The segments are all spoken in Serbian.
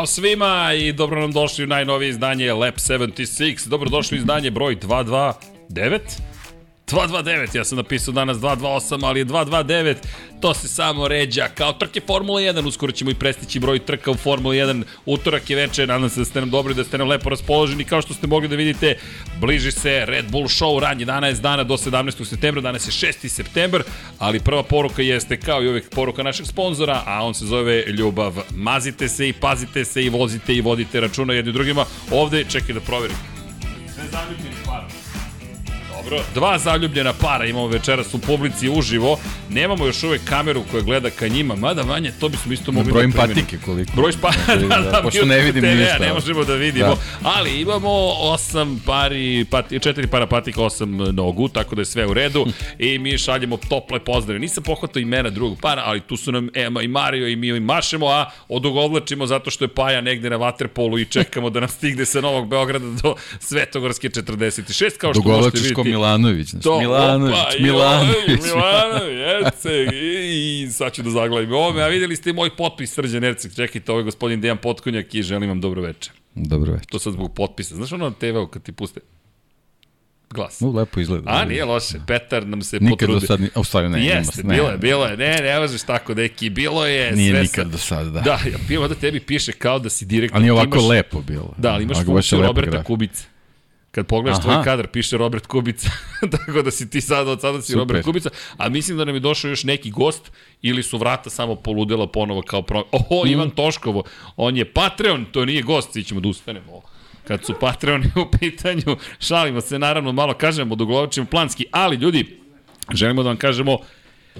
Ćao svima i dobro nam došli u najnovije izdanje Lab 76. Dobrodošli u izdanje broj 229. 229, ja sam napisao danas 228, ali je 229, to se samo ređa kao trke Formula 1, uskoro ćemo i prestići broj trka u Formula 1, utorak je veče, nadam se da ste nam dobri, da ste nam lepo raspoloženi, kao što ste mogli da vidite, bliži se Red Bull Show, ran 11 dana do 17. septembra, danas je 6. september, ali prva poruka jeste kao i uvek poruka našeg sponzora, a on se zove Ljubav. Mazite se i pazite se i vozite i vodite računa jedni drugima. Ovde, čekaj da proverim. Sve zaljubljeni par. Dobro, dva zaljubljena para imamo večeras u publici uživo. Nemamo još uvek kameru koja gleda ka njima, mada manje, to bismo isto mogli Brojim da patike koliko. Broj pa, da, da, da, pošto ne vidim TV-a ništa. Ne možemo da vidimo, Da. ali imamo osam pari, pati, četiri para patika, osam nogu, tako da je sve u redu i mi šaljemo tople pozdrave. Nisam pohvatao imena drugog para, ali tu su nam Ema i Mario i mi im mašemo, a odugovlačimo zato što je Paja negde na Waterpolu i čekamo da nam stigne sa Novog Beograda do Svetogorske 46, kao što možete vidjeti. Milanović. Znači, To, Milanović, opa, Milanović. Milanović, Erceg, i, sad ću da zaglavim ovome, a videli ste moj potpis Srđan Erceg, čekajte, ovo je gospodin Dejan Potkonjak i želim vam dobro večer. Dobro večer. To sad zbog potpisa. Znaš ono na TV-u kad ti puste glas? No, lepo izgleda. A, nije loše. Petar nam se Nikad potrudio. do sad, u stvari ne, Jeste, ne, bilo je, bilo je. Ne, ne možeš tako, deki. Bilo je Nije sve nikad do sada, da. Da, ja, bilo da tebi piše kao da si direktno. Ali nije ovako imaš- lepo bilo. Da, ali imaš funkciju Roberta. Kubice. Kad pogledaš Aha. tvoj kadar, piše Robert Kubica. Tako da si ti sad, od sada si Super. Robert Kubica. A mislim da nam je došao još neki gost ili su vrata samo poludela ponovo kao pro... Oho, Mhm. Ivan Toškovo. On je Patreon, to nije gost, svi ćemo da ustanemo. Kad su Patreoni u pitanju, šalimo se naravno, malo kažemo, doglovačimo planski, ali ljudi, želimo da vam kažemo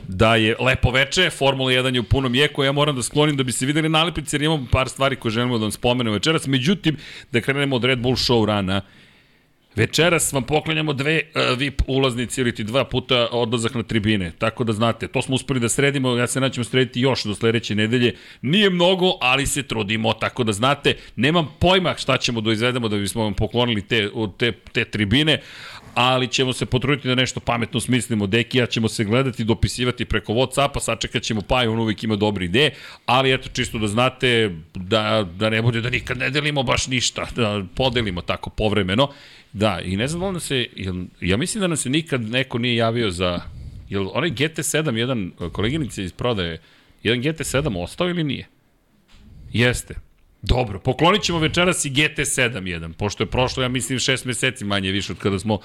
da je lepo veče, Formula 1 je u punom jeku, ja moram da sklonim da bi se videli nalepnice, jer imamo par stvari koje želimo da vam spomenemo večeras. Međutim, da krenemo od Red Bull show rana, Večeras vam poklanjamo dve uh, VIP ulaznice ili ti dva puta odlazak na tribine. Tako da znate, to smo uspeli da sredimo, ja se naćemo srediti još do sledeće nedelje. Nije mnogo, ali se trudimo, tako da znate, nemam pojma šta ćemo da izvedemo da bismo vam poklonili te, te, te tribine, ali ćemo se potruditi da nešto pametno smislimo. Deki, ja ćemo se gledati, dopisivati preko Whatsappa, sačekat ćemo pa on uvijek ima dobre ideje, ali eto čisto da znate da, da ne bude da nikad ne delimo baš ništa, da podelimo tako povremeno. Da, i ne znam da se, ja mislim da nam se nikad neko nije javio za, jel onaj GT7, jedan koleginica iz prodaje, jedan GT7 ostao ili nije? Jeste. Dobro, poklonit ćemo večeras i GT7 jedan, pošto je prošlo, ja mislim, šest meseci manje više od kada smo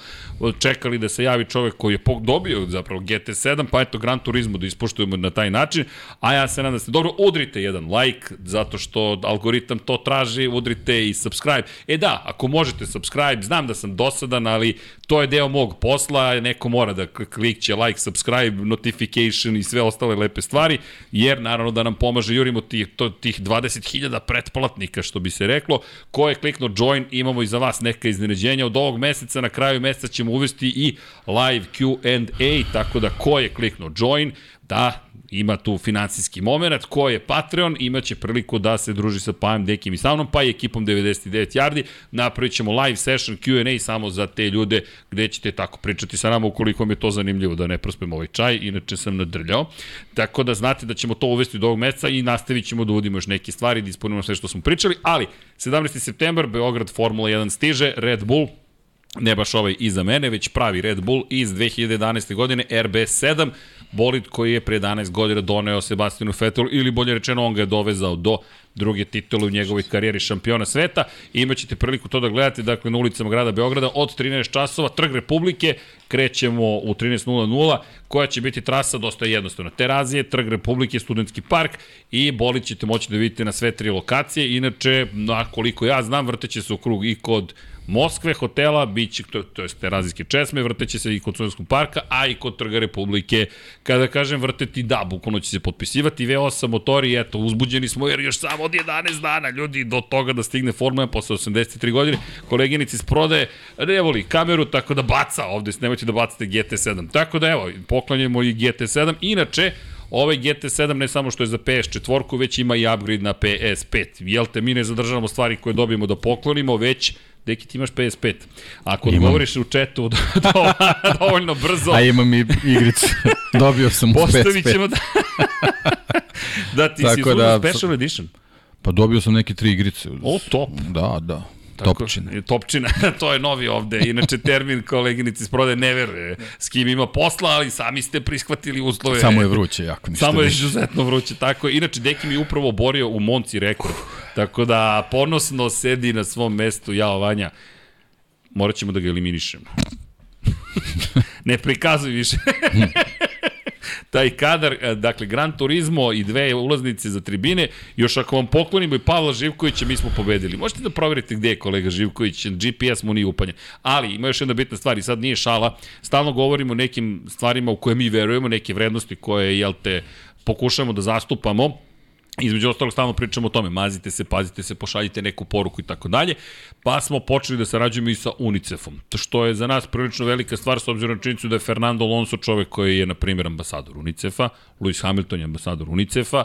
čekali da se javi čovek koji je dobio zapravo GT7, pa eto Gran Turismo da ispoštujemo na taj način, a ja se nadam da ste dobro, udrite jedan like, zato što algoritam to traži, udrite i subscribe. E da, ako možete subscribe, znam da sam dosadan, ali to je deo mog posla, neko mora da klikće like, subscribe, notification i sve ostale lepe stvari, jer naravno da nam pomaže, jurimo tih, to, tih 20.000 pretplatnika, što bi se reklo, ko je kliknuo join, imamo i za vas neka iznenađenja, od ovog meseca, na kraju meseca ćemo uvesti i live Q&A, tako da ko je kliknuo join, da ima tu finansijski moment, ko je Patreon, imaće priliku da se druži sa Pajem, Dekim i sa mnom, pa i ekipom 99 Yardi, napravit ćemo live session Q&A samo za te ljude gde ćete tako pričati sa nama ukoliko vam je to zanimljivo da ne prospemo ovaj čaj, inače sam nadrljao. Tako da znate da ćemo to uvesti do ovog meseca i nastavit ćemo da uvodimo još neke stvari, da ispunimo sve što smo pričali, ali 17. september, Beograd Formula 1 stiže, Red Bull, ne baš ovaj iza mene, već pravi Red Bull iz 2011. godine RB7, bolid koji je pre 11 godina doneo Sebastianu Vettelu ili bolje rečeno on ga je dovezao do druge titule u njegovoj karijeri šampiona sveta. I imaćete priliku to da gledate dakle na ulicama grada Beograda od 13 časova, Trg Republike, krećemo u 13.00, koja će biti trasa dosta jednostavna. Terazije, Trg Republike, Studentski park i bolid ćete moći da vidite na sve tri lokacije. Inače, na koliko ja znam, vrteće se u krug i kod Moskve hotela, biće, to, to je Terazijske česme, vrteće se i kod Studentskog parka, a i kod Trga Republike. Kada kažem vrteti, da, bukvalno će se potpisivati V8 motori, eto, uzbuđeni smo jer još samo od 11 dana, ljudi, do toga da stigne Formula 1 posle 83 godine. Koleginici iz prodaje ne voli kameru, tako da baca ovde, nemojte da bacate GT7. Tako da, evo, poklanjamo i GT7. Inače, Ovaj GT7 ne samo što je za PS4, već ima i upgrade na PS5. Jel te, mi ne zadržavamo stvari koje dobijemo da poklonimo, već Deki, ti imaš PS5. Ako Imam. odgovoriš u četu do, do, dovoljno brzo, A imam i igricu. Dobio sam u postavit PS5. ćemo da... da, ti si Tako uzmano da- special edition. Pa dobio sam neke tri igrice. O, top. Da, da. Tako, Topčine. Topčina, to je novi ovde. Inače, termin koleginici iz prode ne veruje s kim ima posla, ali sami ste prihvatili uslove. Samo je vruće, jako ništa. Samo je izuzetno vruće, tako je. Inače, Deki mi je upravo borio u Monci rekord. Tako da, ponosno sedi na svom mestu, jao Vanja, morat ćemo da ga eliminišemo. ne prikazuj više. taj kadar, e, dakle, Gran Turismo i dve ulaznice za tribine, još ako vam poklonimo i Pavla Živkovića, mi smo pobedili. Možete da proverite gde je kolega Živković, GPS mu nije upanjen. Ali, ima još jedna bitna stvar i sad nije šala, stalno govorimo o nekim stvarima u koje mi verujemo, neke vrednosti koje, jel te, pokušamo da zastupamo, Između ostalog stalno pričamo o tome, mazite se, pazite se, pošaljite neku poruku i tako dalje, pa smo počeli da sarađujemo i sa UNICEF-om, što je za nas prilično velika stvar s obzirom na činjenicu da je Fernando Alonso čovek koji je, na primjer, ambasador UNICEF-a, Lewis Hamilton je ambasador UNICEF-a,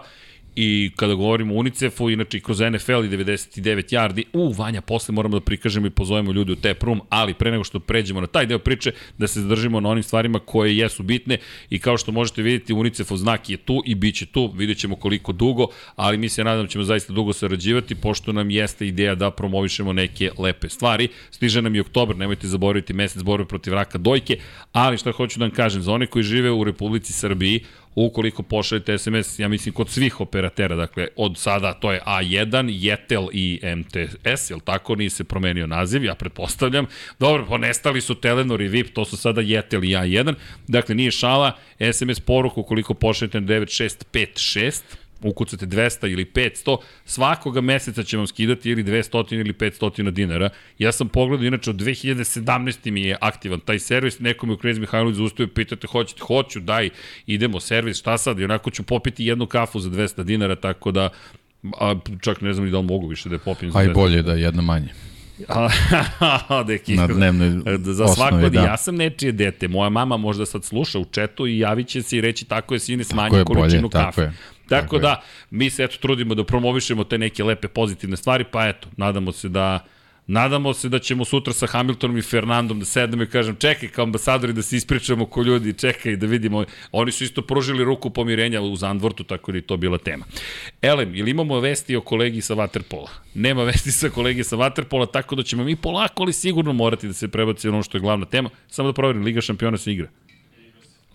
I kada govorimo o UNICEF-u, inače i kroz NFL i 99 yardi, u, Vanja, posle moramo da prikažemo i pozovemo ljudi u tap room, ali pre nego što pređemo na taj deo priče, da se zadržimo na onim stvarima koje jesu bitne i kao što možete vidjeti, UNICEF-ov znak je tu i bit će tu, vidjet ćemo koliko dugo, ali mi se nadam da ćemo zaista dugo sarađivati, pošto nam jeste ideja da promovišemo neke lepe stvari. Stiže nam i oktobar, nemojte zaboraviti mesec borbe protiv raka dojke, ali šta hoću da vam kažem, za one koji žive u Republici Srbiji, ukoliko pošaljete SMS, ja mislim kod svih operatera, dakle od sada to je A1, Jetel i MTS, jel tako, nije se promenio naziv, ja pretpostavljam. Dobro, ponestali su Telenor i VIP, to su sada Jetel i A1, dakle nije šala, SMS poruku ukoliko pošaljete na 9656, ukucate 200 ili 500, svakoga meseca će vam skidati ili 200 ili 500 dinara. Ja sam pogledao, inače od 2017. mi je aktivan taj servis, neko mi u Knez Mihajlović zaustavio, pitate, hoćete, hoću, daj, idemo servis, šta sad, i onako ću popiti jednu kafu za 200 dinara, tako da a čak ne znam ni da li mogu više da je 200 Aj bolje da je jedna manje. Deki, Na dnevnoj za svako, osnovi, da. ja sam nečije dete, moja mama možda sad sluša u četu i javit će se i reći tako je sine smanji je bolje, količinu tako kafe. Tako, je. da, mi se eto trudimo da promovišemo te neke lepe pozitivne stvari, pa eto, nadamo se da Nadamo se da ćemo sutra sa Hamiltonom i Fernandom da sednemo i kažem čekaj kao ambasadori da se ispričamo ko ljudi, čekaj da vidimo. Oni su isto pružili ruku pomirenja u Zandvortu, tako da je to bila tema. Elem, ili imamo vesti o kolegi sa Waterpola? Nema vesti sa kolegi sa Waterpola, tako da ćemo mi polako ali sigurno morati da se prebaci ono što je glavna tema. Samo da proverim, Liga šampiona se igra.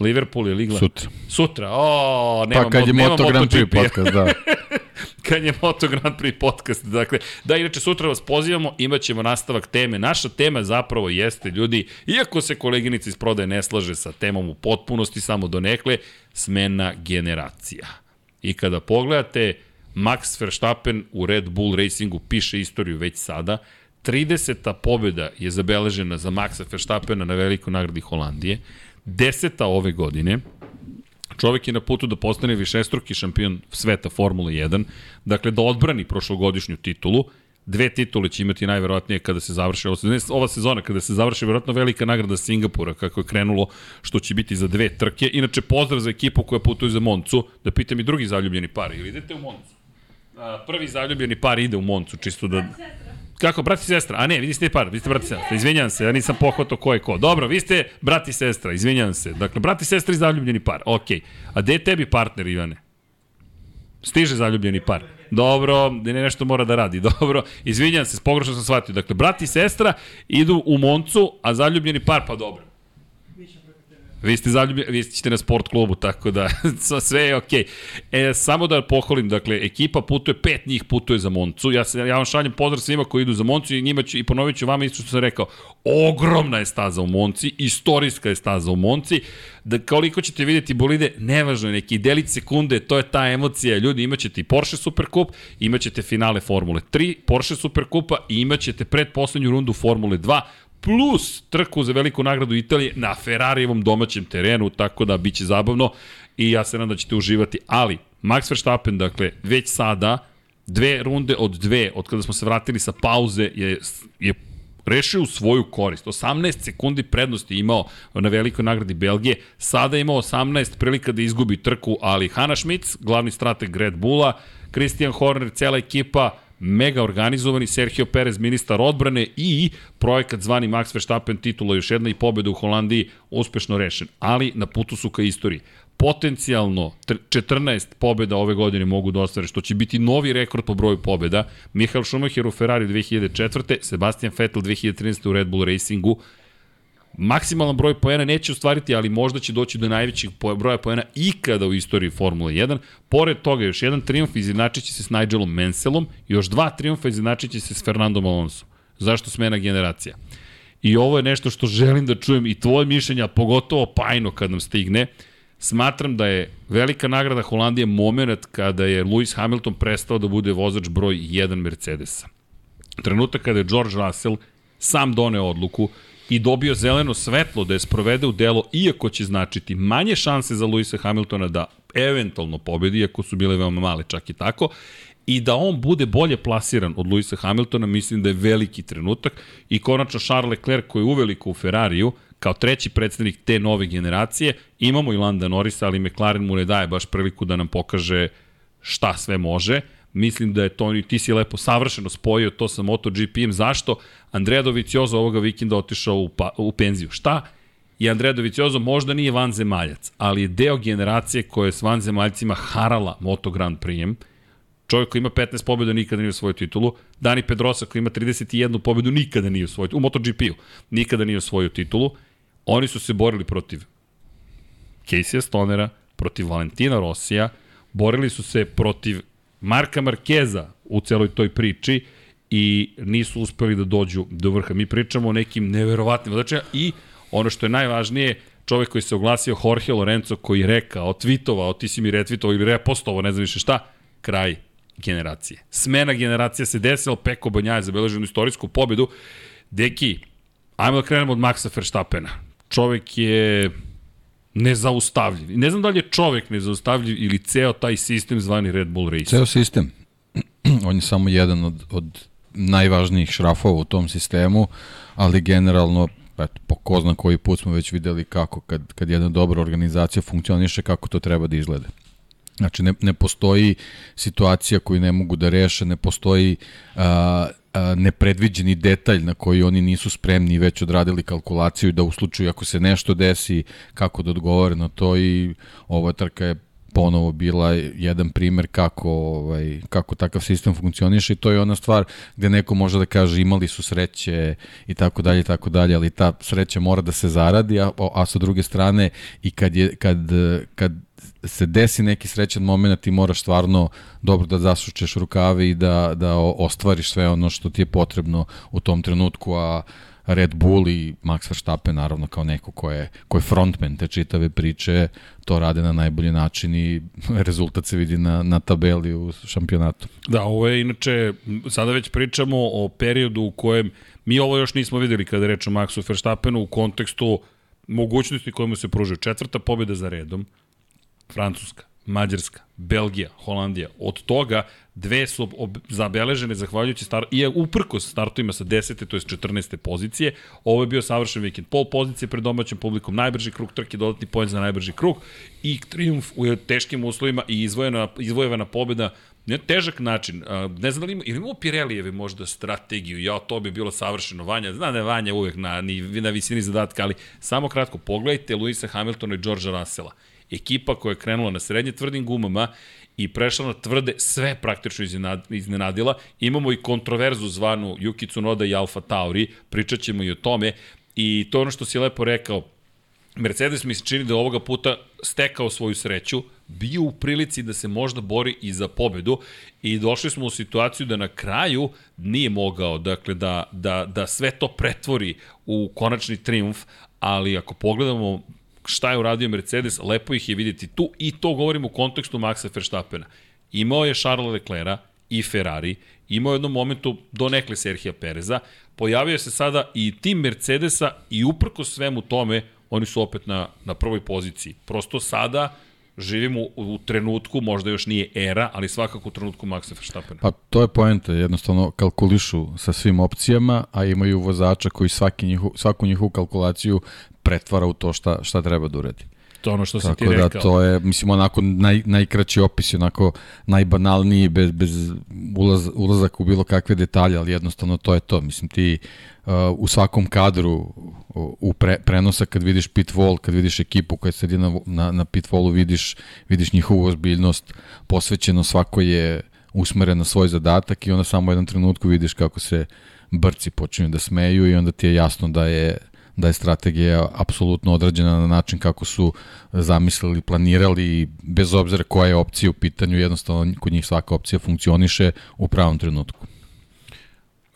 Liverpool je Liga. Sutra. Sutra, o, nema, Pa kad je nema Moto Grand Prix podcast, da. kad je Moto Grand Prix podcast. Dakle, da, inače sutra vas pozivamo, imat ćemo nastavak teme. Naša tema zapravo jeste, ljudi, iako se koleginica iz prodaje ne slaže sa temom u potpunosti, samo do nekle, smena generacija. I kada pogledate, Max Verstappen u Red Bull Racingu piše istoriju već sada, 30. pobjeda je zabeležena za Maxa Verstappena na velikoj nagradi Holandije, deseta ove godine, Čovek je na putu da postane višestruki šampion sveta Formule 1, dakle da odbrani prošlogodišnju titulu, dve titule će imati najverovatnije kada se završi ova sezona, ova sezona kada se završi verovatno velika nagrada Singapura kako je krenulo što će biti za dve trke. Inače pozdrav za ekipu koja putuje za Moncu, da pitam i drugi zaljubljeni par, ili idete u Moncu? Prvi zaljubljeni par ide u Moncu, čisto da... Kako, brat i sestra? A ne, vi ste par, vi ste brat i sestra. Izvinjavam se, ja nisam pohvatao ko je ko. Dobro, vi ste brat i sestra, izvinjavam se. Dakle, brat i sestra i zaljubljeni par. Okej. A gde je tebi partner, Ivane? Stiže zaljubljeni par. Dobro, ne nešto mora da radi. Dobro, izvinjavam se, pogrešno sam shvatio. Dakle, brat i sestra idu u Moncu, a zaljubljeni par, pa dobro. Vi ste zaljubljeni, vi ćete na sport klubu, tako da sve je okej. Okay. E, samo da pohvalim, dakle, ekipa putuje, pet njih putuje za Moncu. Ja, se, ja vam šaljem pozdrav svima koji idu za Moncu i njima ću, i ponovit ću vama isto što sam rekao. Ogromna je staza u Monci, istorijska je staza u Monci. Da koliko ćete vidjeti bolide, nevažno je neki delić sekunde, to je ta emocija. Ljudi, imaćete i Porsche Supercup, imaćete finale Formule 3, Porsche Superkupa i imaćete predposlednju rundu Formule 2, plus trku za veliku nagradu Italije na Ferrarijevom domaćem terenu, tako da biće zabavno i ja se nadam da ćete uživati. Ali, Max Verstappen, dakle, već sada, dve runde od dve, od kada smo se vratili sa pauze, je, je rešio u svoju korist. 18 sekundi prednosti imao na velikoj nagradi Belgije, sada imao 18 prilika da izgubi trku, ali Hanna Schmitz, glavni strateg Red Bulla, Christian Horner, cela ekipa, mega organizovani, Sergio Perez, ministar odbrane i projekat zvani Max Verstappen titula, još jedna i pobjeda u Holandiji, uspešno rešen. Ali na putu su ka istoriji. potencijalno 14 pobjeda ove godine mogu da ostvare, što će biti novi rekord po broju pobjeda. Michael Schumacher u Ferrari 2004. Sebastian Vettel 2013. u Red Bull Racingu. Maksimalan broj poena neće ostvariti, ali možda će doći do najvećeg broja poena ikada u istoriji Formule 1. Pored toga, još jedan triumf izjednačit će se s Nigelom Menselom, još dva triumfa izjednačit će se s Fernandom Alonso. Zašto smena generacija? I ovo je nešto što želim da čujem i tvoje mišljenja, pogotovo pajno kad nam stigne. Smatram da je velika nagrada Holandije moment kada je Lewis Hamilton prestao da bude vozač broj 1 Mercedesa. Trenutak kada je George Russell sam doneo odluku i dobio zeleno svetlo da je sprovede u delo, iako će značiti manje šanse za Luisa Hamiltona da eventualno pobedi, iako su bile veoma male čak i tako, i da on bude bolje plasiran od Luisa Hamiltona, mislim da je veliki trenutak i konačno Charles Leclerc koji je uveliko u Ferrariju, kao treći predstavnik te nove generacije, imamo i Landa Norrisa, ali McLaren mu ne daje baš priliku da nam pokaže šta sve može. Mislim da je to, ti si lepo savršeno spojio to sa MotoGP-em. Zašto? Andrea Doviciozo ovoga vikenda otišao u, pa, u penziju. Šta? I Andrea Doviciozo možda nije vanzemaljac, ali je deo generacije koja je s vanzemaljcima harala Moto Grand Prix Čovjek koji ima 15 pobjeda nikada nije osvojio titulu. Dani Pedrosa koji ima 31 pobedu nikada nije osvojio u MotoGP-u. Nikada nije osvojio titulu. Oni su se borili protiv Casey Stonera, protiv Valentina Rosija, borili su se protiv Marka Markeza u celoj toj priči i nisu uspeli da dođu do vrha. Mi pričamo o nekim neverovatnim vozačima i ono što je najvažnije, čovek koji se oglasio Jorge Lorenzo koji je rekao, tvitovao, ti si mi retvitovao ili repostovao, ne znam više šta, kraj generacije. Smena generacija se desila, Peko Banja je zabeleženo istorijsku pobedu. Deki, ajmo da krenemo od Maxa Verstappena. Čovek je nezaustavljiv. Ne znam da li je čovek nezaustavljiv ili ceo taj sistem zvani Red Bull Racing. Ceo sistem. On je samo jedan od, od najvažnijih šrafova u tom sistemu, ali generalno eto, po ko zna koji put smo već videli kako kad, kad jedna dobra organizacija funkcioniše, kako to treba da izgleda. Znači, ne, ne postoji situacija koju ne mogu da reše, ne postoji a, nepredviđeni detalj na koji oni nisu spremni već odradili kalkulaciju da u slučaju ako se nešto desi, kako da odgovore na to i ova trka je ponovo bila jedan primer kako, ovaj, kako takav sistem funkcioniše i to je ona stvar gde neko može da kaže imali su sreće i tako dalje i tako dalje, ali ta sreća mora da se zaradi, a, a sa druge strane i kad, je, kad, kad se desi neki srećan moment ti moraš stvarno dobro da zasučeš rukave i da, da ostvariš sve ono što ti je potrebno u tom trenutku, a Red Bull i Max Verstappen naravno kao neko ko je, ko je frontman te čitave priče, to rade na najbolji način i rezultat se vidi na, na tabeli u šampionatu. Da, ovo je inače, sada već pričamo o periodu u kojem mi ovo još nismo videli kada reč o Maxu Verstappenu u kontekstu mogućnosti kojemu se pružuje četvrta pobjeda za redom, Francuska, Mađarska, Belgija, Holandija. Od toga dve su zabeležene zahvaljujući star i uprkos startovima sa 10. to je 14. pozicije. Ovo je bio savršen vikend. Pol pozicije pred domaćim publikom, najbrži krug trke, dodatni poen za najbrži krug i triumf u teškim uslovima i izvojena, izvojevana pobeda ne težak način. Ne znam da li ima, ili imamo Pirelijeve možda strategiju, ja, to bi bilo savršeno. Vanja, znam da je Vanja uvek na, na visini zadatka, ali samo kratko, pogledajte Luisa Hamiltona i Georgea Russella ekipa koja je krenula na srednje tvrdim gumama i prešla na tvrde, sve praktično iznenadila. Imamo i kontroverzu zvanu Yuki Tsunoda i Alfa Tauri, pričat ćemo i o tome. I to ono što si lepo rekao, Mercedes mi se čini da ovoga puta stekao svoju sreću, bio u prilici da se možda bori i za pobedu i došli smo u situaciju da na kraju nije mogao, dakle da, da, da sve to pretvori u konačni triumf, ali ako pogledamo šta je uradio Mercedes, lepo ih je videti tu i to govorimo u kontekstu Maxa Verstappena. Imao je Charles Leclerc i Ferrari, imao je jednom momentu do nekle Serhija Pereza, pojavio se sada i tim Mercedesa i uprko svemu tome, oni su opet na, na prvoj poziciji. Prosto sada živimo u, u trenutku, možda još nije era, ali svakako u trenutku Maxa Verstappena. Pa to je poenta, jednostavno kalkulišu sa svim opcijama, a imaju vozača koji svaki njihu, svaku njihovu kalkulaciju pretvara u to šta, šta treba da uredi. To ono što Tako ti da rekao. to je, mislim, onako naj, najkraći opis, onako najbanalniji, bez, bez ulaz, ulazak u bilo kakve detalje, ali jednostavno to je to. Mislim, ti uh, u svakom kadru u pre, prenosa kad vidiš pit wall, kad vidiš ekipu koja sedi na, na, na pit wallu, vidiš, vidiš njihovu ozbiljnost, posvećeno svako je usmeren na svoj zadatak i onda samo u jednom trenutku vidiš kako se brci počinju da smeju i onda ti je jasno da je da je strategija apsolutno odrađena na način kako su zamislili, planirali i bez obzira koja je opcija u pitanju, jednostavno kod njih svaka opcija funkcioniše u pravom trenutku.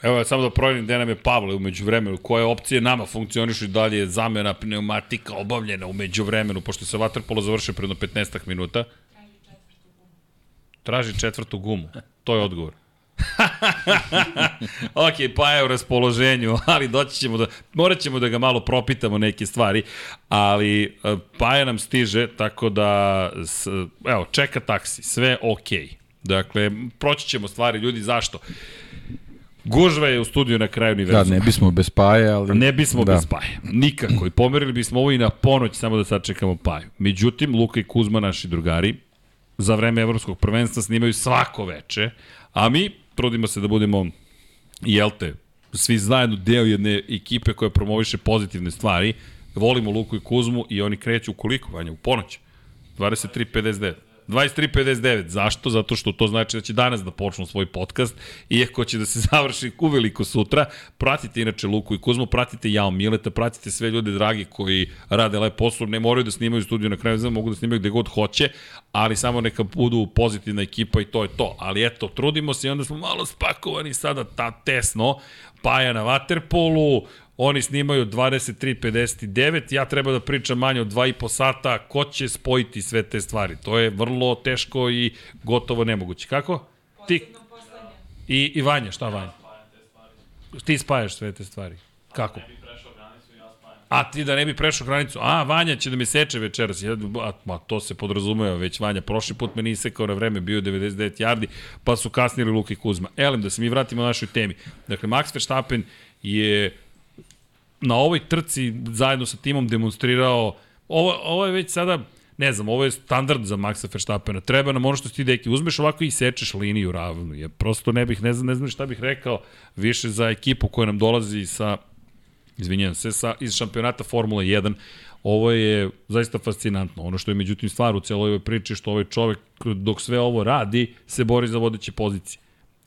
Evo ja samo da provjerim gde nam je Pavle umeđu vremenu, koje opcije nama funkcionišu i dalje je zamena pneumatika obavljena umeđu vremenu, pošto se Waterpolo završio predno 15 minuta. Traži četvrtu gumu. To je odgovor. ok, pa je u raspoloženju, ali doći ćemo da, morat ćemo da ga malo propitamo neke stvari, ali e, Paja nam stiže, tako da, s, evo, čeka taksi, sve ok. Dakle, proći ćemo stvari, ljudi, zašto? Gužva je u studiju na kraju Da, univerzuma. ne bismo bez paje, ali... Ne bismo da. bez Paje. Nikako. I pomerili bismo ovo i na ponoć samo da sačekamo Paju. Međutim, Luka i Kuzma, naši drugari, za vreme evropskog prvenstva snimaju svako veče, a mi trudimo se da budemo, jel te, svi zajedno deo jedne ekipe koja promoviše pozitivne stvari. Volimo Luku i Kuzmu i oni kreću u koliko, Vanja? U ponoć. 23.59. 23.59. Zašto? Zato što to znači da će danas da počnu svoj podcast, iako će da se završi uveliko sutra. Pratite inače Luku i Kuzmu, pratite Jao Mileta, pratite sve ljude dragi koji rade lep posao, ne moraju da snimaju studiju na kraju, znam, mogu da snimaju gde god hoće, ali samo neka budu pozitivna ekipa i to je to. Ali eto, trudimo se i onda smo malo spakovani sada ta tesno, Paja na Waterpolu, Oni snimaju 23.59, ja treba da pričam manje od 2,5 sata, ko će spojiti sve te stvari? To je vrlo teško i gotovo nemoguće. Kako? Ti i, i Vanja, šta Vanja? Ti spajaš sve te stvari. Kako? A ti da ne bi prešao granicu. A, Vanja će da mi seče večeras. Ja, a, ma, to se podrazumeva već Vanja. Prošli put me nisi sekao na vreme, bio je 99 yardi, pa su kasnili Luka i Kuzma. Elem, da se mi vratimo na našoj temi. Dakle, Max Verstappen je na ovoj trci zajedno sa timom demonstrirao, ovo, ovo je već sada, ne znam, ovo je standard za Maxa Verstappena. Treba nam ono što ti deki, uzmeš ovako i sečeš liniju ravnu. Je prosto ne bih, ne znam, ne znam šta bih rekao više za ekipu koja nam dolazi sa izvinjam se, sa, iz šampionata Formula 1. Ovo je zaista fascinantno. Ono što je međutim stvar u celoj ovoj priči što ovaj čovek dok sve ovo radi se bori za vodeće pozicije.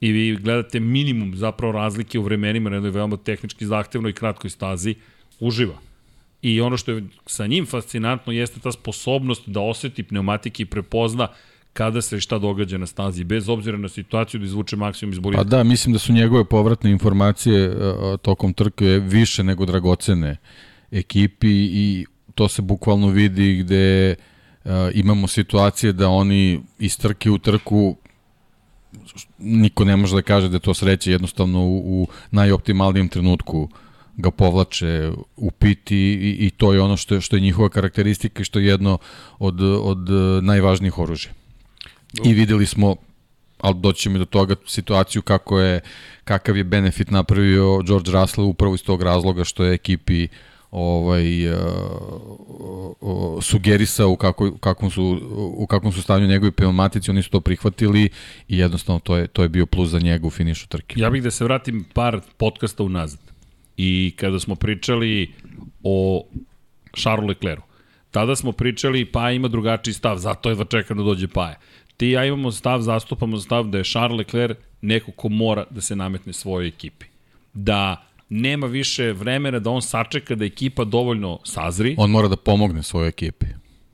I vi gledate minimum zapravo razlike u vremenima na jednoj veoma tehnički zahtevnoj i kratkoj stazi. Uživa. I ono što je sa njim fascinantno jeste ta sposobnost da oseti pneumatike i prepozna kada se šta događa na stazi, bez obzira na situaciju da izvuče maksimum iz bolida. Pa da, mislim da su njegove povratne informacije uh, tokom trke više nego dragocene ekipi i to se bukvalno vidi gde uh, imamo situacije da oni iz trke u trku niko ne može da kaže da je to sreće, jednostavno u, u najoptimalnijem trenutku ga povlače u pit i, i, to je ono što je, što je njihova karakteristika i što je jedno od, od najvažnijih oružja. I videli smo ali doći ćemo i do toga situaciju kako je, kakav je benefit napravio George Russell upravo iz tog razloga što je ekipi ovaj uh, sugerisao u kako kakvom su u kakvom su stanju njegovi pneumatici, oni su to prihvatili i jednostavno to je to je bio plus za njega u finišu trke. Ja bih da se vratim par podcasta unazad. I kada smo pričali o Charlesu Leclercu, tada smo pričali pa ima drugačiji stav, zato je da čekam da dođe Paja. Ti ja imamo stav, zastupamo stav da je Charles Leclerc neko ko mora da se nametne svojoj ekipi. Da nema više vremena da on sačeka da ekipa dovoljno sazri. On mora da pomogne svojoj ekipi.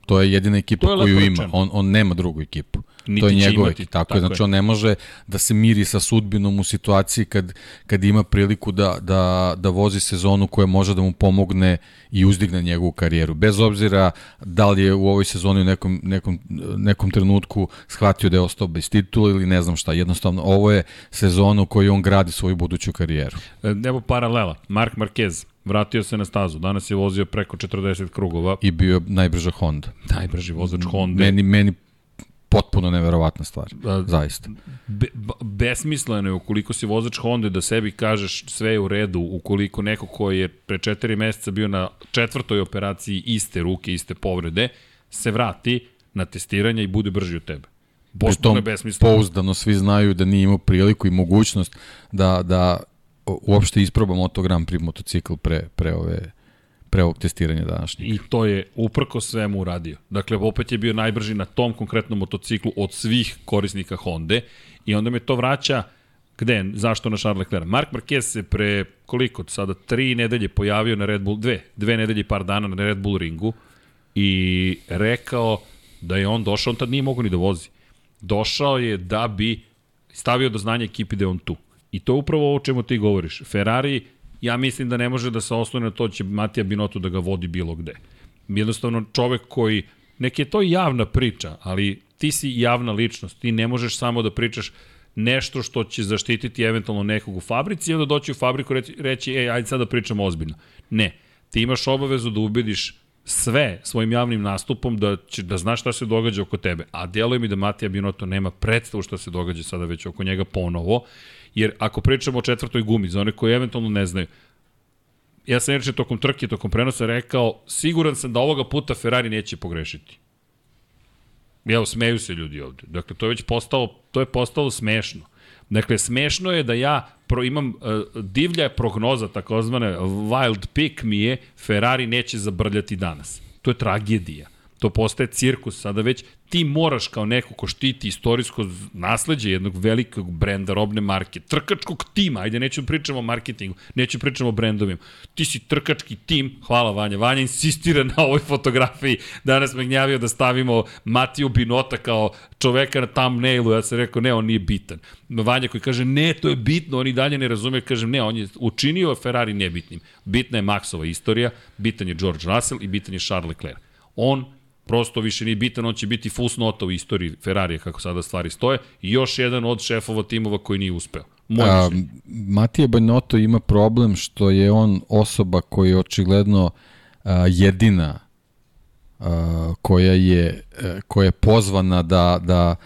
To je jedina ekipa je koju ima. On, on nema drugu ekipu. Niti to je će njegova imati. Tako, tako je, znači on ne može da se miri sa sudbinom u situaciji kad, kad ima priliku da, da, da vozi sezonu koja može da mu pomogne i uzdigne njegovu karijeru. Bez obzira da li je u ovoj sezoni u nekom, nekom, nekom trenutku shvatio da je ostao bez titula ili ne znam šta. Jednostavno, ovo je sezona u kojoj on gradi svoju buduću karijeru. E, Evo paralela. Mark Marquez vratio se na stazu. Danas je vozio preko 40 krugova. I bio najbrža Honda. Najbrži vozač Honda. Meni, meni potpuno neverovatna stvar. A, Zaista. Be, besmisleno je ukoliko si vozač Honda da sebi kažeš sve je u redu, ukoliko neko ko je pre četiri meseca bio na četvrtoj operaciji iste ruke, iste povrede, se vrati na testiranje i bude brži od tebe. Pri Potpuno je besmisleno. pouzdano svi znaju da nije imao priliku i mogućnost da, da uopšte isproba Moto Grand Prix motocikl pre, pre, ove, pre ovog testiranja današnjeg. I to je uprko svemu uradio. Dakle, opet je bio najbrži na tom konkretnom motociklu od svih korisnika Honda i onda me to vraća gde, zašto na Charles Leclerc? Mark Marquez se pre koliko, sada tri nedelje pojavio na Red Bull, dve, dve nedelje par dana na Red Bull ringu i rekao da je on došao, on tad nije mogao ni da vozi. Došao je da bi stavio do znanja ekipi da je on tu. I to je upravo ovo o čemu ti govoriš. Ferrari, ja mislim da ne može da se oslone na to će Matija Binotto da ga vodi bilo gde. Jednostavno čovek koji, nek je to javna priča, ali ti si javna ličnost, ti ne možeš samo da pričaš nešto što će zaštititi eventualno nekog u fabrici i onda doći u fabriku reći, reći ej, ajde sad da pričamo ozbiljno. Ne, ti imaš obavezu da ubediš sve svojim javnim nastupom da, će, da znaš šta se događa oko tebe. A djeluje mi da Matija Binotto nema predstavu šta se događa sada već oko njega ponovo. Jer ako pričamo o četvrtoj gumi, za one koji eventualno ne znaju, ja sam inače tokom trke, tokom prenosa rekao, siguran sam da ovoga puta Ferrari neće pogrešiti. Evo, smeju se ljudi ovde. Dakle, to je već postalo, to je postalo smešno. Dakle, smešno je da ja pro, imam uh, divlja prognoza, takozvane wild pick mi je Ferrari neće zabrljati danas. To je tragedija. To postaje cirkus. Sada već ti moraš kao neko ko štiti istorijsko nasledđe jednog velikog brenda, robne marke, trkačkog tima, ajde neću pričamo o marketingu, neću pričamo o brendovima. Ti si trkački tim, hvala Vanja. Vanja insistira na ovoj fotografiji. Danas me gnjavio da stavimo Matiju Binota kao čoveka na thumbnailu. Ja sam rekao, ne, on nije bitan. Vanja koji kaže, ne, to je bitno, on i dalje ne razume. Kažem, ne, on je učinio Ferrari nebitnim. Bitna je Maxova istorija, bitan je George Russell i bitan je Charles Leclerc. On prosto više nije bitan, on će biti fusnota u istoriji Ferrarija kako sada stvari stoje i još jedan od šefova timova koji nije uspeo. Moje A, mišljenje. Matija Banjoto ima problem što je on osoba koja je očigledno a, jedina a, koja je a, koja je pozvana da da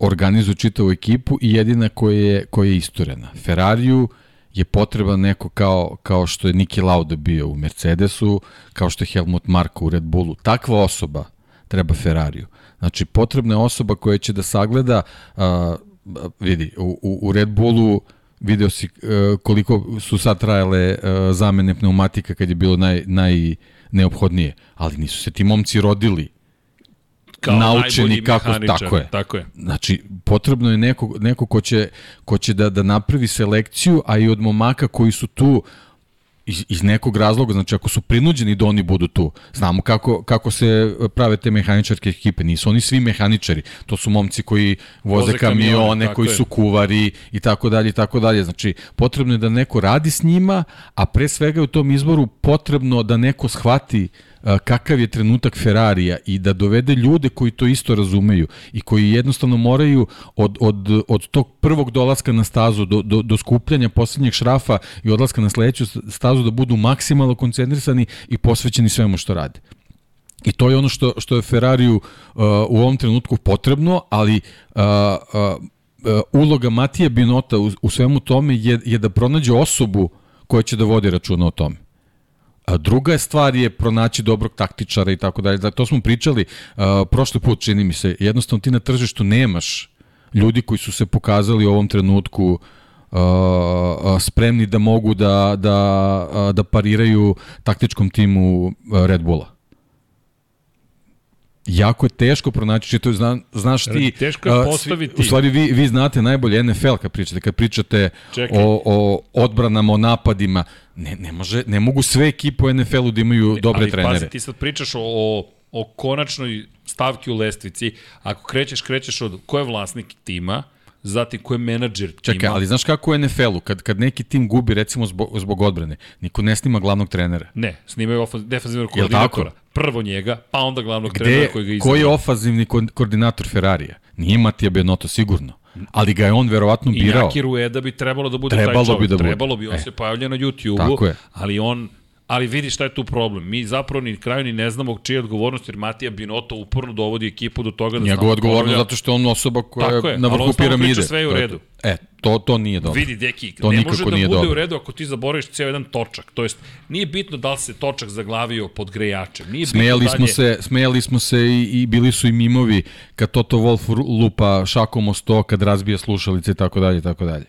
organizuje čitavu ekipu i jedina koja je koja je isturena. Ferrariju je potreban neko kao, kao što je Niki Lauda bio u Mercedesu, kao što je Helmut Marko u Red Bullu. Takva osoba treba Ferrariju. Znači, potrebna je osoba koja će da sagleda, a, vidi, u, u, Red Bullu video si uh, koliko su sad trajale uh, zamene pneumatika kad je bilo naj, naj neophodnije, ali nisu se ti momci rodili Kao naučeni kako mehaničar, tako je. Tako je. Znači, potrebno je neko, neko ko će, ko će da, da napravi selekciju, a i od momaka koji su tu iz, iz nekog razloga, znači ako su prinuđeni da oni budu tu, znamo kako, kako se prave te mehaničarke ekipe, nisu oni svi mehaničari, to su momci koji voze, Voze kamione, kamione, koji je. su kuvari i tako dalje i tako dalje. Znači, potrebno je da neko radi s njima, a pre svega u tom izboru potrebno da neko shvati kakav je trenutak Ferrarija i da dovede ljude koji to isto razumeju i koji jednostavno moraju od, od, od tog prvog dolaska na stazu do, do, do skupljanja poslednjeg šrafa i odlaska na sledeću stazu da budu maksimalno koncentrisani i posvećeni svemu što rade. I to je ono što, što je Ferrariju uh, u ovom trenutku potrebno, ali uh, uh, uloga Matija Binota u, u svemu tome je, je da pronađe osobu koja će da vodi računa o tome. A druga je stvar je pronaći dobrog taktičara i tako dalje. Da, to smo pričali uh, prošli put, čini mi se. Jednostavno ti na tržištu nemaš ljudi koji su se pokazali u ovom trenutku uh, uh, spremni da mogu da, da, uh, da pariraju taktičkom timu uh, Red Bulla. Jako je teško pronaći, čito, zna, znaš ti... Teško je uh, postaviti. svi- U stvari vi, vi znate najbolje NFL kad pričate, kad pričate Čekaj. o, o odbranama, o napadima, ne, ne, može, ne mogu sve ekipe u NFL-u da imaju dobre Ali trenere. pazi, ti sad pričaš o, o, o konačnoj stavki u lestvici. Ako krećeš, krećeš od ko je vlasnik tima, zatim ko je menadžer tima. Čekaj, ali znaš kako u NFL-u, kad, kad neki tim gubi recimo zbog, zbog odbrane, niko ne snima glavnog trenera. Ne, snimaju defensivnog koordinatora. Prvo njega, pa onda glavnog trenera Gde, koji ga ko izabrao. je ofazivni ko- koordinator Ferrarija? Nije Matija Benotto sigurno, ali ga je on verovatno birao. I Naki Rueda bi trebalo da bude Trebalo taj bi čovjek. da bude. Trebalo bi, on E. se pojavlja na YouTube-u, ali on Ali vidi šta je tu problem. Mi zapravo ni kraju ni ne znamo čija je odgovornost, jer Matija Binotto uporno dovodi ekipu do toga da Njegova odgovornost zato što je on osoba koja Tako je na vrhu piramide. sve je u redu. E, to, to nije dobro. Vidi, deki, To ne može da bude dobro. u redu ako ti zaboraviš ceo jedan točak. To jest, nije bitno da li se točak zaglavio pod grejačem. Nije Smejali bitno smo, dalje... se, smejali smo se i, i bili su i mimovi kad Toto Wolf lupa šakom o sto, kad razbija slušalice i tako dalje tako dalje.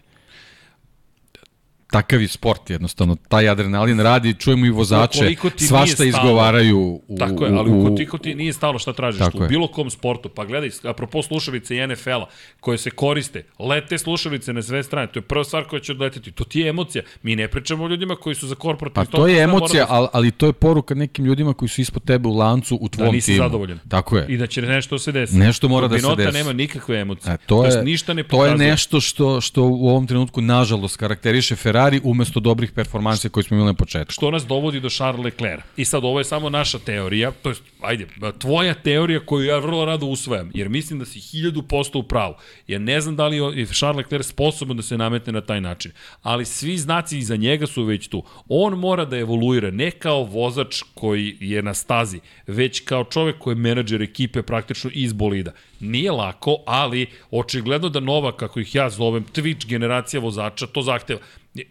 Takav je sport jednostavno, taj adrenalin radi, čujemo i vozače, svašta izgovaraju u, Tako je, ali u, ukoliko ti nije stalo šta tražiš Tako tu, u je. bilo kom sportu, pa gledaj, apropo slušalice i NFL-a, koje se koriste, lete slušalice na sve strane, to je prva stvar koja će odleteti, to ti je emocija. Mi ne pričamo o ljudima koji su za korporativni Pa to je emocija, ali, ali to je poruka nekim ljudima koji su ispod tebe u lancu u tvom da nisi timu. zadovoljan. Tako je. I da će nešto se desiti. Nešto mora da se desi. nema nikakve emocije. E, to, jest je, ništa ne to pokazuje. je nešto što, što u ovom trenutku, nažalost, karakteriše Ferrari umesto dobrih performancija koje smo imali na početku. što nas dovodi do Charles Leclerc. I sad ovo je samo naša teorija, to je, ajde, tvoja teorija koju ja vrlo rado usvajam, jer mislim da si hiljadu posto u pravu. Ja ne znam da li je Charles Leclerc sposoban da se nametne na taj način, ali svi znaci iza njega su već tu. On mora da evoluira, ne kao vozač koji je na stazi, već kao čovek koji je menadžer ekipe praktično iz bolida. Nije lako, ali očigledno da nova, kako ih ja zovem, Twitch generacija vozača, to zahteva.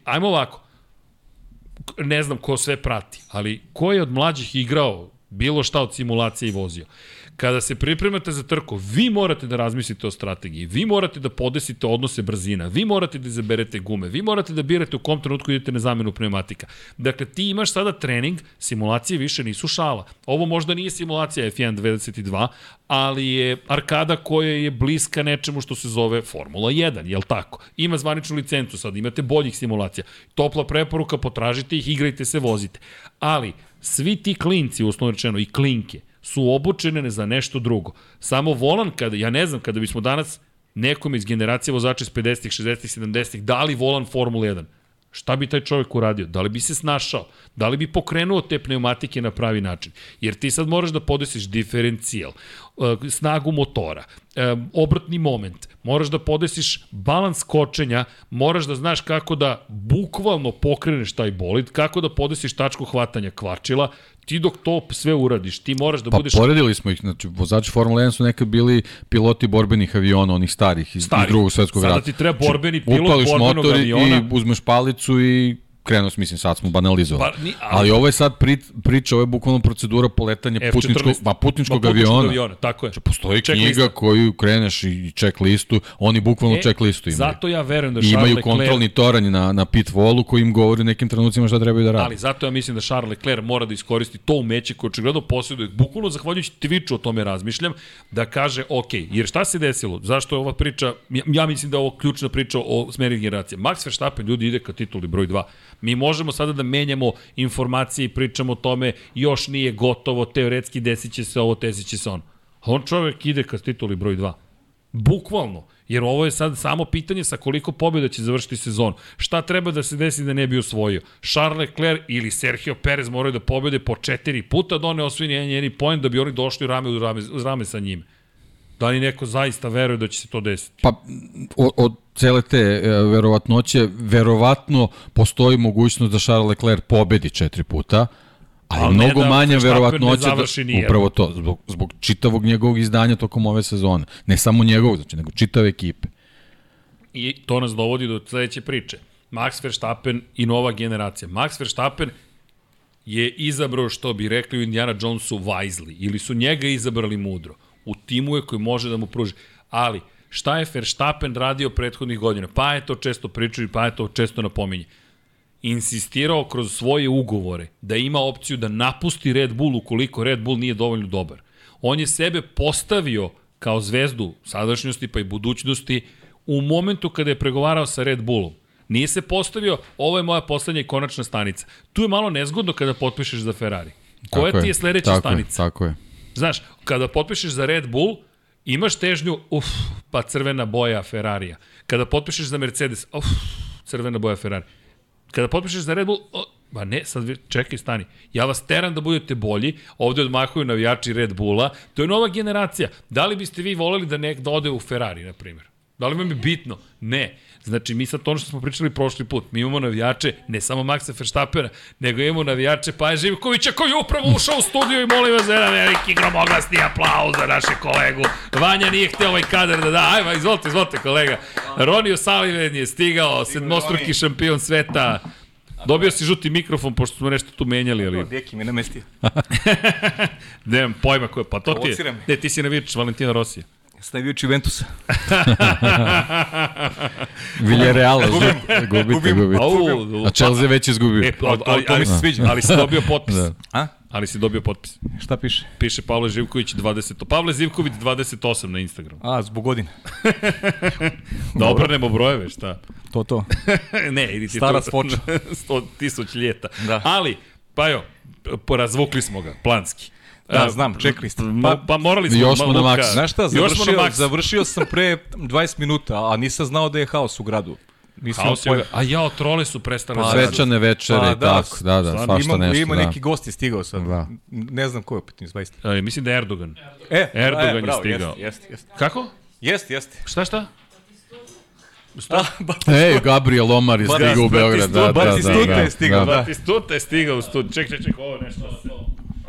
Ajmo ovako, ne znam ko sve prati, ali ko je od mlađih igrao bilo šta od simulacije i vozio. Kada se pripremate za trku, vi morate da razmislite o strategiji, vi morate da podesite odnose brzina, vi morate da izaberete gume, vi morate da birate u kom trenutku idete na zamenu pneumatika. Dakle, ti imaš sada trening, simulacije više nisu šala. Ovo možda nije simulacija F1 22, ali je arkada koja je bliska nečemu što se zove Formula 1, jel tako? Ima zvaničnu licencu, sad imate boljih simulacija. Topla preporuka, potražite ih, igrajte se, vozite. Ali, svi ti klinci, uslovno rečeno, i klinke, su obučene za nešto drugo. Samo volan, kada, ja ne znam, kada bismo danas nekom iz generacije vozača iz 50-ih, 60-ih, 70-ih dali volan Formula 1, šta bi taj čovjek uradio? Da li bi se snašao? Da li bi pokrenuo te pneumatike na pravi način? Jer ti sad moraš da podesiš diferencijal, eh, snagu motora, eh, obratni moment, moraš da podesiš balans kočenja, moraš da znaš kako da bukvalno pokreneš taj bolid, kako da podesiš tačku hvatanja kvačila, ti dok to sve uradiš, ti moraš da Pa budeš poredili smo ih, znači vozači Formule 1 su nekad bili piloti borbenih aviona, onih starih iz, Stari. iz drugog svetskog Sada rata. ti treba borbeni pilot Upališ borbenog motor i- aviona. i uzmeš palicu i krenuo mislim, sad smo banalizovali. Pa, ni- ali- ali, ovo je sad pri, priča, ovo je bukvalno procedura poletanja F14. putničkog, pa, putničkog Ma, aviona. aviona. Tako je. Postoji Check knjiga lista. koju kreneš i check listu, oni bukvalno E, check listu imaju. Zato ja verujem da I Charles imaju Leclerc kontrolni toranj na, na pit volu koji im govori u nekim trenucima šta trebaju da rade. Ali zato ja mislim da Charles Leclerc mora da iskoristi to umeće koje očigledno posjeduje. Bukvalno zahvaljujući Twitchu o tome razmišljam, da kaže ok, jer šta se desilo? Zašto je ova priča, ja, ja mislim da je ovo ključna priča o smeri generacije. Max Verstappen ljudi ide ka tituli broj 2. Mi možemo sada da menjamo informacije i pričamo o tome, još nije gotovo, teoretski desit će se ovo, desit će se ono. A on čovek ide ka tituli broj 2. Bukvalno. Jer ovo je sad samo pitanje sa koliko pobjeda će završiti sezon. Šta treba da se desi da ne bi osvojio? Charles Leclerc ili Sergio Perez moraju da pobjede po četiri puta da one osvoji jedan jedini da bi oni došli rame u rame, rame sa njime. Da li neko zaista veruje da će se to desiti? Pa od, od cele te e, verovatnoće, verovatno postoji mogućnost da Charles Leclerc pobedi četiri puta, ali Ali mnogo da verovatnoća završi da, nijedno. upravo to, zbog, zbog čitavog njegovog izdanja tokom ove sezone. Ne samo njegovog, znači, nego čitave ekipe. I to nas dovodi do sledeće priče. Max Verstappen i nova generacija. Max Verstappen je izabrao, što bi rekli u Indiana Jonesu, wisely. Ili su njega izabrali mudro. U timu je koji može da mu pruži. Ali, šta je Verstappen radio prethodnih godina? Pa je to često pričao i pa je to često napominje. Insistirao kroz svoje ugovore da ima opciju da napusti Red Bull ukoliko Red Bull nije dovoljno dobar. On je sebe postavio kao zvezdu sadašnjosti pa i budućnosti u momentu kada je pregovarao sa Red Bullom. Nije se postavio, ovo je moja poslednja i konačna stanica. Tu je malo nezgodno kada potpišeš za Ferrari. Koja Tako ti je sledeća tako stanica? Je, tako je. Znaš, kada potpišeš za Red Bull, imaš težnju, uf, pa crvena boja Ferrarija. Kada potpišeš za Mercedes, uf, crvena boja Ferrari. Kada potpišeš za Red Bull, o, ba ne, sad čekaj, stani. Ja vas teram da budete bolji, ovde odmahuju navijači Red Bulla, to je nova generacija. Da li biste vi voleli da nek da ode u Ferrari, na primjer? Da li vam je bitno? Ne. Znači, mi sad ono što smo pričali prošli put, mi imamo navijače, ne samo Maxa Verstappena, nego imamo navijače Paja Živkovića koji je upravo ušao u studiju i molim vas za jedan veliki gromoglasni aplauz za naše kolegu. Vanja nije hteo ovaj kadar da da. Ajmo, izvolite, izvolite kolega. Ronio Saliven je stigao, sedmostruki šampion sveta. Dobio si žuti mikrofon, pošto smo nešto tu menjali, ali... Deki mi namestio. Nemam pojma ko je, pa to ti je... Ne, ti si navijač Valentina Rosija. Stavio Juventusa. Villarreal, gubite, Gubim. gubite. Au, A Chelsea već izgubio. E, ali, to- ali, to mi se ali- sviđa. Ali si dobio potpis. Da. A? Ali si dobio potpis. Šta piše? Piše Pavle Živković 20. Pavle Živković 28 na Instagramu. A, zbog godina. Da obrnemo brojeve, šta? To, to. ne, idi ti Stara to. svoča. 100 tisuć ljeta. Da. Ali, pa jo, porazvukli smo ga, planski. Da, A, znam, checklist. Pa- pa morali smo. Još smo na maks. Znaš šta, Još smo na završio, završio sam pre 20 minuta, a nisam znao da je haos u gradu. Nisam Haos je, a jao, trole su prestale. Pa, da. Svečane večere Pa, da, tako, da, da, svašta Ima, nešto, ima da. neki gost je stigao sad. Da. Ne znam ko je opet, zaista. E, mislim da je Erdogan. E, Erdogan e, je bravo, stigao. Jeste, jeste, jeste. Kako? Jeste, jeste. Šta, šta? A, ba, Ej, Gabriel Omar je stigao u Beograd, da, da, da. Batistuta da, je stigao, da. Batistuta je stigao u studiju. Ček, ček, ček, ovo je nešto.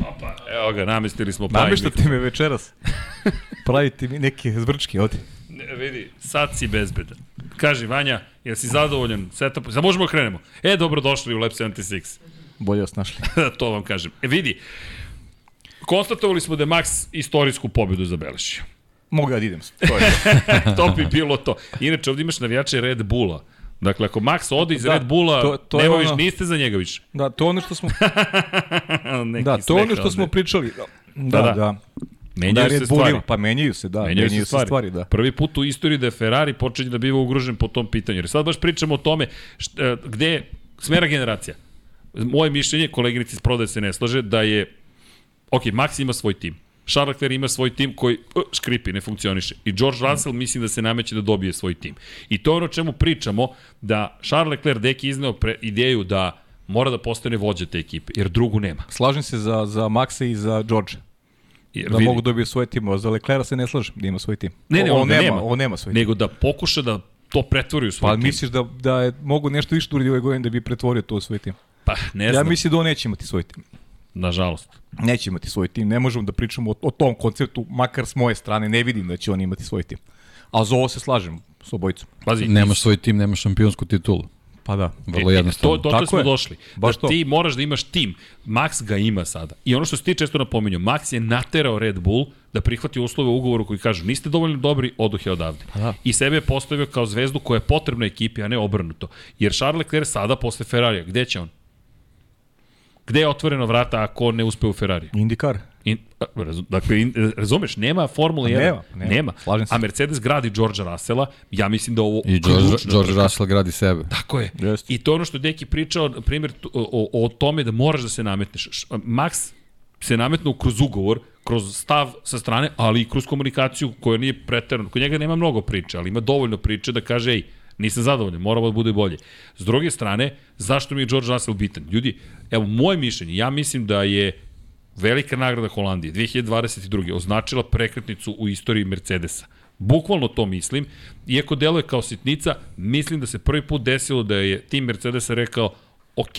Opa, evo ga, namestili smo pa. Nameštate me večeras. Pravite mi neke zvrčke ovde. Ne, vidi, sad si bezbedan. Kaži, Vanja, jel si zadovoljan setup? Sad možemo da krenemo. E, dobrodošli u Lab 76. Bolje vas našli. to vam kažem. E, vidi, konstatovali smo da je Max istorijsku pobedu zabeležio. Mogu ja da idem. To je. to bi bilo to. Inače, ovdje imaš navijače Red Bulla. Dakle, ako Max ode iz Da, Red Bulla, to- to nema više, ono- niste za njega više. Da, to ono što smo, da, to ono što smo pričali. Da, Da, da. da. Menjaju Da, se stvari. ima, pa menjaju se, da, Menjaju, se stvari. stvari, da. Prvi put u istoriji da je Ferrari počinje da biva ugrožen po tom pitanju. Jer sad baš pričamo o tome št, e, gde je smera generacija. Moje mišljenje, koleginici iz prodaje se ne slaže, da je, ok, Max ima svoj tim. Charles Leclerc ima svoj tim koji uh, škripi, ne funkcioniše. I George Russell mislim da se nameće da dobije svoj tim. I to je ono čemu pričamo, da Charles Leclerc deki izneo pre, ideju da mora da postane vođa te ekipe, jer drugu nema. Slažem se za, za Maxa i za George. Jer Da vidi- mogu dobiti svoj tim, a za Leclerc se ne slažem da ima svoj tim. Ne, ne, on, on nema, nema. on nema svoj tim. nego da pokuša da to pretvori u svoj Pa tim. misliš da, da je mogu nešto više da uradi ove godine da bi pretvorio to u svoj tim? Pa, ne Ja znam, mislim da on neće imati svoj tim. Nažalost. Neće imati svoj tim. Ne možemo da pričamo o, o tom konceptu, makar s moje strane ne vidim da će on imati svoj tim. A za ovo se slažem s obojicom. Pazi, Nemaš svoj tim, nemaš šampionsku titulu. Pa da. Vrlo E, jednostavno. To, to, Tako smo je. došli. Baš da to. ti moraš da imaš tim. Max ga ima sada. I ono što si ti često napominjao, Max je naterao Red Bull da prihvati uslove u ugovoru koji kažu niste dovoljno dobri, oduh je odavde. Pa da. I sebe je postavio kao zvezdu koja je potrebna ekipi, a ne obrnuto. Jer Charles Leclerc sada posle Ferrarija, gde će on? Gde je otvoreno vrata ako ne uspe u Ferrari? Indikar. In, razum, dakle, in, razumeš, nema Formula 1. nema, nema. nema. Slažem se. A Mercedes gradi Georgea Russella, ja mislim da ovo I George, George. Russell gradi sebe. Tako je. Jeste. I to je ono što je Deki pričao, na primjer, o, o, o tome da moraš da se nametneš. Max se nametnuo kroz ugovor, kroz stav sa strane, ali i kroz komunikaciju koja nije preterana. Kod njega nema mnogo priče, ali ima dovoljno priče da kaže, ej, nisam zadovoljan, moramo da bude bolje. S druge strane, zašto mi je George Russell bitan? Ljudi, evo, moje mišljenje, ja mislim da je velika nagrada Holandije 2022. označila prekretnicu u istoriji Mercedesa. Bukvalno to mislim, iako deluje kao sitnica, mislim da se prvi put desilo da je tim Mercedesa rekao, ok,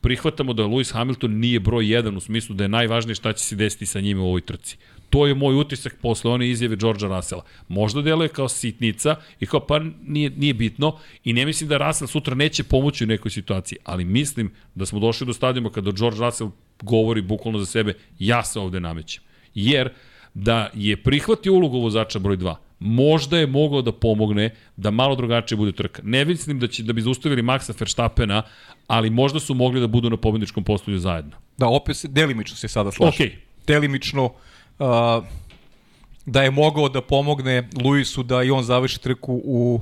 prihvatamo da Lewis Hamilton nije broj 1 u smislu da je najvažnije šta će se desiti sa njime u ovoj trci. To je moj utisak posle one izjave Georgea Russella. Možda deluje kao sitnica i kao pa nije, nije bitno i ne mislim da Russell sutra neće pomoći u nekoj situaciji, ali mislim da smo došli do stadijuma kada George Russell govori bukvalno za sebe, ja se ovde namećem. Jer da je prihvatio ulogu vozača broj 2, možda je mogao da pomogne da malo drugačije bude trka. Ne mislim da će da bi zaustavili Maxa Verstappena, ali možda su mogli da budu na pobedničkom postolju zajedno. Da, opet se, delimično se sada slažem. Okej. Delimično uh, da je mogao da pomogne Luisu da i on završi trku u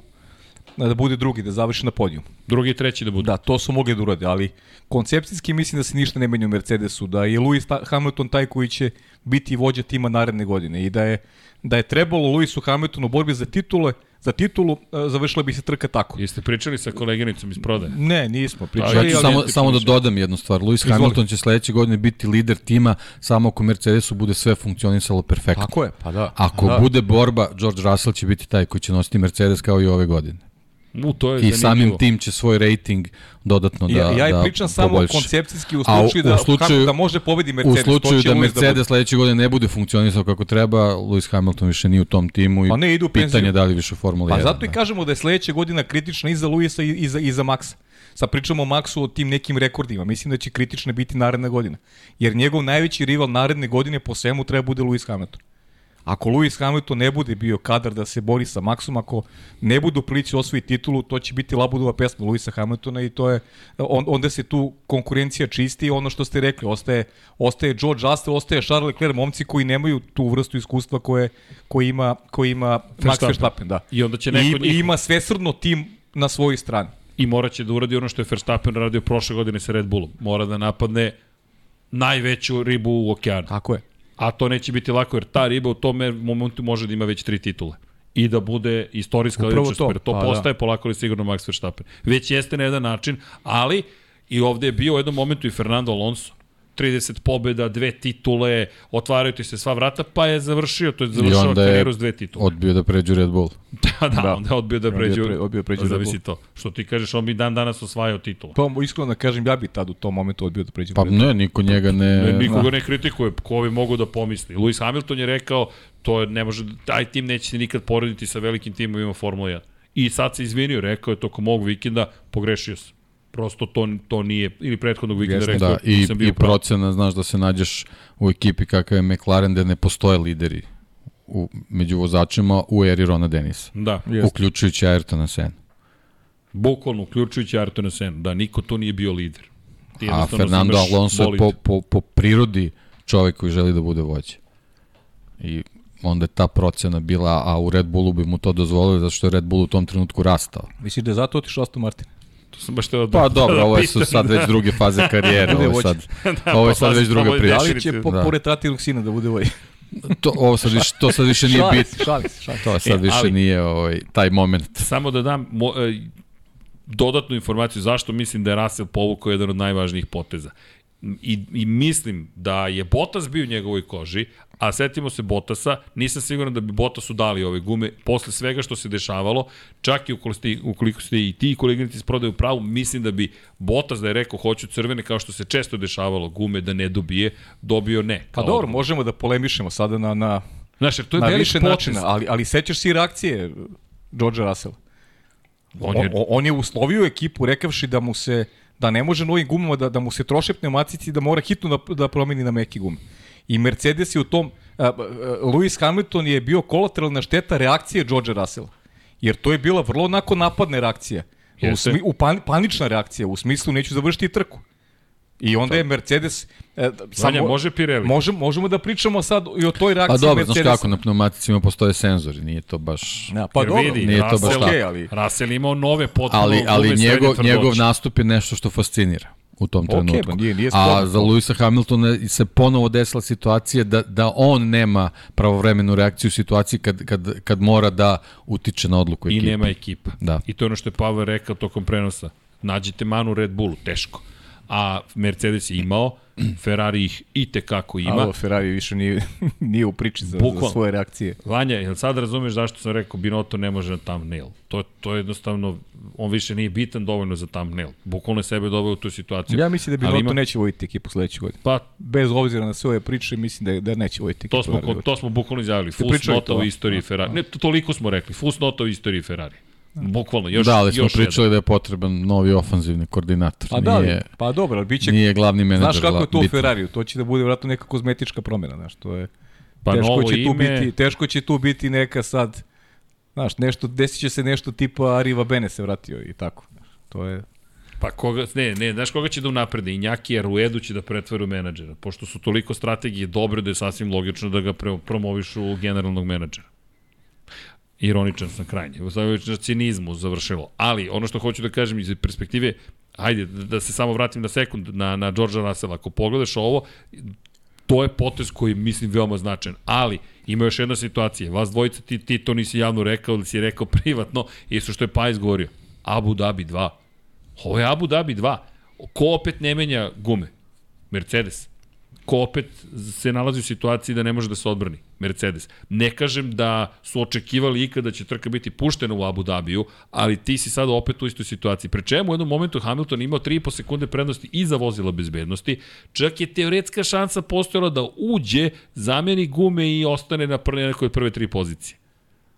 da bude drugi, da završi na podijum. Drugi i treći da budu. Da, to su mogli da urade, ali koncepcijski mislim da se ništa ne menja u Mercedesu, da je Lewis Hamilton taj koji će biti vođa tima naredne godine i da je, da je trebalo Lewisu Hamiltonu u borbi za titule za titulu, e, završila bi se trka tako. Jeste pričali sa koleginicom iz prodaje? Ne, nismo Ja pričali. ću ali- samo, samo da dodam jednu stvar. Lewis Izvoli. Hamilton će sledeće godine biti lider tima samo ako Mercedesu bude sve funkcionisalo perfektno. Tako je, pa da. Ako da. bude borba, George Russell će biti taj koji će nositi Mercedes kao i ove godine. U, to je I zanimljivo. samim tim će svoj rating dodatno da Ja, ja i da pričam samo poboljša. koncepcijski u A u- slučaju, u da, slučaju- kako da može pobedi U Mercedes. to slučaju da Lewis Mercedes bude. sledeće godine ne bude funkcionisao kako treba, Lewis Hamilton više nije u tom timu i Pa ne, ide u penziju. pitanje je da li više u Formuli 1. Pa zato i da. kažemo da je sledeća godina kritična i za Luisa i, i, za, i za Maxa. Sad pričamo o Maxu o tim nekim rekordima. Mislim da će kritična biti naredna godina. Jer njegov najveći rival naredne godine po svemu treba bude Lewis Hamilton. Ako Lewis Hamilton ne bude bio kadar da se bori sa Maxom, ako ne bude u prilici osvoji titulu, to će biti labudova pesma Lewisa Hamiltona i to je, on, onda se tu konkurencija čisti i ono što ste rekli, ostaje, ostaje George Russell, ostaje Charles Leclerc, momci koji nemaju tu vrstu iskustva koje, koje ima, koje ima Max Verstappen. Verstappen. Da. I onda će I, neko njih- I ima svesrdno tim na svojoj strani. I morat će da uradi ono što je Verstappen radio prošle godine sa Red Bullom. Mora da napadne najveću ribu u okeanu. Tako je. A to neće biti lako jer ta riba u tom momentu može da ima već tri titule. I da bude istorijska ličnost. to. jer To Pa da. postaje polako ali sigurno Max Verstappen. Već jeste na jedan način, ali i ovde je bio u jednom momentu i Fernando Alonso. 30 pobjeda, dve titule, otvaraju ti se sva vrata, pa je završio, to je završio karijeru s dve titule. odbio da pređu Red Bull. da, da, Da. onda je odbio da je pređe. pre- odbio da pređe u Red Zavisi Bull. to. Što ti kažeš, on bi dan danas osvajao titulu. Pa iskreno da kažem, ja bi tad u tom momentu odbio da pređem. Pa Red Bull. ne, niko njega ne... Ne, nikoga ne kritikuje, ko bi mogu da pomisli. Lewis Hamilton je rekao, to je, ne može, taj tim neće se nikad porediti sa velikim timovima Formula 1. I sad se izvinio, rekao je tokom ovog vikenda, pogrešio sam. Prosto to, to nije, ili prethodnog vikenda Jeste, rekao, Da, i, nisam bio i prav. procena, znaš, da se nađeš u ekipi kakav je McLaren, da ne postoje lideri u, među vozačima u eri Rona Denisa. Da, Jeste. Uključujući Ayrtona Senna. bukvalno, uključujući Ayrtona Senna, da niko tu nije bio lider. Ti A Fernando Alonso je bolid. po, po, po prirodi čovek koji želi da bude vođa. I onda je ta procena bila, a u Red Bullu bi mu to dozvolili, zato što je Red Bull u tom trenutku rastao. Misliš da je zato otišao Aston Martin? To sam baš teo da Pa dobro, da ovo su pitam. sad već druge faze karijere, ovo je sad, Da, ovo je pa sad već druga priča. Da li će po, da. pored sina da bude vođa? To, ovo sad više, to sad više nije bitno. se, šalim se, šalim se. To sad E, više ali- nije ovaj, taj moment. Samo da dam mo, e, dodatnu informaciju zašto mislim da je Russell povukao jedan od najvažnijih poteza. I, I mislim da je Bottas bio u njegovoj koži, a setimo se Bottasa, nisam siguran da bi Bottasu dali ove gume, posle svega što se dešavalo, čak i ukoliko ste, ukoliko ste i ti koleginici iz prodaju pravu, mislim da bi Bottas da je rekao hoću crvene, kao što se često dešavalo, gume da ne dobije, dobio ne. Pa dobro, odgovor. možemo da polemišemo sada na, na, Znaš, jer to je na više potez. načina, ali, ali sećaš si reakcije George Russell? On je, je, on je uslovio ekipu rekavši da mu se da ne može novim gumama da, da mu se troše pneumatici da mora hitno da, da promeni na meki gume. I Mercedes je u tom a, a, Lewis Hamilton je bio kolateralna šteta reakcije George Russella. Jer to je bila vrlo onako napadna reakcija. U, smi, u pan, panična reakcija, u smislu neću završiti trku. I onda je Mercedes... E, Vanja, može Pirelli? Možemo, možemo da pričamo sad i o toj Pa reakciji dobro, znaš Mercedesa. kako, na pneumaticima postoje senzori, nije to baš... Ja, pa Jer dobro, vidi, nije to baš. Okej, ali- Russell imao nove potpuno Ali, ali njegov, njegov nastup je nešto što fascinira u tom Okej, trenutku. ba, nije- nije A za. Luisa Hamiltona se ponovo desila situacija da, da on nema pravovremenu reakciju u situaciji kad, kad, kad mora da utiče na odluku I ekipe. nema ekipa. Da. I to je ono što je Pavel rekao tokom prenosa. Nađite manu Red Bullu, teško. A Mercedes je imao, Ferrari ih i tekako ima. Alo, Ferrari više nije, nije u priči za, za svoje reakcije. Vanja, jel sad razumeš zašto sam rekao Binotto ne može na thumbnail? To, to je jednostavno, on više nije bitan dovoljno za thumbnail. Bukvalno je sebe doveo u tu situaciju. Ja mislim da Ali Binotto ima- neće voditi ekipu sledeće godine. Pa, Bez obzira na sve ove priče, mislim da, da neće voditi ekipu. to smo, to smo bukvalno izjavili. Fus nota u a? istoriji Ferrari. Ne, to, toliko smo rekli. Fus nota u istoriji Ferrari. Bukvalno, još, da, ali smo još pričali da je potreban novi ofanzivni koordinator. Pa da, nije, pa dobro, ali bit će... nije glavni menadžer. Znaš kako je to u. Ferrariju? To će da bude vratno neka kozmetička promjena, znaš, to je... Pa teško novo će tu ime- biti, teško će tu biti neka sad, znaš, nešto, desit će se nešto tipa Ariva Bene se vratio i tako. Znaš, to je... Pa koga, ne, ne, znaš koga će da unaprede? Injaki i Ruedu će da pretvore u menadžera, pošto su toliko strategije dobre da je sasvim logično da ga pre, promovišu u generalnog menadžera. Ironičan sam krajnje, na cinizmu završilo. Ali, ono što hoću da kažem iz perspektive, ajde, da, se samo vratim na sekund na, na Georgea Russella. Ako pogledaš ovo, To je potez koji mislim, veoma značajan. Ali, ima još jedna situacija. Vas dvojica, ti, ti to nisi javno rekao, ili si rekao privatno, jesu što je Pajs govorio. Abu Dhabi 2. Ovo je Abu Dhabi 2. Ko opet ne menja gume? Mercedes ko opet se nalazi u situaciji da ne može da se odbrani, Mercedes. Ne kažem da su očekivali ikada da će trka biti puštena u Abu Dhabiju, ali ti si sada opet u istoj situaciji. Pre čemu u jednom momentu Hamilton imao 3,5 sekunde prednosti iza vozila bezbednosti, čak je teoretska šansa postojala da uđe, zameni gume i ostane na prve, nekoj prve tri pozicije.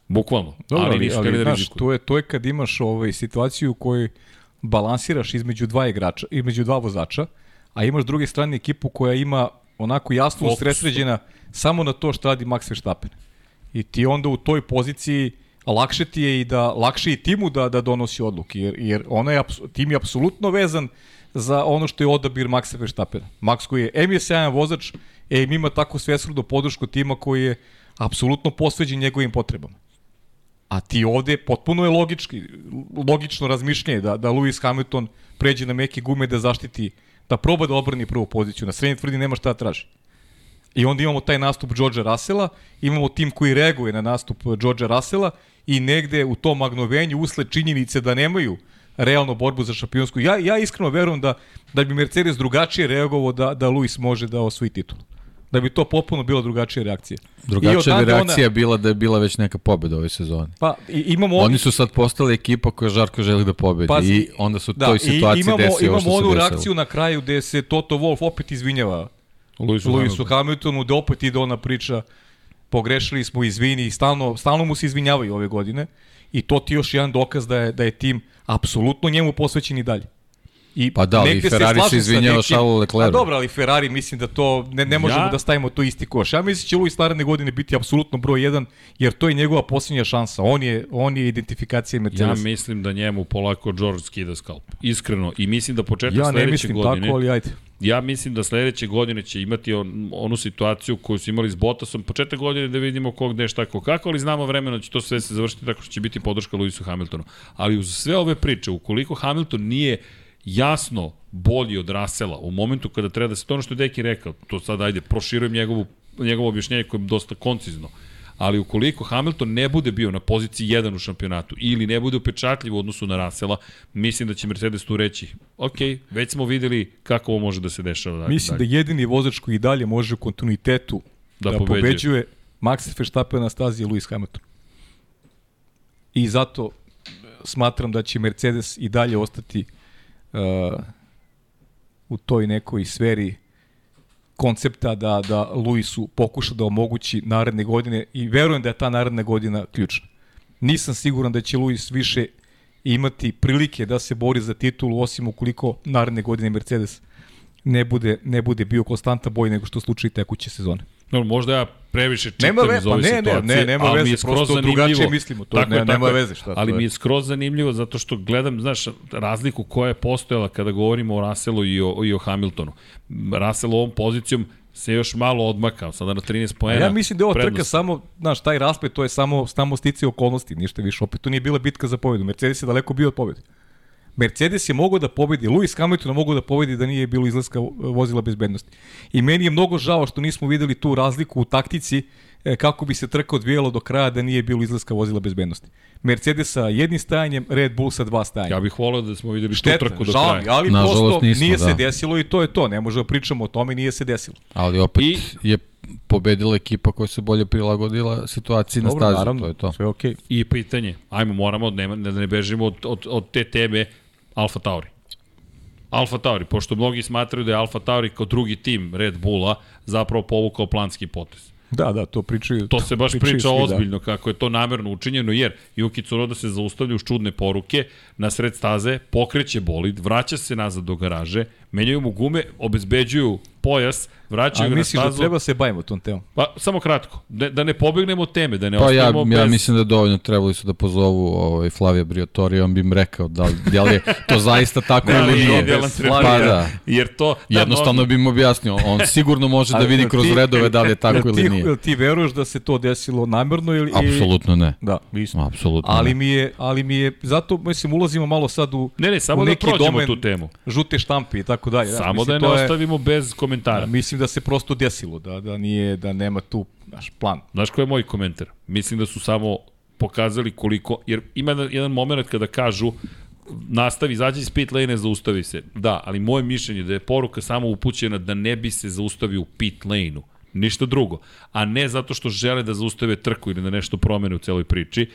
Bukvalno. Dobro, ali, ali, ali, ali znaš, to je, to je kad imaš ovaj, situaciju u kojoj balansiraš između dva igrača, između dva vozača, a imaš druge strane ekipu koja ima onako jasno usresređena samo na to što radi Max Verstappen. I ti onda u toj poziciji lakše ti je i da lakše i timu da da donosi odluke jer jer ona je tim je apsolutno vezan za ono što je odabir Maxa Verstappena. Max koji je M je sjajan vozač, e ima tako svesrdnu podršku tima koji je apsolutno posveđen njegovim potrebama. A ti ovde potpuno je logički, logično razmišljanje da, da Lewis Hamilton pređe na meke gume da zaštiti uh, da proba da obrani prvu poziciju. Na srednji tvrdi nema šta da traži. I onda imamo taj nastup Georgea Russella, imamo tim koji reaguje na nastup Georgea Russella i negde u tom magnovenju usled činjenice da nemaju realno borbu za šampionsku. Ja, ja iskreno verujem da, da bi Mercedes drugačije reagovao da, da Luis može da osvoji titul da bi to potpuno bila drugačija reakcija. Drugačija bi reakcija ona... bila da je bila već neka pobeda ove sezone. Pa i, imamo Oni su sad postali ekipa koja žarko želi da pobedi pa, i onda su da, toj situaciji imamo, desio imamo što onu reakciju na kraju gde se Toto Wolff opet izvinjava Luisu, Luisu Hamiltonu, da opet ide ona priča pogrešili smo, izvini, i stalno, stalno mu se izvinjavaju ove godine i to ti još jedan dokaz da je, da je tim apsolutno njemu posvećen i dalje. I pa da, ali Ferrari se izvinjava Charlesu Leclerc. A dobro, ali Ferrari mislim da to ne, ne možemo ja? da stavimo to isti koš. Ja mislim da će Luis naredne godine biti apsolutno broj 1, jer to je njegova posljednja šansa. On je, on je identifikacija Mercedes. Ja mislim da njemu polako George skida skalp. Iskreno. I mislim da početak ja sledeće godine... Ja ne mislim tako, ali ajde. Ja mislim da sledeće godine će imati on, onu situaciju koju su imali s Bottasom. Početak godine da vidimo kog gde šta ko kako, ali znamo vremena da će to sve se završiti tako što će biti podrška Luisu Hamiltonu. Ali uz sve ove priče, ukoliko Hamilton nije jasno bolji od Rasela u momentu kada treba da se to ono što je Deki rekao, to sad ajde, proširujem njegovu, njegovo objašnjenje koje je dosta koncizno, ali ukoliko Hamilton ne bude bio na poziciji 1 u šampionatu ili ne bude upečatljiv u odnosu na Rasela, mislim da će Mercedes tu reći, ok, već smo videli kako ovo može da se dešava. Dalje, mislim dalje. da jedini vozač koji dalje može u kontinuitetu da, da pobeđuje. pobeđuje Max Verstappen na stazi je Lewis Hamilton. I zato smatram da će Mercedes i dalje ostati uh, u toj nekoj sferi koncepta da, da Luisu pokuša da omogući naredne godine i verujem da je ta naredna godina ključna. Nisam siguran da će Luis više imati prilike da se bori za titulu osim ukoliko naredne godine Mercedes ne bude, ne bude bio konstanta boj nego što slučaj tekuće sezone. No, možda ja previše čitam nema ve, iz ove pa ne, situacije. Ne, ne, nema veze, prosto drugačije mislimo. To tako ne, je, nema je, veze. Šta ali to mi je skroz zanimljivo zato što gledam, znaš, razliku koja je postojala kada govorimo o Russellu i o, i o Hamiltonu. Russell ovom pozicijom se još malo odmakao, sada na 13 poena. Ja mislim da je ovo trka samo, znaš, taj raspet, to je samo, samo stice okolnosti, ništa više. Opet to nije bila bitka za pobedu. Mercedes je daleko bio od pobede. Mercedes je mogao da pobedi, Lewis Hamilton je mogao da pobedi da nije bilo izlaska vozila bezbednosti. I meni je mnogo žao što nismo videli tu razliku u taktici e, kako bi se trka odvijalo do kraja da nije bilo izlaska vozila bezbednosti. Mercedes sa jednim stajanjem, Red Bull sa dva stajanja. Ja bih volio da smo videli tu trku do kraja. ali Na prosto nismo, nije da. se desilo i to je to. Ne možemo da pričamo o tome, nije se desilo. Ali opet I, je pobedila ekipa koja se bolje prilagodila situaciji Dobro, na stazi, naravno, to je to. Sve okay. I pitanje, ajmo, moramo, ne, da ne bežimo od, od, od te teme, Alfa Tauri. Alfa Tauri, pošto mnogi smatraju da je Alfa Tauri kao drugi tim Red Bulla zapravo povukao planski potez. Da, da, to pričaju. To se baš priča svi, da. ozbiljno da. kako je to namerno učinjeno, jer Yuki Tsunoda se zaustavlja uz čudne poruke na sred staze, pokreće bolid, vraća se nazad do garaže, menjaju mu gume, obezbeđuju pojas, vraćaju ga na stazu. A misliš da treba se bavimo tom temom? Pa, samo kratko, da, da ne pobegnemo teme, da ne pa ostavimo ja, bez... ja mislim da dovoljno trebali su da pozovu ovaj, Flavija Briatore, on bi im rekao da, da li je to zaista tako ili nije. Pa da. Jer to, da, Jednostavno bi im objasnio, on sigurno može da vidi kroz ti, redove da li je tako ili nije. Jel ti veruješ da se to desilo namerno ili... Apsolutno ne. Da, mislim. Apsolutno ali ne. mi je, ali mi je, zato mislim ulazimo malo sad u Ne, ne, samo u da neki prođemo domen tu temu. Žute štampe i tako tako dalje. Samo mislim, da je ne ostavimo bez komentara. Da, mislim da se prosto desilo, da, da nije, da nema tu naš plan. Znaš koji je moj komentar? Mislim da su samo pokazali koliko, jer ima jedan- moment kada kažu nastavi, izađi iz pit lane, zaustavi se. Da, ali moje mišljenje je da je poruka samo upućena da ne bi se zaustavio u pit lane-u. Ništa drugo. A ne zato što žele da zaustave trku ili da nešto promene u celoj priči.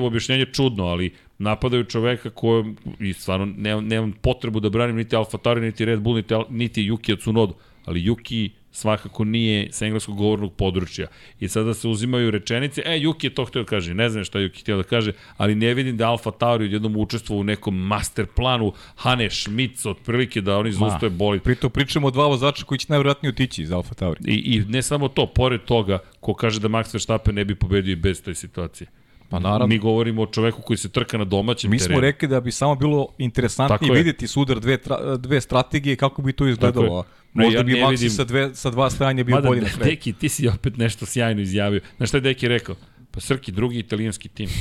Objašnjenje je čudno, ali napadaju čoveka kojem, i stvarno nemam, nemam potrebu da branim niti Alfa Tauri, niti Red Bull, niti, niti Yuki Tsunodu, ali Yuki svakako nije sa engleskog govornog područja. I sada se uzimaju rečenice, e, Juki je to htio da kaže, ne znam šta Juki htio da kaže, ali ne vidim da Alfa Tauri odjednom učestvo u nekom master planu Hane Schmitz, otprilike da oni zaustave bolid. Pritom pričamo o dva vozača koji će najvjerojatnije otići iz Alfa Tauri. I, I ne samo to, pored toga, ko kaže da Max Verstappen ne bi pobedio i bez te situacije. Pa naravno. Mi govorimo o čoveku koji se trka na domaćem Mi terenu. smo rekli da bi samo bilo interesantnije videti sudar dve, tra, dve strategije kako bi to izgledalo. Ne, Možda ja bi Maxi vidim- sa, dve, sa dva stajanja bio Mada, bolji na kraju. Deki, ti si opet nešto sjajno izjavio. Znaš šta je Deki rekao? Pa Srki, drugi italijanski tim.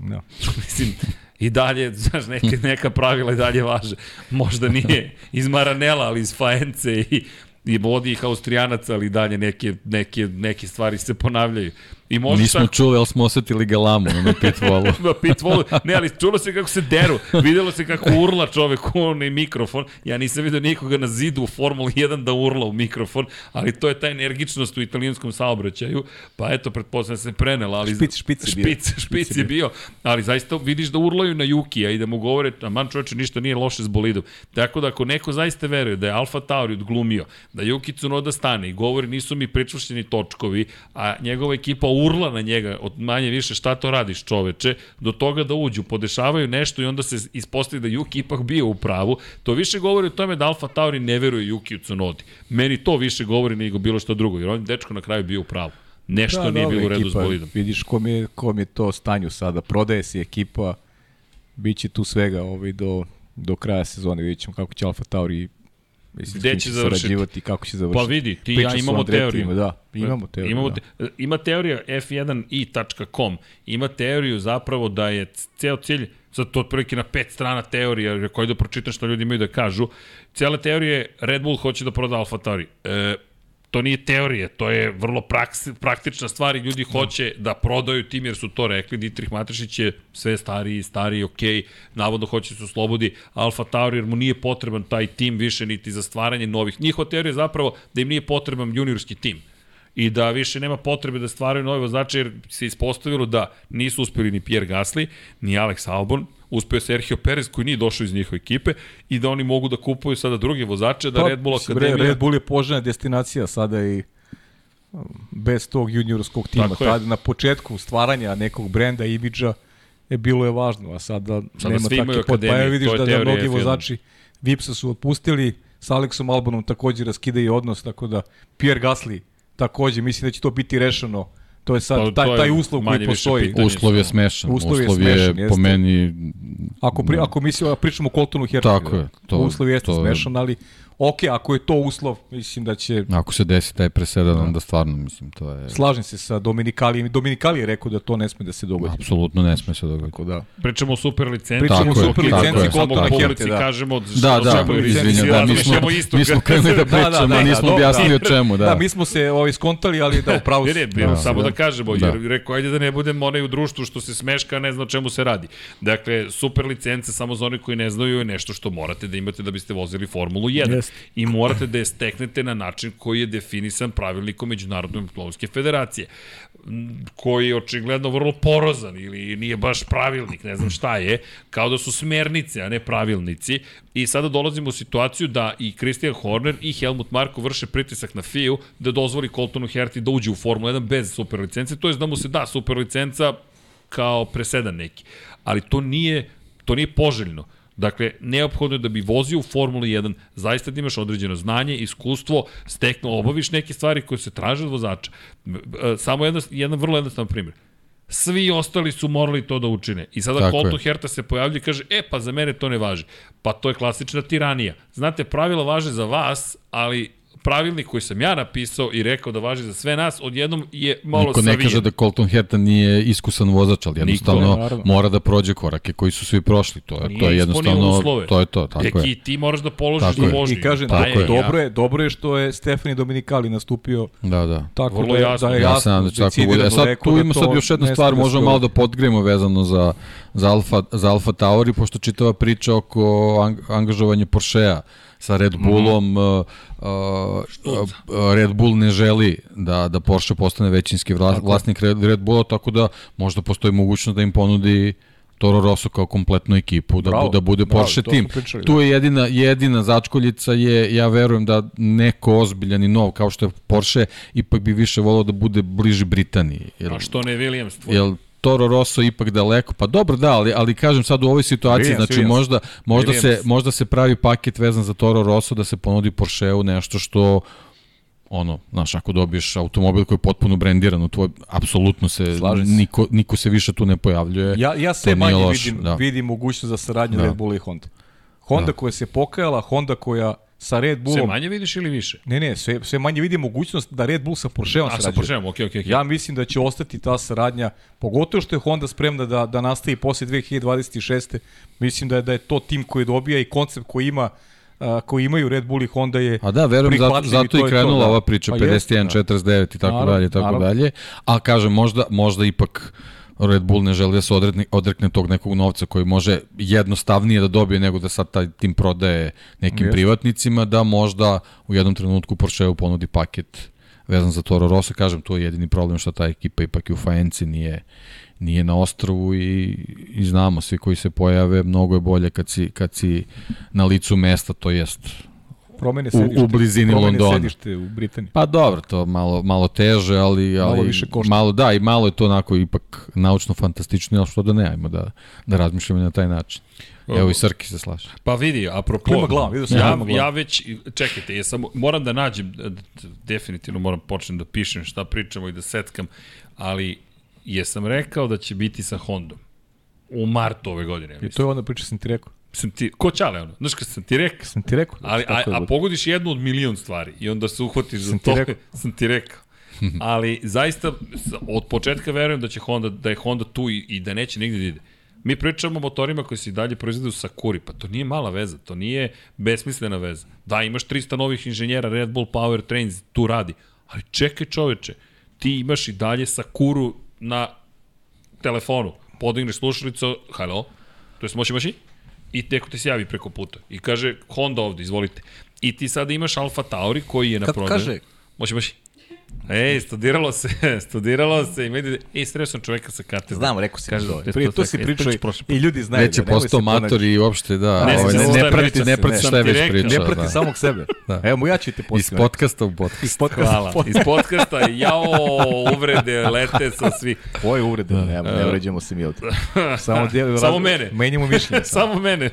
Da. Mislim, i dalje, znaš, neke, neka pravila i dalje važe. Možda nije iz Maranela, ali iz Faence i, i vodi ih Austrijanaca, ali dalje neke, neke, neke stvari se ponavljaju. I može Nismo čuli, ali smo osetili galamu na pit wallu. na pit wallu. Ne, ali čulo se kako se deru. Videlo se kako urla čovek u onaj mikrofon. Ja nisam vidio nikoga na zidu u Formuli 1 da urla u mikrofon, ali to je ta energičnost u italijanskom saobraćaju. Pa eto, pretpostavljam da se prenela. Ali, Špic, špic je bio. Špic, špic je bio. Ali zaista vidiš da urlaju na Jukija i da mu govore, a man čoveče, ništa nije loše s bolidom. Tako da ako neko zaista veruje da je Alfa Tauri odglumio, da Juki Tsunoda stane i govori nisu mi pričvršćeni točkovi, a njegova ekipa urla na njega od manje više šta to radiš čoveče, do toga da uđu, podešavaju nešto i onda se ispostavi da Juki ipak bio u pravu, to više govori o tome da Alfa Tauri ne veruje Juki Tsunodi. Meni to više govori nego bilo što drugo, jer on dečko na kraju bio u pravu. Nešto da, nije bilo u redu s bolidom. Vidiš kom je, kom je to stanju sada. Prodaje se ekipa, bit će tu svega ovaj, do, do kraja sezone. Vidjet ćemo kako će Alfa Tauri mislim, Gde će završiti? kako će završiti. Pa vidi, ti Priča ja imamo teoriju. Da, imamo teoriju. Imamo da. te, ima teorija f1i.com, ima teoriju zapravo da je ceo cilj, sad to otprilike na pet strana teorija, koji da pročitam što ljudi imaju da kažu, cijela teorija je Red Bull hoće da proda Alfa Tauri. E, to nije teorija, to je vrlo praks, praktična stvar i ljudi hoće da prodaju tim jer su to rekli. Dietrich Matešić je sve stariji, stariji, ok, navodno hoće da se oslobodi Alfa Tauri jer mu nije potreban taj tim više niti za stvaranje novih. Njihova teorija je zapravo da im nije potreban juniorski tim i da više nema potrebe da stvaraju nove vozače jer se ispostavilo da nisu uspeli ni Pierre Gasly, ni Alex Albon, uspeo Sergio Perez koji nije došao iz njihove ekipe i da oni mogu da kupuju sada druge vozače, da Pa, Red Bull Akademija... Red Bull je poželjna destinacija sada i um, bez tog juniorskog tima. Tako je. Tad, na početku stvaranja nekog brenda, imidža, je bilo je važno, a sada, Sada nema takve pod... Pa evo vidiš da, da mnogi F1. vozači Vipsa su otpustili, sa Aleksom Albonom takođe raskidaju odnos, tako da Pierre Gasly takođe, mislim da će to biti rešeno. To je sad Pa, taj, to je taj uslov koji postoji. pitanje. Uslov je smešan. Uslov je Uslov je, smešan, po jeste. meni... Ako, pri, ako mislimo, pričamo o Coltonu Hertu. Tako je, to- uslov jeste to- smešan, ali ok, ako je to uslov, mislim da će Ako se desi taj presedan, onda stvarno, mislim, to je... Slažem se sa Dominikalijem. Dominikali je rekao da to ne sme da se dogodi. Apsolutno ne sme se dogoditi. Tako da. Pričamo o super licenci. Pričamo o super licenci tako je. Herte, da. kažemo Da, da, je izvinjam, da, mi smo, mi smo krenuli da pričamo, nismo dobro, objasnili da. o čemu, da. Da, mi smo se ovaj, skontali, ali da, upravo Ne, ne, da, samo da, kažemo, jer Da. rekao, ajde da ne budemo onaj u društvu što se smeška, ne zna o čemu se radi. Dakle, super licence, samo za one koji ne znaju, je nešto što morate da imate da biste vozili Formulu 1. I morate da je steknete na način koji je definisan pravilnikom Međunarodne automobilske federacije koji je očigledno vrlo porozan ili nije baš pravilnik, ne znam šta je, kao da su smernice, a ne pravilnici. I sada dolazimo u situaciju da i Christian Horner i Helmut Marko vrše pritisak na FIU da dozvoli Coltonu Herti da uđe u Formulu 1 bez super licence, to je da mu se da super licenca kao presedan neki. Ali to nije, to nije poželjno. Dakle, neophodno je da bi vozio u Formuli 1, zaista da imaš određeno znanje, iskustvo, stekno, obaviš neke stvari koje se traže od vozača. E, Samo jedan, jedan vrlo jednostavan primjer. Svi ostali su morali to da učine. I sada Tako Colton je. Herta se pojavlja i kaže, e, pa za mene to ne važi. Pa to je klasična tiranija. Znate, pravila važe za vas, ali pravilnik koji sam ja napisao i rekao da važi za sve nas, odjednom je malo Niko ne savijen. kaže da Colton Herta nije iskusan vozač, ali jednostavno naravno. mora da prođe korake koji su svi prošli. To je, Nije to je jednostavno, uslove. to je to, tako Deki, je. ti moraš da položiš Tako da vožnju. I kažem, Pa tako, je, dobro, ja. je, dobro je što je Stefani Dominikali nastupio Da, da. tako Vrlo da, je- jasno. da je Ja jasno, se nadam da će tako bude. E sad, tu da ima sad još jedna stvar, da možemo malo da podgremo vezano za, za, Alfa, za Alfa Tauri, pošto čitava priča oko ang, angažovanja Porschea sa Red Mhm. Bullom, uh, uh, Red Bull ne želi da, da Porsche postane većinski vla, vlasnik Red, Red Bulla, tako da možda postoji mogućnost da im ponudi Toro Rosso kao kompletnu ekipu, da, Bravo, da bude bravo, Porsche to tim. pričali, Tu je jedina, jedina začkoljica je, ja verujem da neko ozbiljan i nov, kao što je Porsche, ipak bi više volao da bude bliži Britaniji. Jer, A što ne Williams tvoj? Jel Toro Rosso ipak daleko? Pa dobro, da, ali, ali kažem sad u ovoj situaciji, Williams, znači Williams. možda, možda, se, Williams. možda se pravi paket vezan za Toro Rosso da se ponudi Porscheu nešto što ono, znaš, ako dobiješ automobil koji je potpuno brendiran tvoj, apsolutno se, Slažem se. niko, niko se više tu ne pojavljuje. Ja, ja sve manje loše, vidim, da. vidim mogućnost za saradnju Da. Red Bulla i Honda. Honda Da. koja se pokajala, Honda koja sa Red Sve Bullom... manje vidiš ili više? Ne, ne, sve, sve manje vidim mogućnost da Red Bull sa Porscheom A sa sarađuje. Porscheom, okej, okej. okej. Ja mislim da će ostati ta saradnja, pogotovo što je Honda spremna da, da nastavi posle 2026. Mislim da je, da je to tim koji dobija i koncept koji ima a, koji imaju Red Bull i Honda je A da, verujem, zato, zato to i krenula to, da. ova priča, Pa 51, jeste, da. 49 i tako Naravno, dalje, tako naravno. dalje. A kažem, možda, možda ipak Red Bull ne želi da se odrekne, odrekne tog nekog novca koji može jednostavnije da dobije nego da sad taj tim prodaje nekim Jeste. privatnicima, da možda u jednom trenutku Porscheu ponudi paket vezan za Toro Rosso. Kažem, to je jedini problem što ta ekipa ipak i u Faenci nije, nije na ostrovu i, i znamo, svi koji se pojave, mnogo je bolje kad si, kad si na licu mesta, to jest promene u- u sedište. blizini Londona. sedište u Britaniji. Pa dobro, to malo, malo teže, ali, ali Malo više košta. Malo, da, i malo je to onako ipak naučno fantastično, ali što da ne, ajmo da, da razmišljamo na taj način. Evo i Srki se slaže. Pa vidi, apropo... Klima glavom, vidio sam ja, glavom. ja već, čekajte, ja sam, moram da nađem, definitivno moram počnem da pišem šta pričamo i da setkam, ali jesam rekao da će biti sa Hondom. U martu ove godine, ja I to je onda priča sam ti rekao. Sam ti, ko čale ono? Znaš kad sam ti rekao? Sam ti rekao. da Ali, a, a pogodiš jednu od milion stvari i onda se uhvatiš za Sam ti to. rekao. sam ti rekao. Ali zaista od početka verujem da će Honda da je Honda tu i, i da neće nigde da ide. Mi pričamo o motorima koji se i dalje proizvode u Sakuri, pa to nije mala veza, to nije besmislena veza. Da, imaš 300 novih inženjera, Red Bull Power Trains tu radi, ali čekaj čoveče, ti imaš i dalje Sakuru na telefonu, podigneš slušalicu, halo, to je moći maši, i neko ti se javi preko puta i kaže Honda ovde, izvolite. I ti sada imaš Alfa Tauri koji je na Kako prodaju. kaže? Moći maši. Ej, studiralo se, studiralo se i meni, ej, sreo sam čoveka sa katedra. Znam, rekao si Kaže, to. Prije to- to si pričao i- prošle i ljudi znaju. Već je da postao mator i uopšte, da, Ne, ovaj, ne, ne, ne, prati, ne, prati šta je već rekao, ne pričao. Ne prati Da. samog sebe. Da. Evo mu ja ću ti Iz poslati. podcasta u podcast. Iz podcasta. Hvala. Iz podcasta, jao, uvrede, lete sa svi. Koje uvrede, ne, ne vređamo se mi ovde. Samo, djel, Samo mene. Menjamo mišljenje. samo. Mene.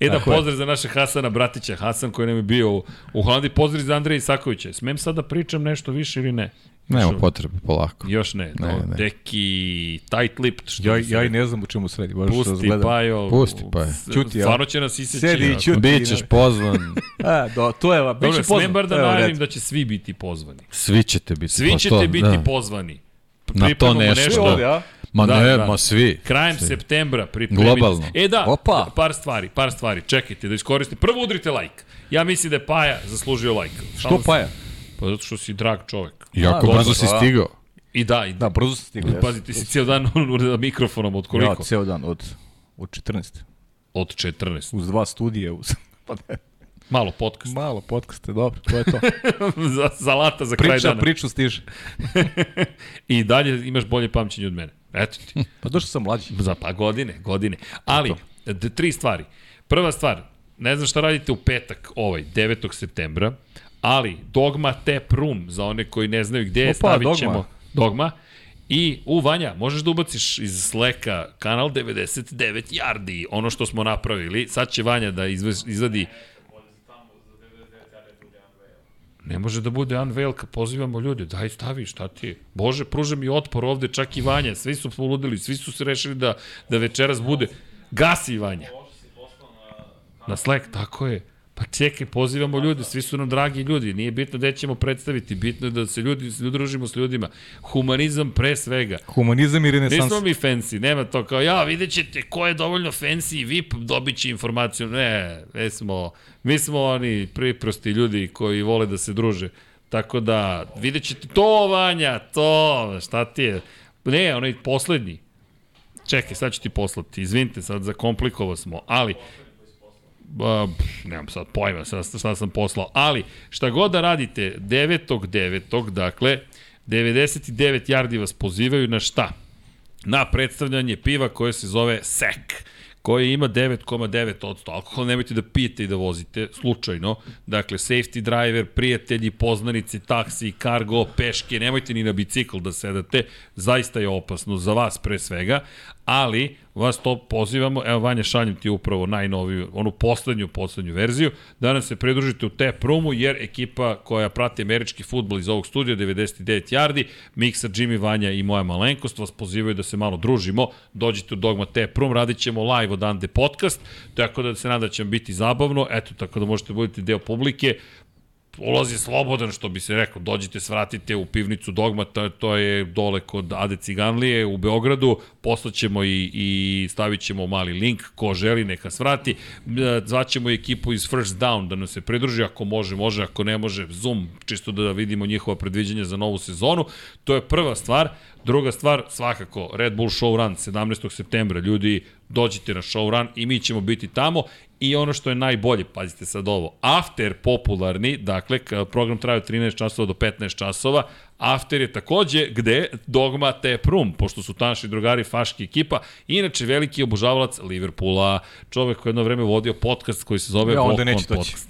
E da pozdrav za naše Hasana Bratića. Hasan koji nam je bio u, Hollandi. Pozdrav za Andreja Isakovića. Smem sad da pričam nešto više ili ne? Nema Još- potrebe, polako. Još ne. Ne, no, ne. Deki, tight lipped. Što Ja, ja i ne znam u čemu se radi, baš što Pusti. Pajo. Pusti, Pajo. Ćuti, ja. Stvarno će nas iseći. Sedi i ćuti. Bićeš pozvan, A, do, to je, Dobro, biće smem pozvan. bar da najavim da će svi biti pozvani. svi ćete biti. Svi pa ćete to, biti da. pozvani. Na to nešto, da. ovde, a? Ma Da, ne, da. ma svi. Krajem Svi. septembra pripremite Globalno. E da, Opa. par stvari, par stvari. Čekajte da iskoristite. Prvo udrite like. Ja mislim da je Paja zaslužio like. Što Paja? Pa zato što si drag čovek. Jako A, brzo si a. stigao. I da, i Da, brzo se stigli. Pazi, ti si cijel dan na mikrofonom od Ja, koliko? ceo dan, od, od 14. Od 14. Uz dva studije, uz... Pa ne, Malo podcast. malo podcaste, dobro, to je to. za, za lata, za kraj Priča, dana. priču stiže. I dalje imaš bolje pamćenje od mene. Eto ti. Pa došao sam mlađi. Za pa godine, godine. Ali, tri stvari. Prva stvar, ne znam šta radite u petak ovaj, 9. septembra, ali Dogma Tap Room, za one koji ne znaju gde je, stavit Dogma. ćemo Dogma. I u Vanja, možeš da ubaciš iz Sleka kanal 99 Yardi, ono što smo napravili. Sad će Vanja da izvadi Ne može da bude unveil kad pozivamo ljude. Daj stavi, šta ti je? Bože, pruža mi otpor ovde, čak i Vanja. Svi su poludili, svi su se rešili da, da večeras bude. Gasi Vanja. Na Slack, tako je. Pa čekaj, pozivamo ljude, svi su nam dragi ljudi, nije bitno gde ćemo predstaviti, bitno je da se ljudi, družimo s ljudima. Humanizam pre svega. Humanizam i renesans. Nismo mi fancy, nema to kao, ja, vidjet ćete ko je dovoljno fancy i VIP dobit će informaciju. Ne, mi smo, mi smo oni priprosti ljudi koji vole da se druže. Tako da, vidjet ćete to, Vanja, to, šta ti je? Ne, onaj poslednji. Čekaj, sad ću ti poslati, izvinite, sad zakomplikovao smo, ali uh, nemam sad pojma sad, šta sam poslao, ali šta god da radite, 9.9. dakle, 99 yardi vas pozivaju na šta? Na predstavljanje piva koje se zove SEK koji ima 9,9% alkohola, nemojte da pijete i da vozite, slučajno. Dakle, safety driver, prijatelji, poznanici, taksi, kargo, peške, nemojte ni na bicikl da sedate, zaista je opasno za vas pre svega, ali vas to pozivamo, evo Vanja šaljem ti upravo najnoviju, onu poslednju, poslednju verziju, da nam se pridružite u te prumu, jer ekipa koja prati američki futbol iz ovog studija, 99 yardi, Miksa, Jimmy, Vanja i moja malenkost vas pozivaju da se malo družimo, dođite u Dogma te prum, radit ćemo live od Ande podcast, tako da se nada da će vam biti zabavno, eto, tako da možete buditi deo publike, ulaz je slobodan, što bi se rekao, dođite, svratite u pivnicu Dogma, to, je dole kod Ade Ciganlije u Beogradu, poslaćemo i, i stavit ćemo mali link, ko želi neka svrati, e, zvaćemo ekipu iz First Down da nam se pridruži, ako može, može, ako ne može, Zoom, čisto da vidimo njihova predviđanja za novu sezonu, to je prva stvar, Druga stvar, svakako, Red Bull Showrun 17. septembra, ljudi, dođite na showrun i mi ćemo biti tamo i ono što je najbolje, pazite sad ovo, after popularni, dakle, program traje od 13 časova do 15 časova, after je takođe gde Dogma Tap Room, pošto su naši drugari faški ekipa, inače veliki obožavalac Liverpoola, čovek koji jedno vreme vodio podcast koji se zove ja, neće podcast.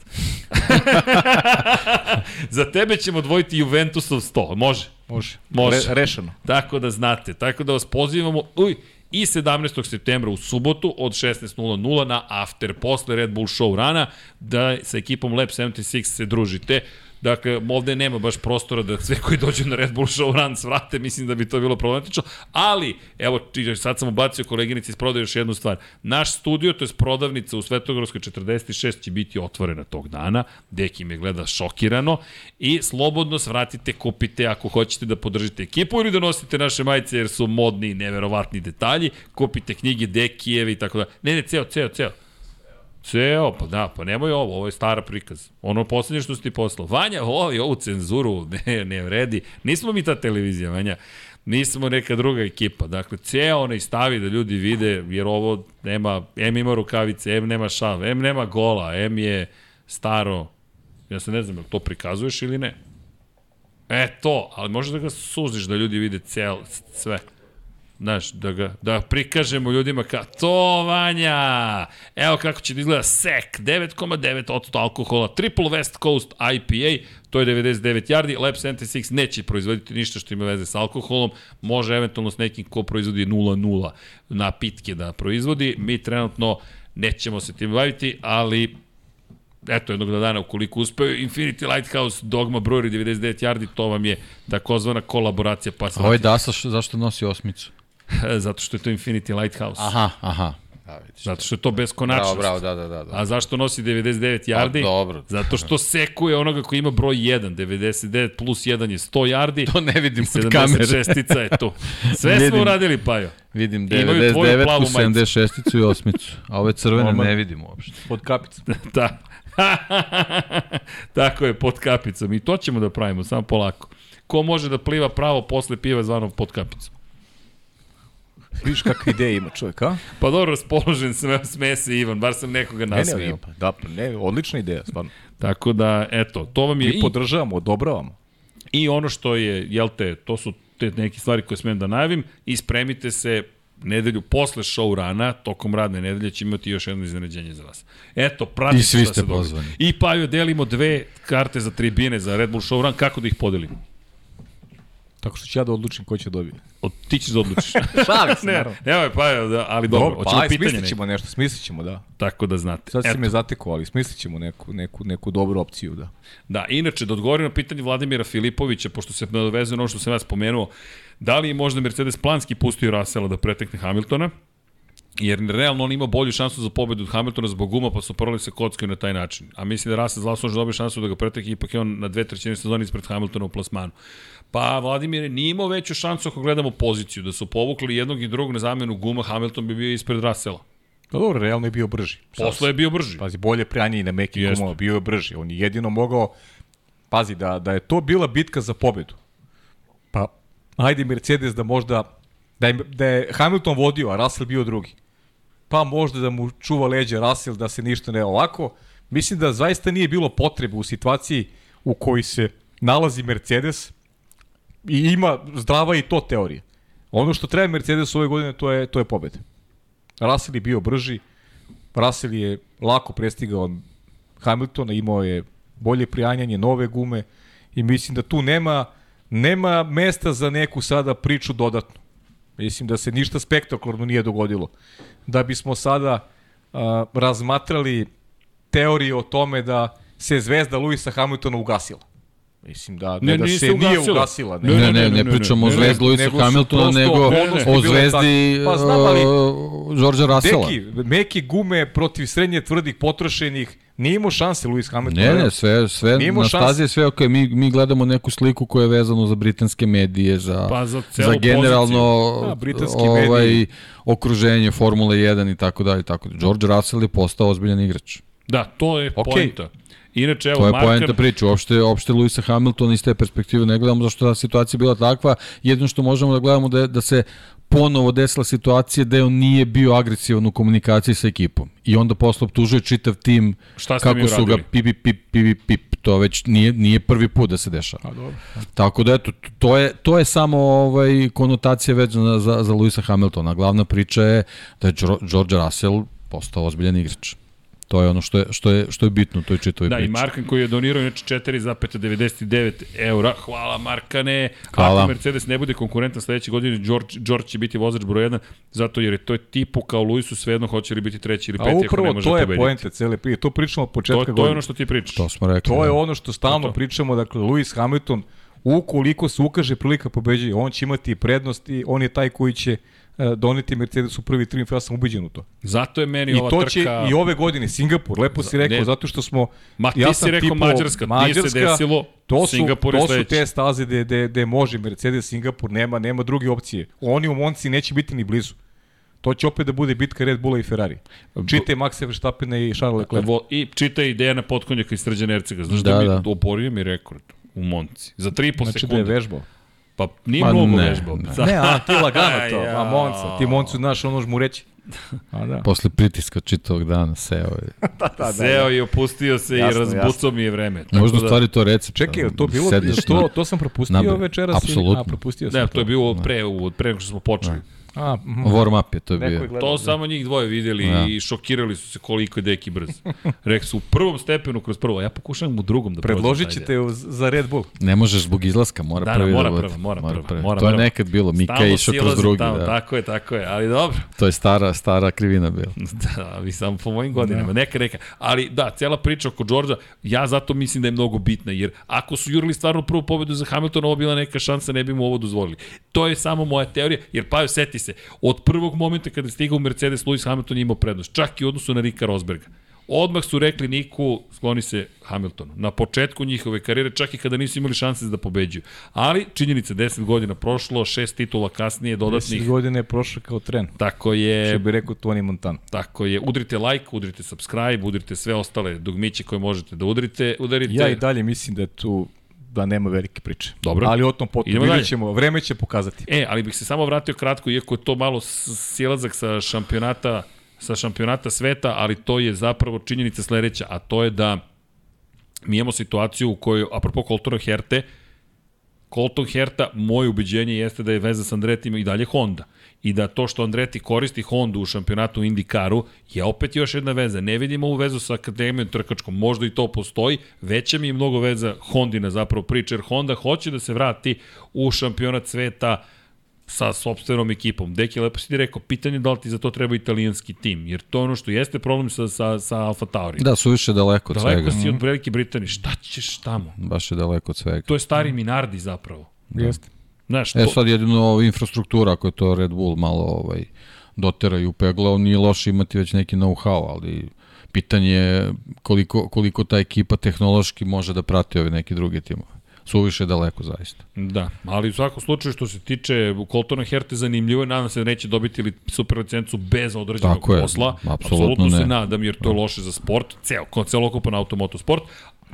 Za tebe ćemo odvojiti Juventusov 100, može? Može. Može. Re, rešeno. Tako da znate, tako da vas pozivamo, uj, i 17. septembra u subotu od 16.00 na After posle Red Bull Show rana da sa ekipom Lab 76 se družite. Dakle, ovde nema baš prostora da sve koji dođu na Red Bull Show Run svrate, mislim da bi to bilo problematično, ali, evo, sad sam ubacio koleginici iz prodaje još jednu stvar. Naš studio, to je prodavnica u Svetogorskoj 46 će biti otvorena tog dana, Deki me gleda šokirano i slobodno svratite, kupite ako hoćete da podržite ekipu ili da nosite naše majice jer su modni i neverovatni detalji, kupite knjige Dekijeve i tako da. Ne, ne, ceo, ceo, ceo. Ceo, pa da, pa nemoj ovo, ovo je stara prikaz. Ono poslednje što si ti poslao. Vanja, ovo i ovu cenzuru ne, ne vredi. Nismo mi ta televizija, Vanja. Nismo neka druga ekipa. Dakle, ceo onaj stavi da ljudi vide, jer ovo nema, M ima rukavice, M nema šal, M nema gola, M je staro. Ja se ne znam, to prikazuješ ili ne? E to, ali možeš da ga suziš da ljudi vide cel, sve. Znaš, da, ga, da prikažemo ljudima ka to Vanja, evo kako će da izgleda SEK, 9,9% alkohola, Triple West Coast IPA, to je 99 yardi, Lab 76 neće proizvoditi ništa što ima veze sa alkoholom, može eventualno s nekim ko proizvodi 0,0 na pitke da proizvodi, mi trenutno nećemo se tim baviti, ali eto jednog dana ukoliko uspeju Infinity Lighthouse Dogma Brewery 99 yardi to vam je takozvana kolaboracija pa Ovo je Dasa zašto nosi osmicu? Zato što je to Infinity Lighthouse. Aha, aha. Da, vidiš. Zato što je to beskonačnost. Bravo, bravo, da, da, da. da. A zašto nosi 99 yardi? A, dobro. Zato što sekuje onoga koji ima broj 1. 99 plus 1 je 100 yardi. To ne vidim od kamere. 76 je to. Sve vidim, smo uradili, Pajo. Vidim 99 plus 76 i osmicu. A ove crvene Oma. ne vidim uopšte. Pod kapicom. da. Tako je, pod kapicom. I to ćemo da pravimo, samo polako. Ko može da pliva pravo posle piva zvano pod kapicom? Viš kakve ideje ima čovjek, a? Pa dobro, raspoložen sam, sme se Ivan, bar sam nekoga nasmio. Ne, ne, pa, da, pa ne, odlična ideja, stvarno. Tako da, eto, to vam je... Mi podržavamo, odobravamo. I ono što je, jel te, to su te neke stvari koje smem da najavim, i spremite se nedelju posle show rana, tokom radne nedelje će imati još jedno iznenađenje za vas. Eto, pratite I svi ste pozvani. I pa joj delimo dve karte za tribine za Red Bull show run, kako da ih podelimo? Tako što ću ja da odlučim ko će dobiti. Od, ti ćeš da odlučiš. Šalim se, ne, naravno. Evo je, pa, da, ali dobro, dobro pa, aj, smislit ćemo nešto, smislit ćemo, da. Tako da znate. Sad si me zatekao, ali smislit ćemo neku, neku, neku dobru opciju, da. Da, inače, da odgovorim na pitanje Vladimira Filipovića, pošto se nadoveze na ono što sam vas spomenuo, da li je možda Mercedes planski pustio Rasela da pretekne Hamiltona? jer realno on ima bolju šansu za pobedu od Hamiltona zbog guma, pa su porali se kockaju na taj način. A mislim da Russell zaslužno dobio šansu da ga pretek ipak je on na dve trećine sezoni ispred Hamiltona u plasmanu. Pa Vladimir nije imao veću šansu ako gledamo poziciju, da su povukli jednog i drugog na zamenu guma, Hamilton bi bio ispred Russella. Pa dobro, realno je bio brži. Posle je bio brži. Pazi, bolje pranje i na mekim Jeste. gumama, bio je brži. On je jedino mogao, pazi, da, da je to bila bitka za pobedu. Pa, ajde Mercedes da možda, da je, da je Hamilton vodio, a Russell bio drugi. Pa možda da mu čuva leđa Russell, da se ništa ne ovako. Mislim da zaista nije bilo potrebe u situaciji u kojoj se nalazi Mercedes i ima zdrava i to teorija. Ono što treba Mercedes ove godine, to je, to je pobeda. Russell je bio brži, Russell je lako prestigao Hamiltona, imao je bolje prijanjanje, nove gume i mislim da tu nema nema mesta za neku sada priču dodatnu. Mislim da se ništa spektakularno nije dogodilo. Da bismo sada a, razmatrali teorije o tome da se zvezda Luisa Hamiltona ugasila. Mislim da, ne, Ne, da se nije ugasila. Ne, ne, ne, ne, pričamo o zvezdi Luisa Hamiltona, nego o zvezdi takve. Pa znam, ali- uh, Đorđa Rasela. Deki, meke gume protiv srednje tvrdih potrošenih, nije imao šanse Luis Hamilton. Ne, ne, sve, sve na stazi je sve okej. Mi, mi gledamo neku sliku koja je vezana za britanske medije, za, Pa za za generalno. Da, britanski ovaj, mediji. okruženje Formule 1 i tako dalje. i Tako. dalje. George Russell je postao ozbiljan igrač. Da, to je Okej. poenta. Inače, evo, To je Markan, poenta priče. Uopšte, uopšte Luisa Hamiltona iz te perspektive ne gledamo zašto ta situacija bila takva. Jedino što možemo da gledamo da, da se ponovo desila situacija da on nije bio agresivan u komunikaciji sa ekipom. I onda posle optužuje čitav tim Šta kako su ga pip, pip, pip, pip, pip. To već nije, nije prvi put da se dešava. A, dobro. Tako da eto, to je, to je samo ovaj, konotacija vezana za, za Luisa Hamiltona. Glavna priča je da je George Russell postao ozbiljan igrač. To je ono što je, što je, što je bitno u toj čitavoj Da, priči. i Markan koji je donirao inače 4,99 eura. Hvala Markane. Hvala. Ako Mercedes ne bude konkurentan sledeće godine, George, George će biti vozač broj 1, zato jer je to je tipu kao Luisu svejedno hoće li biti treći ili A peti ako ne može to je pobediti. poenta cele priče. To pričamo od početka To, to je godine. ono što ti pričaš. To smo rekli. To je da. ono što stalno To. pričamo, dakle, Lewis Hamilton, ukoliko se ukaže prilika pobeđuje, on će imati prednost i on je taj koji će doneti Mercedes u prvi triumf, ja sam ubeđen u to. Zato je meni I ova to trka... će i ove godine, Singapur, lepo si rekao, ne. zato što smo... Ma ti ja si rekao tipao Mađarska, nije se desilo, to su, Singapur je to su te staze gde, gde, gde može Mercedes, Singapur, nema, nema druge opcije. Oni u Monci neće biti ni blizu. To će opet da bude bitka Red Bulla i Ferrari. Čite Maxa Verstappena i Charles Leclerc. Evo, I čita ideja na potkonjaka iz Srđana Ercega. Znaš da, Da, mi da. oborio mi rekord u Monci. Za 3,5 Znači da sekunde. je vežbao. Pa nije Ma mnogo ne, vežbao. ne. Ne, a ti lagano to, a Monca, ti Moncu znaš ono mu reći. A da. Posle pritiska čitavog dana seo je. da, da, Seo i opustio se Jasno, i razbucao mi je vreme. Tako Možda da- stvari to recept. Čekaj, to bilo, Sediš to, to sam propustio večeras? Apsolutno. A, propustio sam Ne, to je bilo od pre, od pre nego što smo počeli. A, mhm. Warm up je to Neko je bio. gledao. To samo njih dvoje videli Da. i šokirali su se koliko je deki brz. Rekli su u prvom stepenu kroz prvo, a ja pokušavam u drugom da prođem. Predložit ćete uz- za Red Bull. Ne možeš zbog izlaska, mora Da, da, prvi mora bude. prva, mora prva, prvi. mora to je nekad bilo, Mika Stalno je išao kroz drugi. Tamo, Da. Tako je, tako je, ali dobro. To je stara, stara krivina bila. Da, vi samo po mojim godinama, neka, neka. Ali da, cela priča oko Đorđa, ja zato mislim da je mnogo bitna, jer ako su jurili stvarno prvu pobedu za Hamiltona, ovo bila neka šansa, ne bi mu ovo dozvolili. To je samo moja teorija, jer pa seti se, od prvog momenta kada je stigao Mercedes, Lewis Hamilton je imao prednost, čak i u odnosu na Rika Rosberga. Odmah su rekli Niku, skloni se Hamiltonu. Na početku njihove karijere, čak i kada nisu imali šanse da pobeđuju. Ali, činjenica, 10 godina prošlo, šest titula kasnije, 10 dodatnih. godine je prošlo kao tren. Tako je, Što bi rekao Tony Montana. Tako je, udrite like, udrite subscribe, udrite sve ostale dugmiće koje možete da udrite, udarite. Ja i dalje mislim da tu da nema velike priče. Dobro. Ali o tom potom vidjet ćemo, vreme će pokazati. E, ali bih se samo vratio kratko, iako je to malo s- silazak sa šampionata sa šampionata sveta, ali to je zapravo činjenica sledeća, a to je da mi imamo situaciju u kojoj, apropo Coltona Herte, Colton Herta, moje ubeđenje jeste da je veza sa Andretima i dalje Honda. I da to što Andreti koristi Hondu u šampionatu u IndyCaru je opet još jedna veza. Ne vidimo ovu vezu sa akademijom trkačkom, možda i to postoji, veća mi je mnogo veza Hondina zapravo priča, jer Honda hoće da se vrati u šampionat sveta sa sobstvenom ekipom. Deki, lepo si ti rekao, pitanje je da li ti za to treba italijanski tim, jer to je ono što jeste problem sa, sa, sa Alfa Tauri. Da, su više daleko od Daleko svega. si od Velike Britanije, šta ćeš tamo? Baš je daleko od svega. To je stari Minardi zapravo. Jeste. Znaš, E to, sad jedino infrastruktura, ako je to Red Bull malo ovaj, doteraju u pegla, nije loše imati već neki know-how, ali pitanje je koliko, koliko ta ekipa tehnološki može da prati ove neke druge timove suviše daleko zaista. Da, ali u svakom slučaju što se tiče Coltona Herte zanimljivo je, nadam se da neće dobiti li super licencu bez određenog Tako je, posla. apsolutno ne. se nadam jer to je loše za sport, ceo, celokupan automotosport,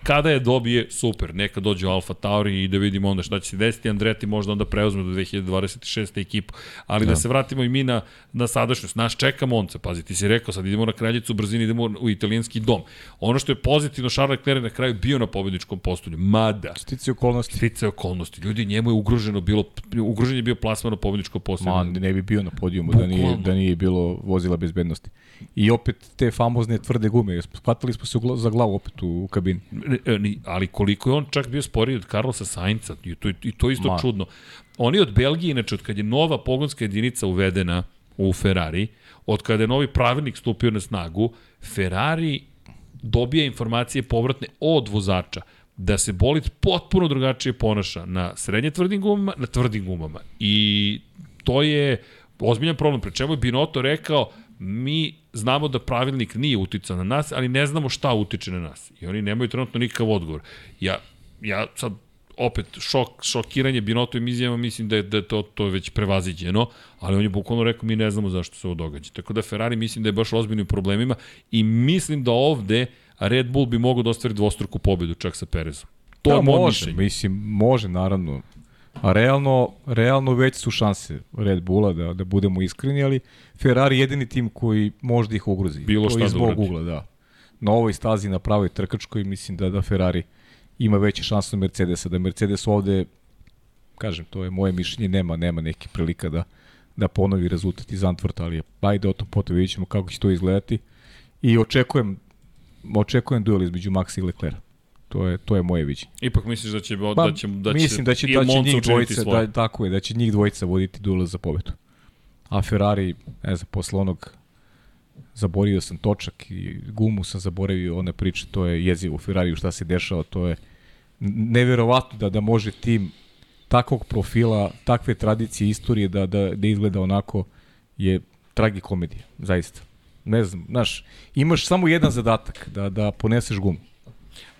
kada je dobije, super, neka dođe u Alfa Tauri i da vidimo onda šta će se desiti, Andreti možda onda preuzme do 2026. ekipu, ali da. da se vratimo i mi na, na sadašnjost, naš čeka Monca, pazi, ti si rekao, sad idemo na kraljicu brzini, idemo u italijanski dom. Ono što je pozitivno, Charles Leclerc na kraju bio na pobedničkom postolju, mada. Stice okolnosti. Stice okolnosti. Ljudi, njemu je ugroženo bilo, ugrožen je bio plasman na pobedničkom postolju. Ma, ne bi bio na podijumu da nije, da nije bilo vozila bezbednosti. I opet te famozne tvrde gume, shvatili smo se za glavu opet u, u kabini. E, ali koliko je on čak bio sporiji od Carlosa Sainca, i to, i to isto Ma. čudno. Oni od Belgije, inače, od kad je nova pogonska jedinica uvedena u Ferrari, od kada je novi pravilnik stupio na snagu, Ferrari dobija informacije povratne od vozača da se bolid potpuno drugačije ponaša na srednje tvrdim gumama, na tvrdim gumama. I to je ozbiljan problem. Pre čemu je Binotto rekao, mi znamo da pravilnik nije uticao na nas, ali ne znamo šta utiče na nas. I oni nemaju trenutno nikakav odgovor. Ja, ja sad opet šok, šokiranje Binotovim izjavama, mislim da je, da je to, to je već prevaziđeno, ali on je bukvalno rekao mi ne znamo zašto se ovo događa. Tako da Ferrari mislim da je baš ozbiljnim problemima i mislim da ovde Red Bull bi mogao da ostvari dvostruku pobedu čak sa Perezom. To da, je moj može, mišljenje. Mislim, može naravno. A realno, realno već su šanse Red Bulla da, da budemo iskreni, ali Ferrari jedini tim koji može da ih ugrozi. Bilo šta da ugla, da. Na ovoj stazi na pravoj trkačkoj mislim da da Ferrari ima veće šanse od Mercedesa, da Mercedes ovde kažem, to je moje mišljenje, nema nema neke prilika da da ponovi rezultat iz Antvorta, ali ajde o tom potom vidjet ćemo kako će to izgledati. I očekujem očekujem duel između Maxa i Leclerc. To je to je moje viđenje. Ipak misliš da će ba, da će da će mislim da će da će njih dvojica da tako je, da će njih dvojica voditi duel za pobedu. A Ferrari, ne znam, posle onog zaboravio sam točak i gumu sam zaboravio one priče, to je jezivo u Ferrariju šta se dešava, to je neverovatno da da može tim takvog profila, takve tradicije, istorije da, da, da izgleda onako je tragikomedija, zaista. Ne znam, znaš, imaš samo jedan zadatak, da, da poneseš gumu.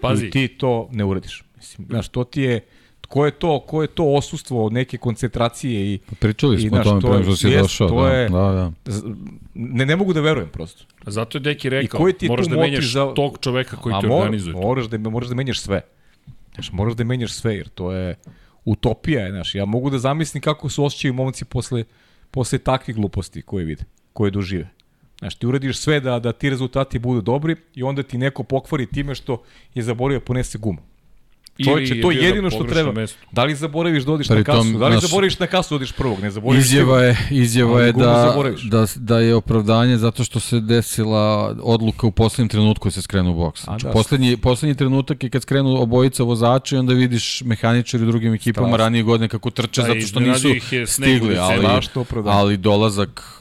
Pazi. I ti to ne uradiš. Mislim, znaš, to ti je, ko je to, ko je to osustvo od neke koncentracije i pa Pričali smo o tome pre što si došao, to da, je, da, da. Ne, ne mogu da verujem prosto. A zato je Deki rekao, ti moraš da menjaš za... tog čoveka koji A te mor, organizuje. Moraš da, moraš da menjaš sve. Znaš, moraš da menjaš sve, jer to je utopija, je, znaš. Ja mogu da zamislim kako su osjećaju momci posle, posle takvih gluposti koje vide, koje dožive. Znaš, ti uradiš sve da, da ti rezultati budu dobri i onda ti neko pokvari time što je zaboravio da ponese gumu. Čovječe, to je jedino što treba. Mesto. Da li zaboraviš da odiš na kasu? Da li naš... zaboraviš na kasu da odiš prvog? Ne zaboraviš izjava je, izjava je da, da, da je opravdanje zato što se desila odluka u poslednjem trenutku da se skrenu u boks. Znači, da, poslednji, poslednji trenutak je kad skrenu obojica vozača i onda vidiš mehaničari u drugim ekipama Strašno. ranije godine kako trče da, zato što nisu stigli, ali, ali dolazak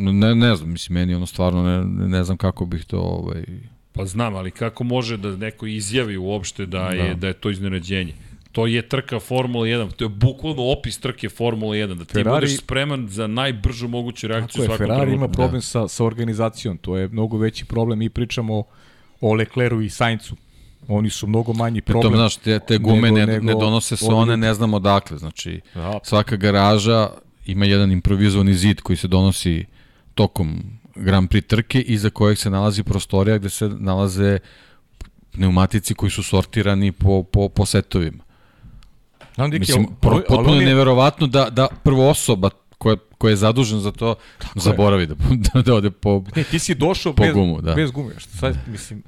Ne, ne znam, mislim, meni ono stvarno ne, ne znam kako bih to ovaj, Pa znam, ali kako može da neko izjavi uopšte da je, da. da je to iznenađenje? To je trka Formula 1, to je bukvalno opis trke Formula 1, da ti Ferrari, budeš spreman za najbržu moguću reakciju svakog trenutka. Ferrari ima problem da. sa, sa organizacijom, to je mnogo veći problem, mi pričamo o Lecleru i Saincu, oni su mnogo manji problem. Pritom, znaš, te, te gume nego, ne, nego, ne donose se one, ne znamo dakle, znači da. svaka garaža ima jedan improvizovani zid koji se donosi tokom Grand Prix trke iza kojeg se nalazi prostorija gde se nalaze pneumatici koji su sortirani po, po, po setovima. Znam, Mislim, pro, potpuno je neverovatno da, da prvo osoba koja, koja je zadužen za to Tako zaboravi da, da, da ode po Ne, ti si došao po bez, gumu, da. bez gume. Šta sad, mislim,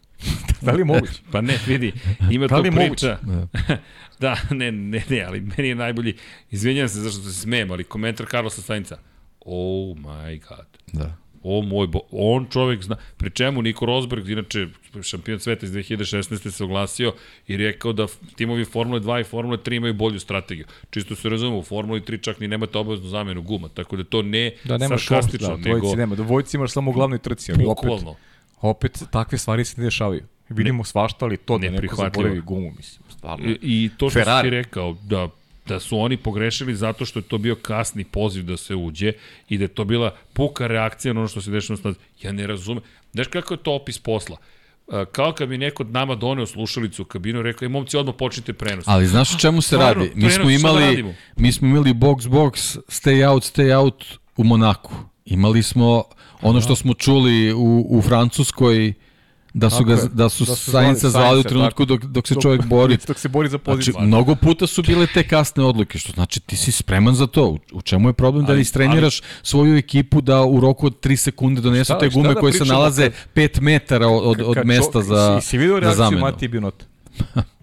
da li je moguće? Pa ne, vidi, ima da to priča. Da. da, ne, ne, ne, ali meni je najbolji, izvinjam se zašto se smijem, ali komentar Carlosa Sainca, oh my god. Da o moj, bo, on čovek zna, pri čemu Niko Rosberg, inače šampion sveta iz 2016. se oglasio i rekao da timovi Formule 2 i Formule 3 imaju bolju strategiju. Čisto se razumemo, u Formuli 3 čak ni nemate obaveznu zamenu guma, tako da to ne da, nemaš sarkastično, da, dvojici nego... nema, dvojici imaš samo u glavnoj trci, ali opet, opet takve stvari se ne dešavaju. Vidimo ne, svašta, ali to da neko zaboravi gumu, mislim. Stvarno. I, I to što Ferrari. si rekao, da da su oni pogrešili zato što je to bio kasni poziv da se uđe i da je to bila puka reakcija na ono što se dešava na stazi. Ja ne razumem. Znaš kako je to opis posla? E, kao kad bi neko od nama doneo slušalicu u kabinu i rekao, e, momci, odmah počnite prenos. Ali znaš o čemu se Stvarno, radi? Mi smo da imali, mi smo imali box box, stay out, stay out u Monaku. Imali smo ono što smo čuli u, u Francuskoj, da su, ga, da su, Da su Sainca zvali u trenutku dok, dok se Dok- čovjek bori. Dok se bori za Znači, poziciju. mnogo puta su bile te kasne odluke, što znači ti si spreman za to. U, čemu je problem da Ali- istreniraš svoju ekipu da u roku od 3 sekunde donesu Šta- te šta gume da koje se nalaze kad- 5 metara od, od, od mesta čo- za, si, si vidio za reakciju zamenu. Matije Binota?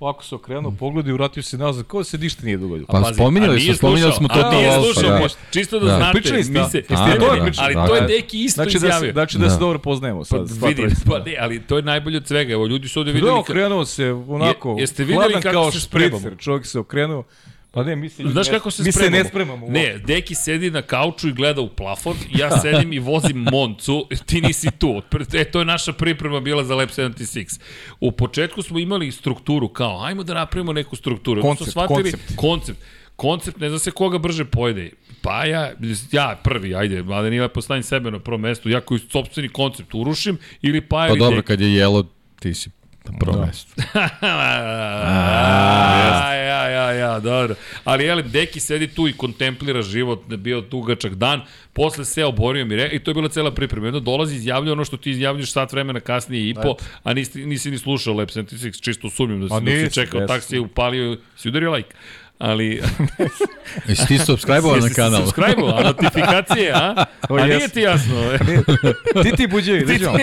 Ovako se okrenuo, pogled i vratio se nazad, kao da se ništa nije dogodilo. Pa Pazi, spominjali smo, spominjali smo a Total nije Alpha, slušao, da. čisto da, Da. znate, Pričali ste, mi da. se, Jeste A, to da, ali da, to je da. Deki isto Znači da, se, izjavio. znači da Da. se dobro poznajemo Pa sad. sva vidi, pa ne, ali to je najbolje od svega. Evo, ljudi su ovde Da, videli... ka- okrenuo se onako, Je- jeste videli kako kao se spremamo? čovjek se okrenuo. Pa ne, mi se, Znaš ne, kako se mi spremamo? se ne spremamo. Ne, Deki sedi na kauču i gleda u plafon, ja sedim i vozim Moncu, ti nisi tu. E, to je naša priprema bila za Lab 76. U početku smo imali strukturu, kao, ajmo da napravimo neku strukturu. Koncept, shvatili- koncept. Koncept. Koncept, ne zna se koga brže pojede. Pa ja, ja prvi, ajde, mada nije lepo stavim sebe na prvo mesto, ja koji sobstveni koncept urušim, ili pa Pa dobro, Deki. kad je jelo, ti si na prvom Da. mestu. ja, ja, ja, ja, dobro. Ali, jeli, Deki sedi tu i kontemplira život, da bio dugačak dan, posle seo, borio mi re, i to je bila cela priprema. Jedno dolazi, izjavlja ono što ti izjavljaš sat vremena kasnije i po, a nisi, nisi ni slušao Lab 76, čisto sumnjam da si, A dok si nisam, čekao jesam. taksije, upalio, si udario like. Ali, Jesi ti subscribe-ovao na jesi kanal? subscribe a notifikacije, a? O, a nije ti jasno. ti ti buđevi, držimo.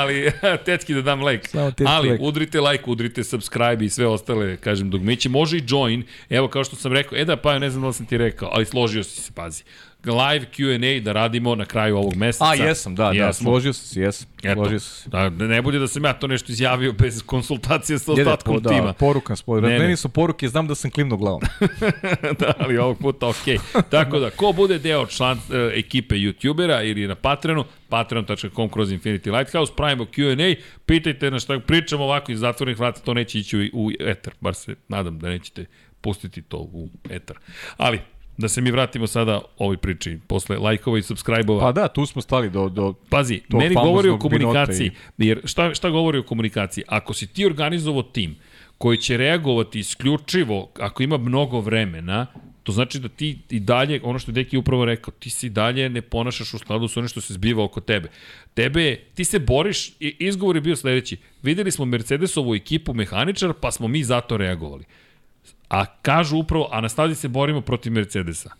ali tetski da dam like. Ali like. udrite like, udrite subscribe i sve ostale, kažem, dugmiće. Može i join. Evo, kao što sam rekao, e da, pa ne znam da sam ti rekao, ali složio si se, pazi. Live Q&A da radimo na kraju ovog meseca. A, jesam, da, da, Jesmo. složio sam se, jesam. Eto, Složio sam se. da, ne bude da sam ja to nešto izjavio bez konsultacije sa Jede, ostatkom po, da, tima. poruka spod. Ne, ne. Meni su poruke, znam da sam klimno glavom. da, ali ovog puta okej. Tako da, ko bude deo član e, ekipe youtubera ili na Patreonu, patreon.com kroz Infinity Lighthouse, pravimo Q&A, pitajte na šta pričamo ovako iz zatvorenih vrata, to neće ići u, u eter, bar se nadam da nećete pustiti to u eter. Ali, da se mi vratimo sada ovoj priči, posle lajkova i subscribe-ova. Pa da, tu smo stali do, do Pazi, tog meni govori o komunikaciji. Binota Jer šta, šta govori o komunikaciji? Ako si ti organizovao tim koji će reagovati isključivo ako ima mnogo vremena, to znači da ti i dalje, ono što je Deki upravo rekao, ti se i dalje ne ponašaš u skladu sa onim što se zbiva oko tebe. Tebe, ti se boriš, i izgovor je bio sledeći, videli smo Mercedesovu ekipu mehaničar, pa smo mi zato reagovali. A kažu upravo, a na stazi se borimo protiv Mercedesa.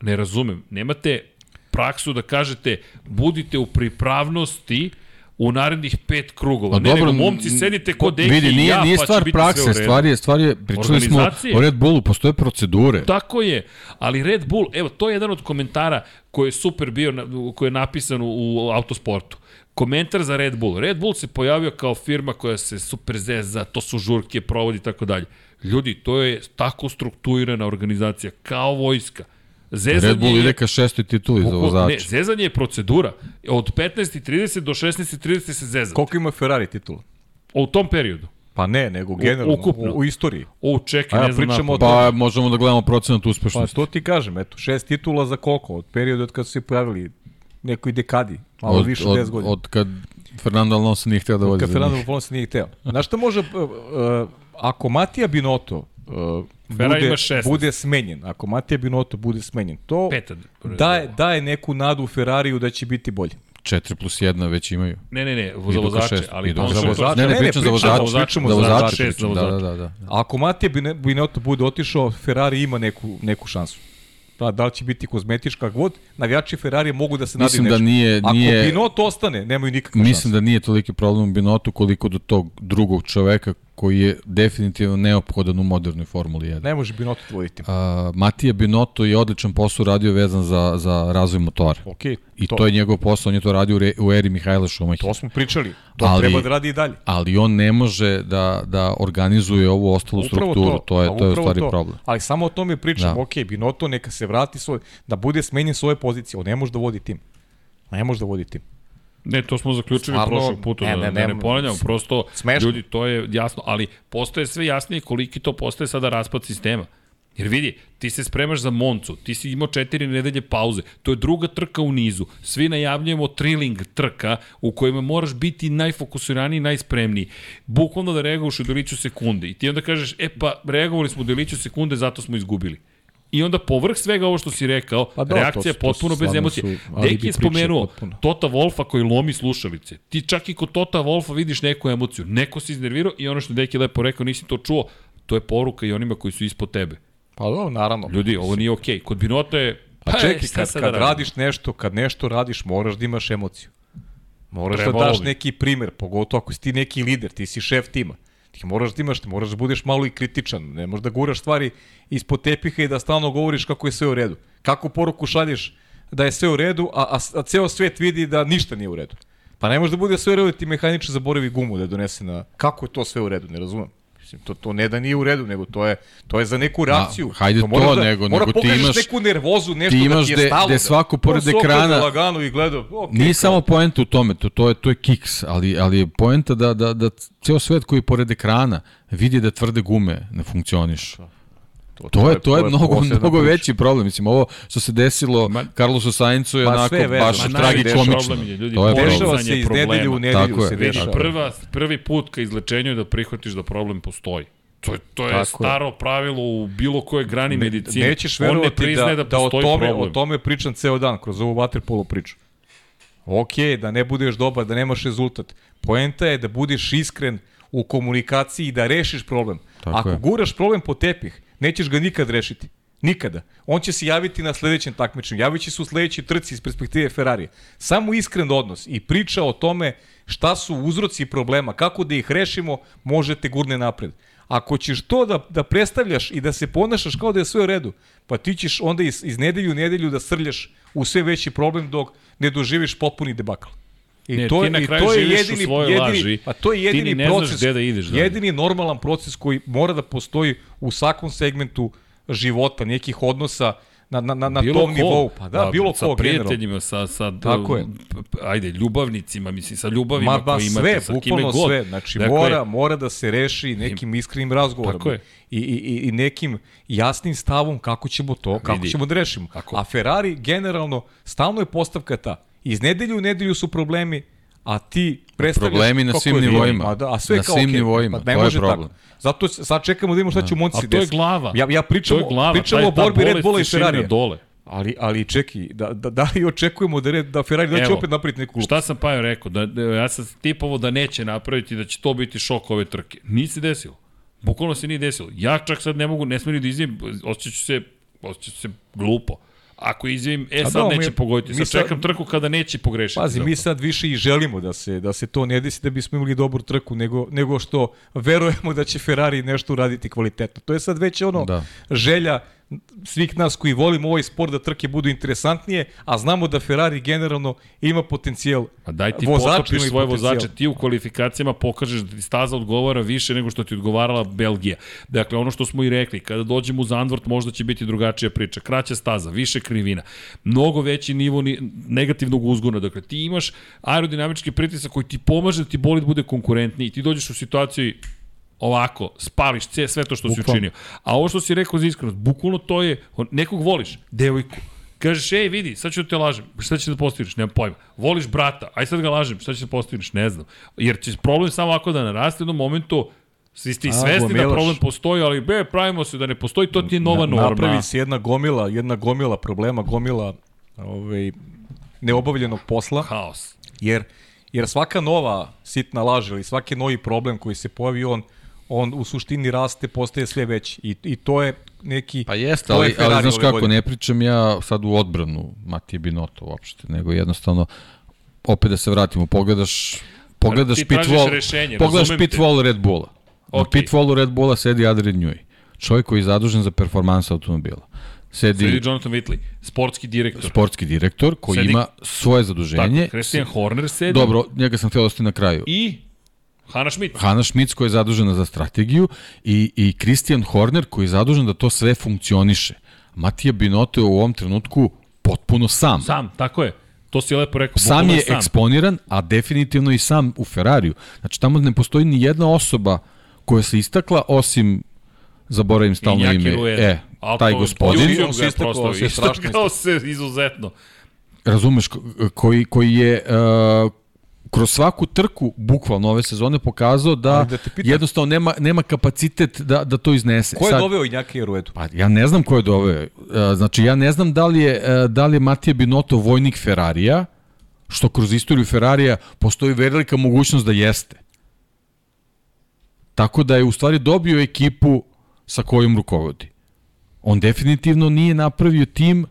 Ne razumem. Nemate praksu da kažete budite u pripravnosti u narednih pet krugova. Pa ne, dobro, nego momci sedite kod Deki vidi, nije, i ja, nije pa stvar će biti prakse, sve u redu. stvar je, stvar je, pričali smo o Red Bullu, postoje procedure. Tako je, ali Red Bull, evo, to je jedan od komentara koji je super bio, koji je napisan u, u autosportu. Komentar za Red Bull. Red Bull se pojavio kao firma koja se super zeza, to su žurke, provodi i tako dalje. Ljudi, to je tako strukturirana organizacija, kao vojska. Zezanje Red Bull ide ka šestoj tituli za Bukval- Ne, zezanje je procedura. Od 15.30 do 16.30 se zeza. Koliko ima Ferrari titula? U tom periodu. Pa ne, nego generalno, ukupno. u, u istoriji. O, čekaj, A ja ne znam pričamo napad. o Pa možemo da gledamo procenat Pa uspešnosti. to ti kažem, eto, šest titula za koliko? Od perioda od kad su se pojavili nekoj dekadi, malo od, više od 10 od, godina. od kad Fernando Alonso nije htio da vozi kad za Fernando. Alonso nije hteo. Znaš šta može, uh, uh, ako Matija Binotto uh, Ferrari bude, ima 16. bude smenjen, ako Matija Binotto bude smenjen, to Peta. daje, daje neku nadu u Ferrariju da će biti bolje. 4 plus 1 već imaju. Ne, ne, ne, za vozače, ali on za što- vozače. Ne, ne, pričam za vozače. pričamo za za vozače. pričam, za Da, vozače. da, da. da. Ako Matija Binotto bude otišao, Ferrari ima neku, neku šansu. Da, da li će biti kozmetička god, navijači Ferrari mogu da se nadaju Mislim da nešto. nije, Ako nije, Binotto ostane, nemaju nikakve mislim šanse. da nije toliki problem u Binotu koliko do tog drugog čoveka koji je definitivno neophodan u modernoj Formuli 1. Ne može Binotto voditi. Uh, Matija Binotto je odličan posao radio vezan za, za razvoj motora. Ok, I to, je njegov posao, on je to radio u, re, u eri Mihajla Šumahira. to smo pričali. To Ali- treba da radi i dalje. Ali on ne može da, da organizuje ovu ostalu Upravo strukturu, to, je, a to je u stvari to. problem. Ali samo o tome pričam. Da. Da. Ok, Binotto neka se vrati svoj, da bude smenjen svoje pozicije. On ne može da vodi tim. Ne može da vodi tim. Ne, to smo zaključili Stvarno, prošlog puta, ne, ne, ne, ne, da ne, ne ponavljamo, prosto smešno. ljudi, to je jasno, ali postoje sve jasnije koliki to postoje sada raspad sistema. Jer vidi, ti se spremaš za Moncu, ti si imao četiri nedelje pauze, to je druga trka u nizu, svi najavljujemo triling trka u kojima moraš biti najfokusiraniji, najspremniji. Bukvalno da reaguješ u deliću sekunde i ti onda kažeš, e pa reagovali smo u deliću sekunde, zato smo izgubili. I onda povrh svega ovo što si rekao, Pa pa da, reakcija to je to potpuno su bez emocije. su Deki je spomenuo potpuno. Tota Wolfa koji lomi slušalice. Ti čak i kod Tota Wolfa vidiš neku emociju. Neko se iznervirao i ono što je Deki lepo rekao, nisi to čuo, to je poruka i onima koji su ispod tebe. Pa da, naravno. Ljudi, ovo nije okej. Okay. Kod Binota je... Pa e, čekaj, kad, kad da radiš nešto, kad nešto radiš, moraš da imaš emociju. Moraš Trebalo da daš bi. neki primer, pogotovo ako si ti neki lider, ti si šef tima. Ti moraš da imaš, ti moraš da budeš malo i kritičan, ne možeš da guraš stvari ispod tepiha i da stalno govoriš kako je sve u redu. Kako poruku šalješ da je sve u redu, a, a, a ceo svet vidi da ništa nije u redu. Pa ne može da bude sve u redu, ti mehaničar zaboravi gumu da donese na... Kako je to sve u redu, ne razumem. Mislim, to, to ne da nije u redu, nego to je, to je za neku reakciju. hajde to, moraš da, nego- mora nego ti imaš- neku nervozu, nešto ti da imaš ti je stalo. de da- svako pored okrene ekrana- lagano i gleda, ok, Nije kao- samo poenta u tome, to, to, je, to je kiks, ali, ali je poenta da, da, da ceo svet koji je pored ekrana vidi da tvrde gume ne funkcionišu. To je, to je mnogo, posebna mnogo priča. veći problem. Mislim, ovo što se desilo Ma- Carlosu Saincu je onako sve je vezano. baš Ma tragikomično. problem je, ljudi, To je dešava problem. Dešava se iz nedelju u nedelju Tako je. se dešava. prva, prvi put ka izlečenju je da prihvatiš da problem postoji. To je, to je Tako je. staro pravilo u bilo kojoj grani medicine. Nećeš ne verovati priznaje da, da, da, o, postoji tome, problem. o tome pričam ceo dan, kroz ovu waterpolo priču. Ok, da ne budeš dobar, da nemaš rezultat. Poenta je da budeš iskren u komunikaciji i da rešiš problem. Tako Ako je. guraš problem po tepih, nećeš ga nikad rešiti. Nikada. On će se javiti na sledećem takmičenju. Javit će se u sledećoj trci iz perspektive Ferrarija. Samo iskren odnos i priča o tome šta su uzroci problema, kako da ih rešimo, možete gurne napred. Ako ćeš to da, da predstavljaš i da se ponašaš kao da je sve u redu, pa ti ćeš onda iz, iz nedelju u nedelju da srljaš u sve veći problem dok ne doživiš potpuni debakl. I Ne, to, ti na kraju to je živiš u jedini, svojoj jedini, laži. Pa to je jedini ni ne znaš proces, gde da ideš dalje. jedini normalan proces koji mora da postoji u svakom segmentu života, nekih odnosa na, na, na, na bilo tom ko. nivou. Pa da, bilo sa ko, generalno. prijateljima, sa, sa Tako je. ajde, ljubavnicima, mislim, sa ljubavima Ma, ma koje imate, sve, sa kime god. sve. Znači, Dakle, mora, mora da se reši nekim iskrenim razgovorom. Tako je. I, i, i- nekim jasnim stavom kako ćemo to, kako Vidi. ćemo da rešimo. A Ferrari, generalno, stalno je postavka ta. Iz nedelju u nedelju su problemi, a ti predstavljaš... Problemi na svim nivoima. Ma da, a sve Na kao svim okej. nivoima, Pa to je može problem. Tako. Zato sad čekamo da vidimo šta će u Monci A to je glava. Ja, ja pričam, to je glava. pričam taj- o borbi Red Bulla i Ferrarija. Dole. Ali, ali čekaj, da, da, da li očekujemo da, da Ferrari da će Evo, opet napraviti neku glupost? Šta sam Pajo rekao? Da, da, ja sam tipovo da neće napraviti, da će to biti šok ove trke. Nije se desilo. Bukvalno se nije desilo. Ja čak sad ne mogu, ne smijem ni da izvijem, osjećaću se, osjećaću se glupo. Ako izvijem, e sad da, neće mi- pogoditi. mi Sad sad- čekam trku kada neće pogrešiti. Pazi, mi sad više i želimo da se da se to ne desi da bismo imali dobru trku nego nego što verujemo da će Ferrari nešto uraditi kvalitetno. To je sad već ono Da. želja svih nas koji volimo ovaj sport da trke budu interesantnije, a znamo da Ferrari generalno ima potencijal. A daj ti potopiš svoje potencijal. vozače, ti u kvalifikacijama pokažeš da ti staza odgovara više nego što ti odgovarala Belgija. Dakle, ono što smo i rekli, kada dođemo u Zandvort možda će biti drugačija priča. Kraća staza, više krivina, mnogo veći nivo ni, negativnog uzgona. Dakle, ti imaš aerodinamički pritisak koji ti pomaže da ti bolid bude konkurentniji i ti dođeš u situaciju i ovako, spališ sve, sve to što si Bukvalno. učinio. A ovo što si rekao za iskrenost, bukvalno to je, nekog voliš, devojku, Kažeš, ej, vidi, sad ću da te lažem. Šta ćeš da postigneš? Nemam pojma. Voliš brata, aj sad ga lažem. Šta ćeš da postigneš? Ne znam. Jer će problem samo ovako da naraste u jednom momentu Svi ste svesni da gomilaš. problem postoji, ali be, pravimo se da ne postoji, to ti je nova Na- norma. Napravi se jedna gomila, jedna gomila problema, gomila ovaj, neobavljenog posla. Haos. Jer, jer svaka nova sitna laž ili svaki novi problem koji se pojavi, on, on u suštini raste, postaje sve veći. I, i to je neki... Pa jeste, to je ali, Ferrari ali znaš kako, godine. ne pričam ja sad u odbranu Matije Binotto uopšte, nego jednostavno, opet da se vratimo, pogledaš, pogledaš Ti pit tražiš wall, rešenje, pogledaš pit te. wall Red Bulla. Na Okej. pit wallu Red Bulla sedi Adrian Newey, čovjek koji je zadužen za performansu automobila. Sedi, Sedi Jonathan Whitley, sportski direktor. sportski direktor koji Sedi- ima svoje zaduženje. Tako, Christian Horner sedi. Dobro, njega sam htio ostati na kraju. I Hanna Schmidt. Hanna Schmitz koja je zadužena za strategiju i, i Christian Horner koji je zadužen da to sve funkcioniše. Matija Binotto je u ovom trenutku potpuno sam. Sam, tako je. To si lepo rekao. sam je eksponiran, a definitivno i sam u Ferrariju. Znači, tamo ne postoji ni jedna osoba koja se istakla, osim, zaboravim stalno ime, Rueda. e, taj gospodin, ga se je istakao, prosto se strašno istakao se izuzetno. razumeš, ko- koji, koji je uh, kroz svaku trku, bukvalno ove sezone, pokazao da, da pitam- jednostavno nema, nema kapacitet da, da to iznese. Ko je Sad- doveo Injaki Ruedu? Pa ja ne znam ko je doveo. E, Znači ja ne znam da li je, e, da li je Matija Binotto vojnik Ferrarija, što kroz istoriju Ferrarija postoji velika mogućnost da jeste. Tako da je u stvari dobio ekipu sa kojom rukovodi. On definitivno nije napravio tim uh,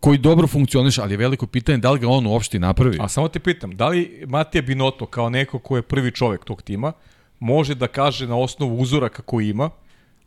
koji dobro funkcioniše, ali je veliko pitanje da li ga on uopšte napravi. A samo te pitam, da li Matija Binotto kao neko ko je prvi čovek tog tima može da kaže na osnovu uzoraka koji ima,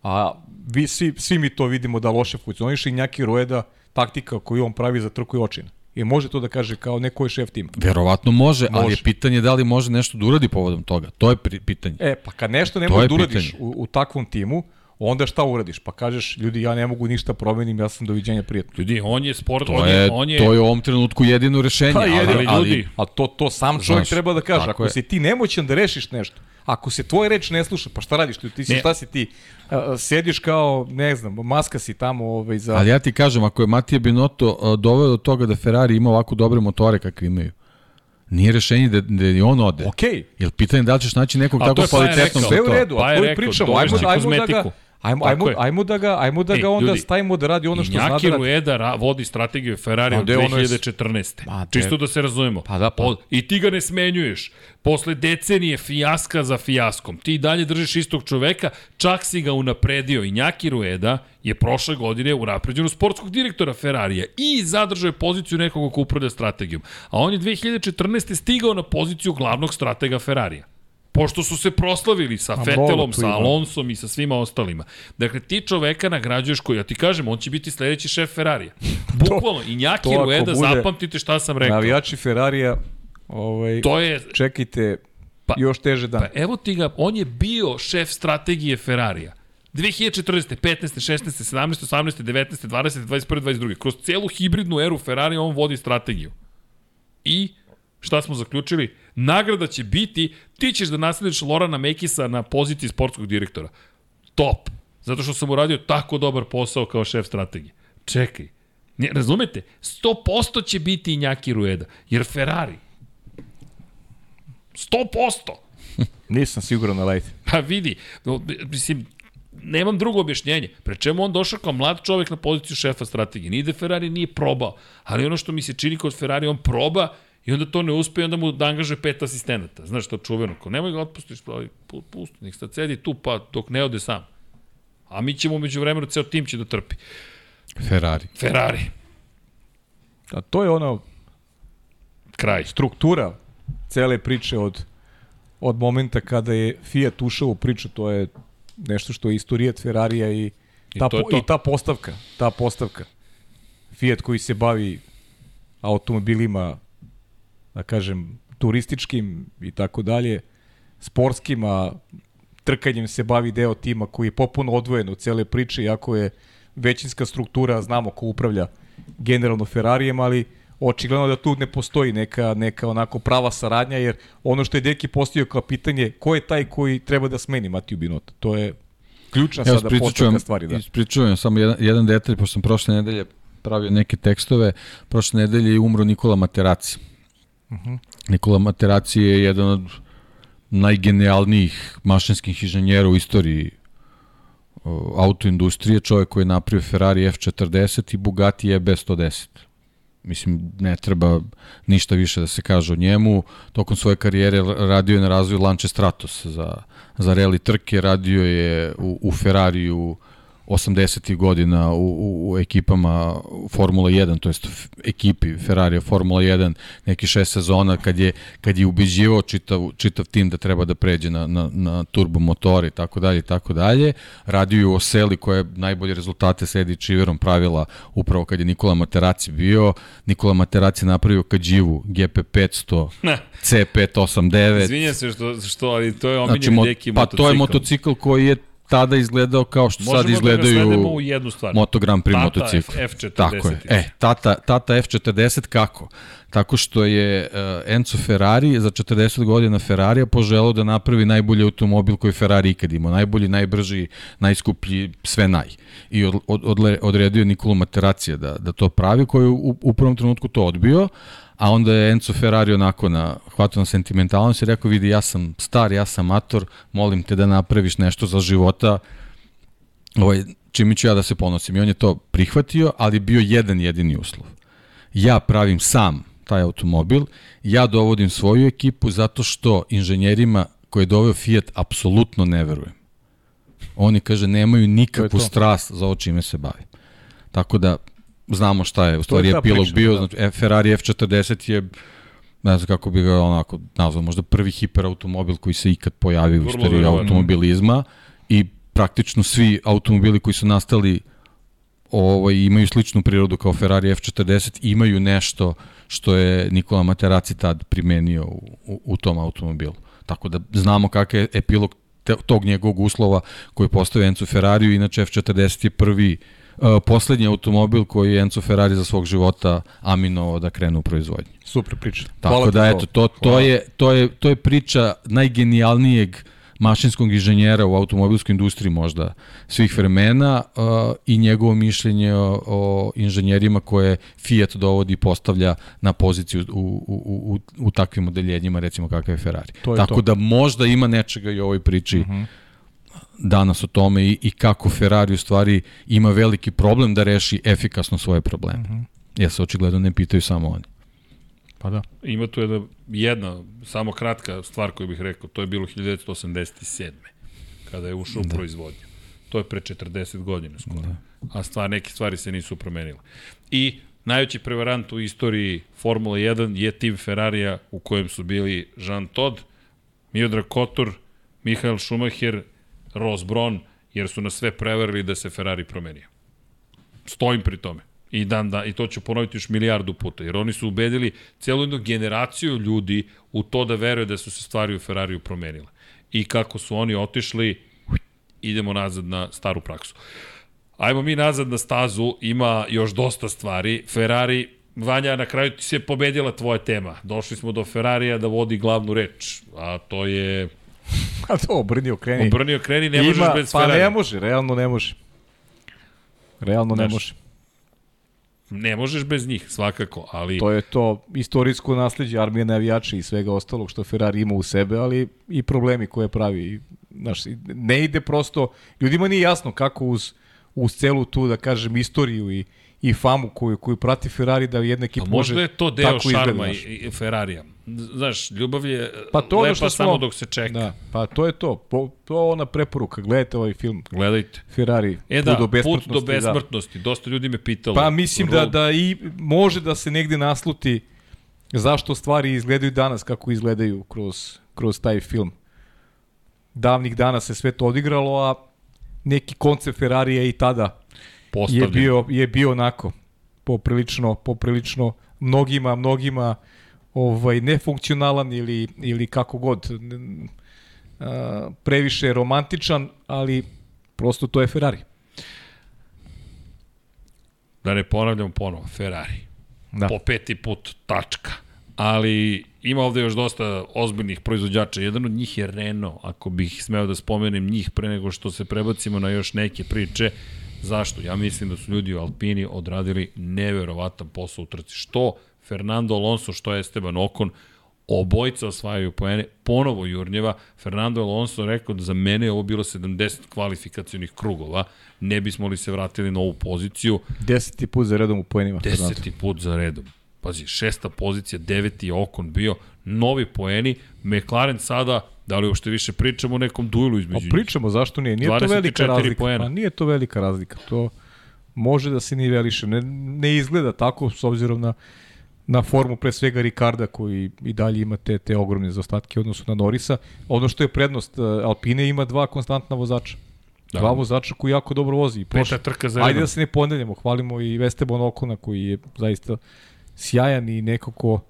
a vi, svi, svi mi to vidimo da loše funkcioniše i Njaki Rueda taktika koju on pravi za trku i očina. I može to da kaže kao neko je šef tima. Verovatno može, ali je Može. pitanje da li može nešto da uradi povodom toga. To je pitanje. E, pa kad nešto ne je da uradiš pitanje. u, u takvom timu, onda šta uradiš? Pa kažeš, ljudi, ja ne mogu ništa promenim, ja sam doviđenja prijatno. Ljudi, on je sport, To on je, je, on je, to je u ovom trenutku jedino rešenje. Pa, jedino, ali ljudi, A to, to sam čovjek Znaš, treba da kaže. Ako je. si ti nemoćan da rešiš nešto, ako se tvoj reč ne sluša, pa šta radiš? Ti, ti si, Ne. šta si ti? A, sediš kao, ne znam, maska si tamo ovaj, za... Ali ja ti kažem, ako je Matija Binotto doveo do toga da Ferrari ima ovako dobre motore kakve imaju, nije rešenje da, da i on ode. Okej, Jel pitanje da li ćeš naći nekog A to tako je kvalitetnog sve u redu, Pa a je to i rekao, pričamo. Ajmo, ajmo da ga... Ajmo, ajmo, ajmo, da ga, ajmo da Ej, ga onda ljudi, stavimo da radi ono što zna da radi. Rueda ra, vodi strategiju Ferrari od gde ono je- 2014. Ma, gde- Čisto da se razumemo. Pa da, pa. O, I ti ga ne smenjuješ. Posle decenije fijaska za fijaskom. Ti i dalje držiš istog čoveka, čak si ga unapredio. Iñaki Rueda je prošle godine u sportskog direktora Ferrarija i zadržao je poziciju nekoga ko upravlja strategijom. A on je 2014. stigao na poziciju glavnog stratega Ferrarija. Pošto su se proslavili sa A Fetelom, sa. Alonsom i sa svima ostalima. Dakle, ti čoveka nagrađuješ koji, ja ti kažem, on će biti sledeći šef Ferrarija. Bukvalno, i to Njaki Rueda, zapamtite šta sam rekao. Navijači Ferrarija, ovaj, To je, čekajte Pa- još teže dan. pa evo ti ga, on je bio šef strategije Ferrarija. 2014. 15. 16. 17. 18. 19. 20. 21. 22. Kroz celu hibridnu eru Ferrari on vodi strategiju. I šta smo zaključili? Nagrada će biti, ti ćeš da naslediš Lorana Mekisa na poziciji sportskog direktora. Top. Zato što sam uradio tako dobar posao kao šef strategije. Čekaj. Ne, razumete? 100% će biti i Njaki Rueda. Jer Ferrari 100%. Nisam siguran na lajte. Pa vidi, no, mislim, nemam drugo objašnjenje. Pre čemu on došao kao mlad čovek na poziciju šefa strategije. Nije da Ferrari nije probao, ali ono što mi se čini kod Ferrari, on proba i onda to ne uspe i onda mu da angažuje pet asistenata. Znaš to čuveno, ko nemoj ga otpustiš, pu- pusti, nek sad sedi tu pa dok ne ode sam. A mi ćemo među vremenu, ceo tim će da trpi. Ferrari. Ferrari, A to je ono kraj. struktura cele priče od, od momenta kada je Fiat ušao u priču, to je nešto što je istorijat Ferrarija i, I ta, to je po- to. i ta postavka, ta postavka. Fiat koji se bavi automobilima, da kažem, turističkim i tako dalje, sportskim, a trkanjem se bavi deo tima koji je popuno odvojen od cele priče, iako je većinska struktura, znamo ko upravlja generalno Ferrarijem, ali očigledno da tu ne postoji neka, neka onako prava saradnja, jer ono što je Deki postavio kao pitanje, ko je taj koji treba da smeni Matiju Binota? To je ključna Evo, sada postavka stvari. Da. vam samo jedan, jedan detalj, pošto sam prošle nedelje pravio neke tekstove. Prošle nedelje je umro Nikola Materaci. Uh Mhm. -huh. Nikola Materaci je jedan od najgenijalnijih mašinskih inženjera u istoriji autoindustrije, čovjek koji je napravio Ferrari F40 i Bugatti E EB110. Mislim, ne treba ništa više da se kaže o njemu. Tokom svoje karijere radio je na razvoju Lance Stratos za, za rally trke, radio je u, u Ferrariju 80. godina u, u, u ekipama Formula 1, to jest ekipi Ferrarija Formula 1, neki šest sezona kad je, kad je ubeđivao čitav, čitav tim da treba da pređe na, na, na turbo motore i tako dalje i tako dalje. Radio je u Oseli koja je najbolje rezultate sa Eddie Chiverom pravila upravo kad je Nikola Materaci bio. Nikola Materaci napravio Kađivu GP500 Ne. C589. Izvinjam se što, što ali to je omiljeni Znači, deki pa motocikl. to je motocikl koji je tada izgledao kao što Možemo sad da izgledaju svedemo u jednu stvar. Moto Grand Prix Tata motocikl. F40. Tako je. E, tata, tata F40 kako? Tako što je uh, Enzo Ferrari za 40 godina Ferrarija poželao da napravi najbolji automobil koji Ferrari ikad imao. Najbolji, najbrži, najskuplji, sve naj. I od, od, odredio Nikolu Materacija da, da to pravi, koji je u, u prvom trenutku to odbio, a onda je Enzo Ferrari onako na hvatao na sentimentalnost i rekao vidi ja sam star, ja sam mator, molim te da napraviš nešto za života ovaj, čime ću ja da se ponosim. I on je to prihvatio, ali bio jedan jedini uslov. Ja pravim sam taj automobil, ja dovodim svoju ekipu zato što inženjerima koje je doveo Fiat apsolutno ne verujem. Oni, kaže, nemaju nikakvu strast za ovo čime se bavi. Tako da, znamo šta je, u stvari je epilog bio, da. znači, Ferrari F40 je ne znam kako bi ga onako nazvao, možda prvi hiperautomobil koji se ikad pojavio u istoriji automobilizma i praktično svi automobili koji su nastali ovaj, imaju sličnu prirodu kao Ferrari F40, imaju nešto što je Nikola Materaci tad primenio u, u, u tom automobilu. Tako da znamo kakav je epilog te, tog njegovog uslova koji postavio Enzo Ferrariju, inače F40 je prvi uh, poslednji automobil koji je Enzo Ferrari za svog života aminovao da krene u proizvodnju. Super priča. Tako Hvala da eto to to je to je to je priča najgenijalnijeg uh, mašinskog inženjera u automobilskoj industriji možda svih vremena uh, i njegovo mišljenje o, o inženjerima koje Fiat dovodi i postavlja na poziciju u, u, u, u takvim odeljenjima, recimo kakav je Ferrari. To je Tako to. da možda ima nečega i u ovoj priči uh mhm. -huh danas o tome i, i kako Ferrari u stvari ima veliki problem da reši efikasno svoje probleme. Uh -huh. Ja se očigledno ne pitaju samo oni. Pa da. Ima tu jedna, jedna, samo kratka stvar koju bih rekao, to je bilo 1987. kada je ušao da. u proizvodnju. To je pre 40 godina skoro. Da. A stvar, neke stvari se nisu promenile. I najveći prevarant u istoriji Formula 1 je tim Ferrarija u kojem su bili Jean Todt, Miodrag Kotor, Mihael Schumacher, Ross Braun, jer su nas sve prevarili da se Ferrari promenio. Stojim pri tome. I, dan, da, I to ću ponoviti još milijardu puta, jer oni su ubedili celu jednu generaciju ljudi u to da veruje da su se stvari u Ferrariju promenile. I kako su oni otišli, idemo nazad na staru praksu. Ajmo mi nazad na stazu, ima još dosta stvari. Ferrari, Vanja, na kraju ti se pobedila tvoja tema. Došli smo do Ferrarija da vodi glavnu reč, a to je... A to, obrni okreni. Obrni okreni, ne Ima, možeš bez Ferrarija. Pa ne može, realno ne može. Realno ne može. Ne možeš bez njih, svakako, ali... To je to istorijsko nasledđe armije navijača i svega ostalog što Ferrari ima u sebe, ali i problemi koje pravi. Znaš, ne ide prosto... Ljudima nije jasno kako uz, uz celu tu, da kažem, istoriju i, i famu koju, koju prati Ferrari da jedna ekipa može možda je to deo šarma i, i Ferrarija. Znaš, ljubav je pa to lepa što smo, samo dok se čeka. Da, pa to je to. Po, to je ona preporuka. Gledajte ovaj film. Gledajte. Ferrari. E da, put do besmrtnosti. Put do besmrtnosti. Da. Dosta ljudi me pitalo. Pa mislim da, da i može da se negde nasluti zašto stvari izgledaju danas kako izgledaju kroz, kroz taj film. Davnih dana se sve to odigralo, a neki koncept Ferrarija i tada Postavljen. je bio, je bio onako poprilično, poprilično mnogima, mnogima ovaj nefunkcionalan ili ili kako god a, previše romantičan, ali prosto to je Ferrari. Da ne ponavljam ponovo, Ferrari. Da. Po peti put tačka. Ali ima ovde još dosta ozbiljnih proizvođača. Jedan od njih je Renault, ako bih smeo da spomenem njih pre nego što se prebacimo na još neke priče. Zašto? Ja mislim da su ljudi u Alpini odradili neverovatan posao u trci. Što Fernando Alonso, što je Esteban Okon, obojica osvajaju poene, ponovo Jurnjeva, Fernando Alonso rekao da za mene je ovo bilo 70 kvalifikacionih krugova, ne bismo li se vratili na ovu poziciju. Deseti put za redom u poenima. Deseti put za redom. Pazi, šesta pozicija, deveti je Okon bio, novi poeni, McLaren sada, da li uopšte više pričamo o nekom duelu između njih? Pričamo, zašto nije? Nije to velika razlika. Poena. Pa nije to velika razlika. To može da se niveliše. Ne, ne izgleda tako s obzirom na na formu pre svega Ricarda koji i dalje ima te, te ogromne zaostatke odnosu na Norisa. Ono što je prednost, eh, Alpine ima dva konstantna vozača. Da. Dva vozača koji jako dobro vozi. Peta trka za Ajde da se ne pondeljamo, hvalimo i Esteban Okona koji je zaista sjajan i neko ko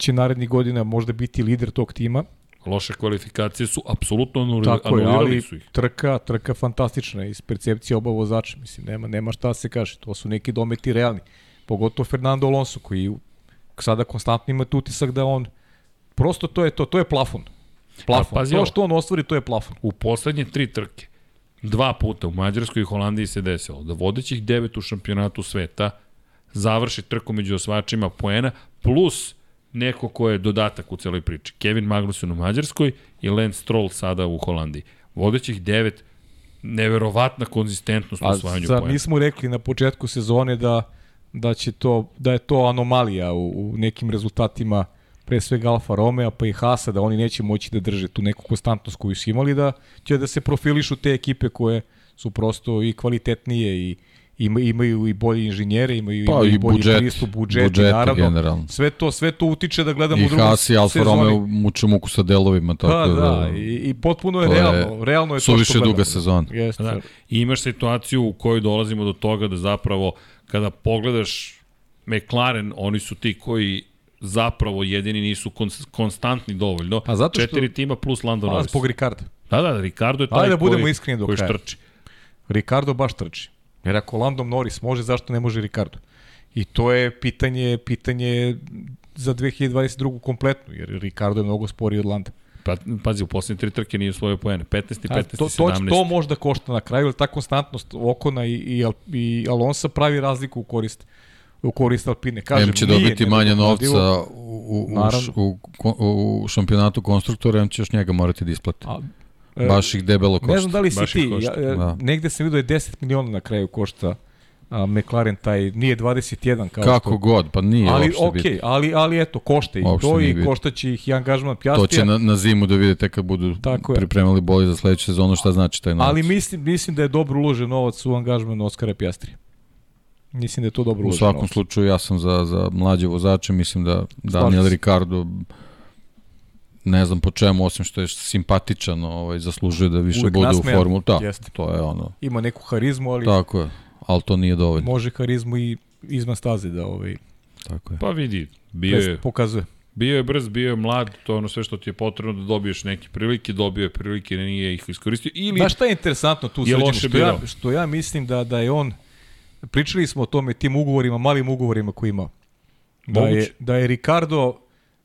će narednih godina možda biti lider tog tima. Loše kvalifikacije su apsolutno anuli, Tako je, anulirali ali su ih. trka, trka fantastična iz percepcije oba vozača. Mislim, nema, nema šta da se kaže. To su neki dometi realni. Pogotovo Fernando Alonso koji sada konstantno ima utisak da on prosto to je to, to je plafon. Plafon. pazi to što on ostvari, to je plafon. U poslednje tri trke, dva puta u Mađarskoj i Holandiji se desilo da vodećih devet u šampionatu sveta završi trku među osvačima poena, plus neko ko je dodatak u celoj priči. Kevin Magnussen u Mađarskoj i Lance Stroll sada u Holandiji. Vodećih devet, neverovatna konzistentnost u A osvajanju zar poena. nismo rekli na početku sezone da da će to da je to anomalija u, u nekim rezultatima pre svega Alfa Romeo pa i Hasa da oni neće moći da drže tu neku konstantnost koju su imali da će da se profilišu te ekipe koje su prosto i kvalitetnije i ima, imaju i bolje inženjere, imaju, Pa imaju i bolji budžet, pristup, budžeti, budžeti naravno. generalno. Sve to, sve to utiče da gledamo I u drugom Haas i Alfa. Romeo muče muku sa delovima, tako Pa da, da, i, i potpuno je to je realno. realno je to suviše što gledamo. duga sezona. Jeste. Da. I imaš situaciju u kojoj dolazimo do toga da zapravo kada pogledaš McLaren, oni su ti koji zapravo jedini nisu kons konstantni dovoljno. Pa zato što- Četiri tima plus Lando Pa, Norris. zbog Ricarda. Da, da, Ricardo je taj Ajde da budemo koji, iskreni do koji kraja. štrči. Ricardo baš trči. Jer ako Landom Norris može, zašto ne može Ricardo? I to je pitanje, pitanje za 2022. kompletnu, jer Ricardo je mnogo sporiji od Landa. Pa, pazi, u poslednje tri trke nije osvojio poene. 15. 15. A, to, to, 17. to možda košta na kraju, jer ta konstantnost Okona i, i, i Alonsa pravi razliku u korist u korist Alpine. Kažem, M će nije dobiti manje novca u, u, u, u, u šampionatu konstruktora, M će još njega morati da isplati. A, Baš ih debelo košta. Ne znam da li si Baš ti, košta, ja, da. da. negde sam vidio da je 10 miliona na kraju košta a, McLaren taj, nije 21 kao Kako što... god, pa nije ali uopšte okej, bitno. ali ali eto košta ih Uopšte to i bitno. koštaće ih i angažman To Pjastija. će na, na zimu da vidite kad budu Tako je. pripremali boli za sledeću sezonu šta znači taj novac. Ali mislim mislim da je dobro uložen novac u angažman Oskara Pjastrija. Mislim da je to dobro U uložen svakom novac. slučaju ja sam za, za mlađe vozače, mislim da Daniel. Ricardo ne znam po čemu, osim što je simpatičan, ovaj, zaslužuje da više Uvek bude u nasmejan. formulu. Da, Jeste. to je ono. Ima neku harizmu, ali Tako je, ali to nije dovoljno. može harizmu i izvan staze da ovaj Tako je. Pa vidi, bio je, pokazuje. bio je brz, bio je mlad, to je ono sve što ti je potrebno da dobiješ neke prilike, dobio je prilike, nije ih iskoristio. Ili, Znaš šta je interesantno tu loše Što ja, što ja mislim da da je on pričali smo o tome tim ugovorima, malim ugovorima koji ima. Da Moguće. je, da je Ricardo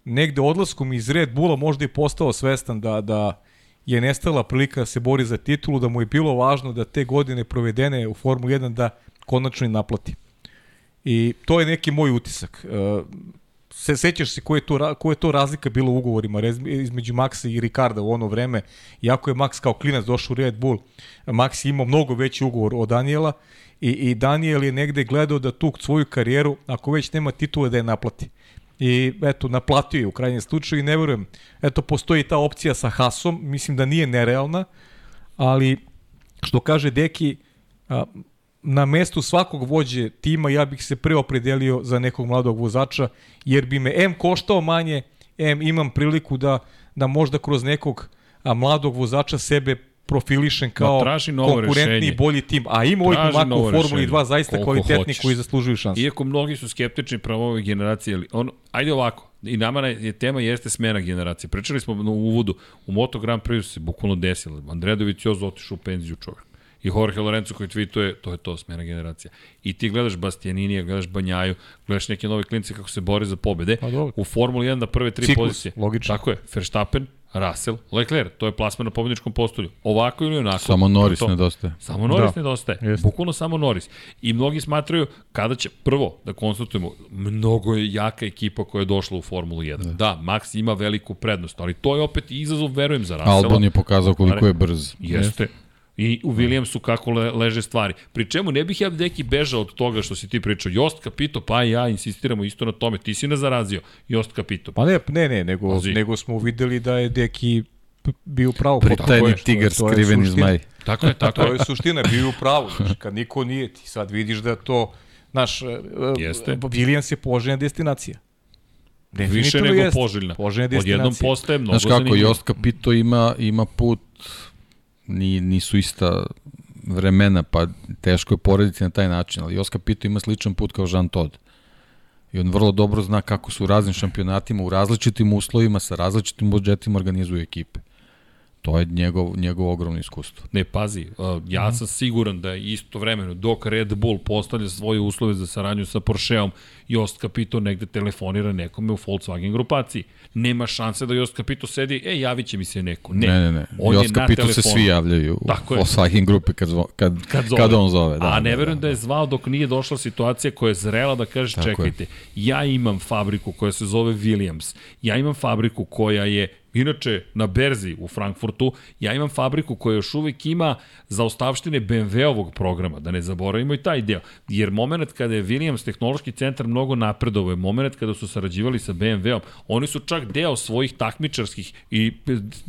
negde odlaskom iz Red Bulla možda i postao svestan da, da je nestala prilika da se bori za titulu, da mu je bilo važno da te godine provedene u Formuli 1 da konačno i naplati. I to je neki moj utisak. E, se sećaš se koje je to koja je to razlika bila u ugovorima između Maxa i Ricarda u ono vreme. Iako je Max kao klinac došao u Red Bull, Max je imao mnogo veći ugovor od Daniela i, i Daniel je negde gledao da tu svoju karijeru, ako već nema titule, da je naplati. I eto, naplatio je u krajnjem slučaju i ne verujem. Eto, postoji ta opcija sa Hasom, mislim da nije nerealna, ali što kaže Deki, a, na mestu svakog vođe tima ja bih se pre opredelio za nekog mladog vozača, jer bi me M koštao manje, M imam priliku da, da možda kroz nekog a, mladog vozača sebe profilišem kao traži novo konkurentni rešenje. i bolji tim. A ima momaka novo u Formuli rešenje. 2 zaista Koliko kvalitetni hoćeš. koji zaslužuju šansu. Iako mnogi su skeptični prema ovoj generaciji, ali on, ajde ovako, i nama je tema jeste smena generacije. Pričali smo na uvodu, u Moto Grand Prix se bukvalno desilo. Andrea Dovizioso otišao u penziju čovjek. I Jorge Lorenzo koji tweetuje, to je to, smena generacija. I ti gledaš Bastianinija, gledaš Banjaju, gledaš neke nove klince kako se bore za pobede. Pa dobro. U Formuli 1 na prve tri Ciklus, pozicije. logično. Tako je, Verstappen, Russell, Leclerc, to je plasman na pobedničkom postolju. Ovako ili onako. Samo Norris to je to. nedostaje. Samo Norris Da. nedostaje. Jeste. Bukvalno samo Norris. I mnogi smatraju kada će, prvo, da konstatujemo, mnogo je jaka ekipa koja je došla u Formulu 1. Da, da Max ima veliku prednost, ali to je opet izazov, verujem, za Russella. Albon je pokazao koliko je brz. Jeste. I u Williamsu kako le, leže stvari. Pri čemu ne bih ja neki bežao od toga što si ti pričao. Jost Capito, pa i ja insistiramo isto na tome. Ti si nas zarazio. Jost Capito. Pa ne, ne, ne, nego, Pazi. nego smo videli da je Deki bio u pravu. Pritajni je, je- tigar, to je skriveni suština. zmaj. Tako je, tako To je. je suština, bio je u pravu. Znači, kad niko nije, ti sad vidiš da to, naš, Jeste. Williams je poželjna destinacija. Više Definitivno nego jeste. poželjna. Poželjna Odjednom destinacija. postaje mnogo Znaš kako, zanimljivo. Jost Capito ima, ima put, ni, nisu ista vremena, pa teško je porediti na taj način, ali Jost Capito ima sličan put kao Jean Todt. I on vrlo dobro zna kako su u raznim šampionatima, u različitim uslovima, sa različitim budžetima organizuju ekipe. To je njegov, njegov ogromno iskustvo. Ne, pazi, uh, ja sam siguran da je isto vremeno, dok Red Bull postavlja svoje uslove za saradnju sa Porscheom, Jost Capito negde telefonira nekome u Volkswagen grupaciji. Nema šanse da Jost Capito sedi, e, javit će mi se neko. Ne, Ne, ne, ne. On je Joska na Pitu se svi javljaju u Tako je. Volkswagen grupe kad, zvo, kad, Kad zove. kad on zove. Da, A ne da, verujem da. da je zvao dok nije došla situacija koja je zrela da kaže Tako je. čekajte, ja imam fabriku koja se zove Williams, ja imam fabriku koja je Inače, na berzi u Frankfurtu, ja imam fabriku koja još uvijek ima zaostavštine BMW-ovog programa, da ne zaboravimo i taj deo. Jer moment kada je Williams tehnološki centar mnogo napredovao je moment kada su sarađivali sa BMW-om. Oni su čak deo svojih takmičarskih i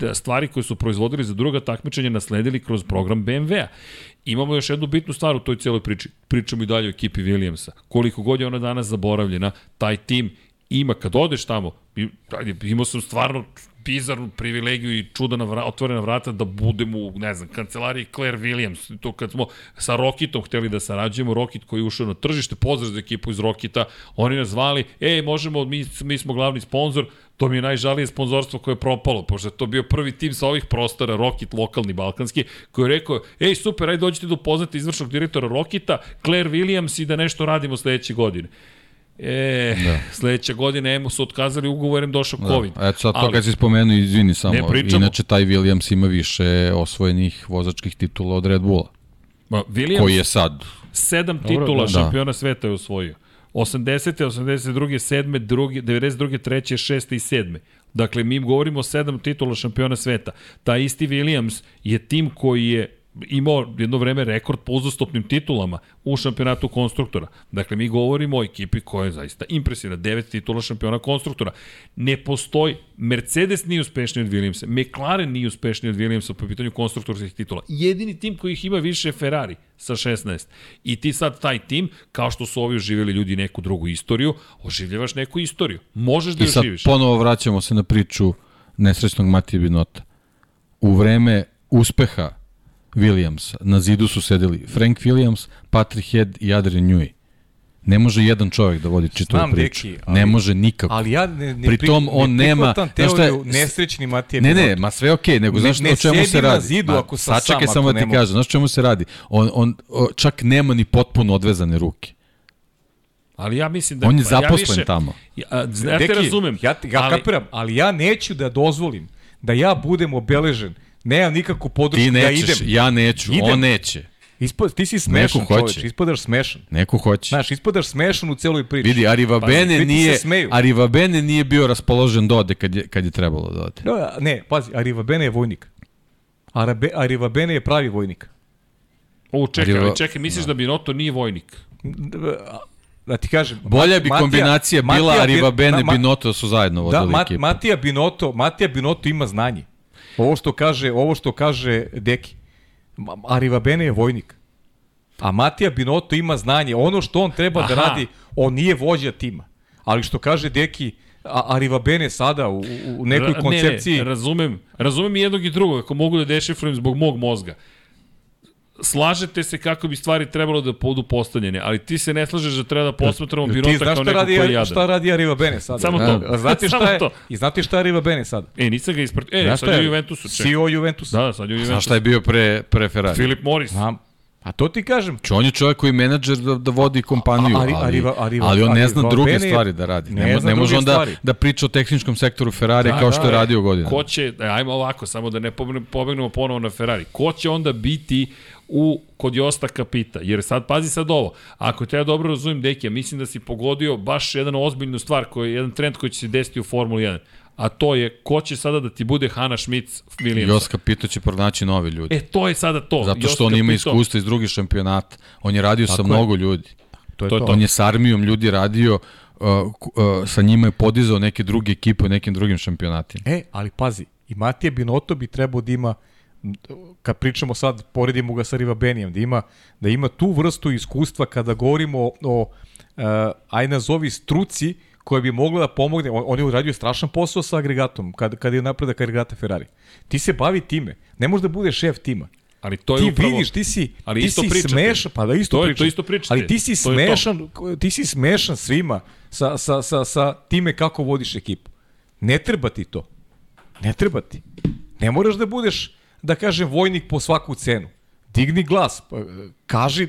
e, stvari koje su proizvodili za druga takmičenja nasledili kroz program BMW-a. Imamo još jednu bitnu stvar u toj cijeloj priči. Pričamo i dalje o ekipi Williamsa. Koliko god je ona danas zaboravljena, taj tim ima, kad odeš tamo, imao sam stvarno bizarnu privilegiju i čudana vra, otvorena vrata da budem u, ne znam, kancelariji Claire Williams. To kad smo sa Rokitom hteli da sarađujemo, Rokit koji je ušao na tržište, pozdrav za ekipu iz Rokita, oni nas zvali, ej, možemo, mi, mi smo glavni sponsor, to mi je najžalije sponzorstvo koje je propalo, pošto je to bio prvi tim sa ovih prostora, Rokit, lokalni, balkanski, koji je rekao, ej, super, ajde dođite da upoznate izvršnog direktora Rokita, Claire Williams i da nešto radimo sledeće godine. E, da. sledeća godina Emo su otkazali ugovorem, došao Da. COVID. Eto sad to Ali- kad si spomenuo, izvini samo, inače taj Williams ima više osvojenih vozačkih titula od Red Bulla, Ma, Williams, koji je sad sedam Dobro, titula da. šampiona sveta je osvojio. 80. 82. 7. 2. 92. 3. 6. i 7. Dakle, mi govorimo o sedam titula šampiona sveta. Ta isti Williams je tim koji je imao jedno vreme rekord po uzastopnim titulama u šampionatu konstruktora. Dakle, mi govorimo o ekipi koja je zaista impresivna. Devet titula šampiona konstruktora. Ne postoji, Mercedes nije uspešniji od Williamsa, McLaren nije uspešniji od Williamsa po pitanju konstruktorskih titula. Jedini tim koji ih ima više je Ferrari sa 16. I ti sad taj tim, kao što su ovi oživjeli ljudi neku drugu istoriju, oživljavaš neku istoriju. Možeš da I sad oživiš. ponovo vraćamo se na priču nesrećnog Matije Binota. U vreme uspeha Williamsa na zidu su sedeli Frank Williams, Patrick Head i Adrian Newey. Ne može jedan čovjek da vodi čitavu Znam, priču. deki, ali- ne može nikako. Ali ja ne, ne, Pri tom on ne nema- znaš šta je- teoriju nesrećni Matija Ne, ne, ma sve je okej, nego Ne- znaš ne o čemu se radi? zidu Ma, ako sam sačekaj sam, samo ako da ne ti kažem, znaš o čemu se radi? On, on o, čak nema ni potpuno odvezane ruke. Ali ja mislim da... On je pa ja zaposlen više- tamo. Ja, a, ja te Deki, razumem. Ja, te- ja ali- kapiram, ali ja neću da dozvolim da ja budem obeležen. Nemam nikakvu podršku Ti da ja nećeš, idem. ja neću, Idem. on neće. Ispod, ti si smešan Neko hoće. čoveč, ispadaš smešan. Neko hoće. Znaš, ispadaš smešan u celoj priči. Vidi, Arriva Pazi, Bene svi ti nije, se smeju. Arriva Bene nije bio raspoložen da ode kad je, kad je trebalo da ode. No, ne, pazi, Arriva Bene je vojnik. Arabe, Arriva Bene je pravi vojnik. O, čekaj, Arriva- ali čekaj, misliš da, Binotto nije vojnik? Da ti kažem, Bolja bi Matija- kombinacija bila Matija Arriva Bin- Bene Ma- Ma- Binotto su zajedno Da, vodili Mat, ekipu. Matija Binotto, Matija Binotto ima znanje. Ovo što kaže, ovo što kaže Deki. Arriva Bene je vojnik. A Matija Binotto ima znanje. Ono što on treba da Aha. radi, on nije vođa tima. Ali što kaže Deki, Arriva Bene sada u, u- nekoj koncepciji... Ne, ne, razumem, razumem i jednog i drugog, ako mogu da dešifrujem zbog mog mozga. Slažete se kako bi stvari trebalo da budu postavljene, ali ti se ne slažeš da treba da posmatramo Ti znaš kao neko radi, koji je jadan. šta radi Arriva Bene sada? Samo to. A Znate šta Samo je, to. I znate šta je Arriva Bene sada? E, nisam ga ispratio. E, Znaš sad je u Juventusu. Ček. CEO Juventusa. Da, sad je u Znaš Juventusu. šta je bio pre, pre Ferrari? Filip Morris. Znam. A to ti kažem. Či on je čovjek koji je menadžer da, da vodi kompaniju, ali, Arriva- Arriva- ali on ne zna druge stvari da radi. ne Ne, ne može druge on da, stvari. da priča o tehničkom sektoru Ferrari kao što je radio godina. Ko će, e, ajmo ovako, samo da ne pobegne- pobegnemo ponovo na Ferrari. Ko će onda biti u, kod Josta Kapita? Jer sad, pazi sad ovo, ako te ja dobro razumim, Deki, ja mislim da si pogodio baš jedan ozbiljnu stvar, koji, jedan trend koji će se desiti u Formuli 1. A to je, ko će sada da ti bude Hanna Schmitz Williams? Jos Capito će pronaći novi ljudi. E, to je sada to. Zato što on ima iskustva iz drugih šampionata. On je radio sa Tako je. mnogo ljudi. To je To to. On je sa armijom ljudi radio, uh, uh, sa njima je podizao neke druge ekipe u nekim drugim šampionatima. E, ali pazi, i Matija Binotto bi trebao da ima, kad pričamo sad, poredimo ga sa Riva Benijem, da ima, da ima tu vrstu iskustva kada govorimo o, o uh, aj nazovi struci koja bi mogla da pomogne, on, on je uradio strašan posao sa agregatom, kad, kad je napredak agregata Ferrari. Ti se bavi time, ne možeš da budeš šef tima. Ali to je ti upravo... vidiš, ti si, Ali ti isto si pričate. smešan, pa da isto To je- pričate. to isto pričate. Ali ti si To je to. smešan, ti si smešan svima sa, sa, sa, sa time kako vodiš ekipu. Ne treba ti to. Ne treba ti. Ne moraš da budeš, da kažem, vojnik po svaku cenu. Digni glas, pa, kaži,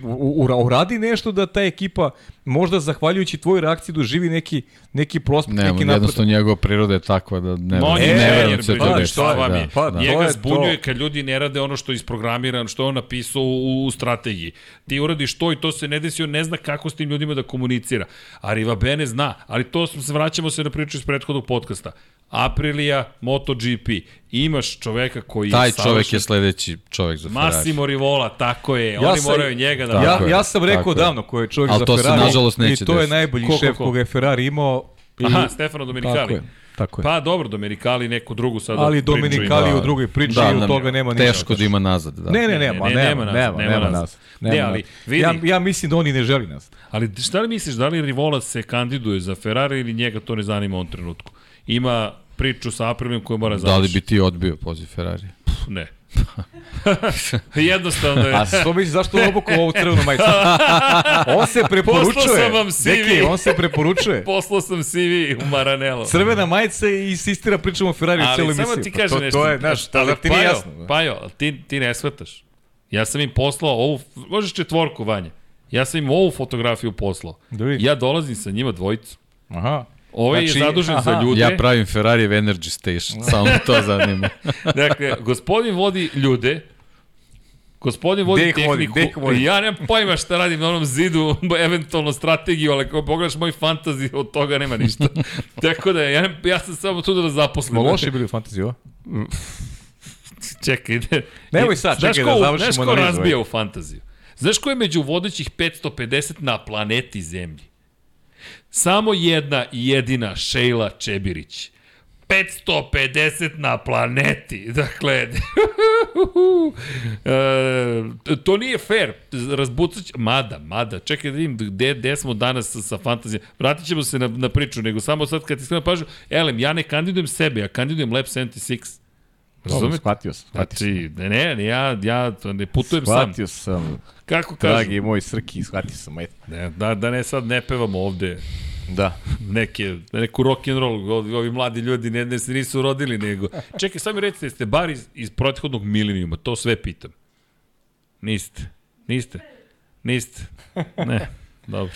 uradi nešto da ta ekipa možda zahvaljujući tvojoj reakciji doživi neki, neki prospekt, Ne, neki napredak. jednostavno njegova priroda je takva da ne, on ne, je ne da se to vam je? Pa, to Njega je zbunjuje kad ljudi ne rade ono što je isprogramirano, što je on napisao u, u strategiji. Ti uradiš to i to se ne desi, on ne zna kako s tim ljudima da komunicira. A Riva Bene zna, ali to smo se, vraćamo se na priču iz prethodnog podcasta. Aprilia, MotoGP. Imaš čoveka koji Taj čovek savršen- je sledeći čovek za Ferrari. Massimo Rivola, tako je. Oni sam- moraju njega da... Ja, je, ja sam rekao je. davno ko je čovjek Ali za to se, Ferrari. nažalost, neće I to je desiti. najbolji Ko, ko, šef ko? koga je Ferrari imao. I, Aha, Stefano Domenicali. Tako je. Tako je. Pa dobro, Domenicali neku drugu sada Ali. Domenicali u drugoj priči da, i od nam- toga nema ništa. Teško da ima nazad. Da. Ne, ne, Ne, nema, ne, nema, nema nema, nazad, nema, nema nema nazad. nas. Ne, Nema ali vidi- Ja, ja mislim da oni ne želi nas. Ali šta li misliš, da li Rivola se kandiduje za Ferrari ili njega to ne zanima u ovom trenutku? Ima priču sa Aprilijom koju mora završiti. Da li bi ti odbio poziv Ferrari? Ne. Jednostavno je. A što misliš, zašto je obukao ovu crvenu majicu? On se preporučuje. Poslao sam vam CV. Deki, on se preporučuje. Poslao sam CV u Maranello. Crvena majica i insistira pričamo o Ferrari u Ali cijeloj samo emisiji. ti Pa kažem to, nešto. To je, znaš, ali da ti nije Pajo, jasno. Pajo, ali ti, ti ne shvataš. Ja sam im poslao ovu, možeš četvorku, Vanja. Ja sam im ovu fotografiju poslao. Da. Ja dolazim sa njima dvojicu. Aha. Ovaj Znači, je zadužen za aha. ljude. Ja pravim Ferrari Energy Station, samo to zanima. Dakle, gospodin vodi ljude, gospodin vodi vodi, tehniku. ih vodi? Ja nemam pojma šta radim na onom zidu, eventualno strategiju, ali ako pogledaš moj fantazi, od toga nema ništa. Tako da, ja, ne- ja sam samo tu da zaposlim. Smo loši bili u fantaziji, ovo? Čekaj, ide. Nemoj sad, čekaj ko- da završimo Znaš ko razbija u fantaziju? Znaš ko je među vodećih 550 na planeti Zemlji? Samo jedna i jedina Šejla Čebirić. 550 na planeti. Dakle, e, to nije fair. Razbucat će, mada, mada, čekaj da vidim gde, gde smo danas sa, sa fantazijom. Vratit ćemo se na, na priču, nego samo sad kad ti skrenem pažnju, elem, ja ne kandidujem sebe, ja kandidujem Lab 76. Dobro, Razumete? shvatio sam. Shvatio. Znači, ne, ne, ne, ja, ja ne putujem sam. Shvatio sam. Kako kažu? Dragi moj Srki, shvatio sam. Ajde. Ne, da, da ne sad ne pevamo ovde Da. neke, neku rock and roll, ovi, ovi mladi ljudi ne, ne se nisu rodili, nego... Čekaj, sad mi recite, jeste bar iz, iz prethodnog milenijuma, to sve pitam. Niste. Niste. Niste. Ne, dobro.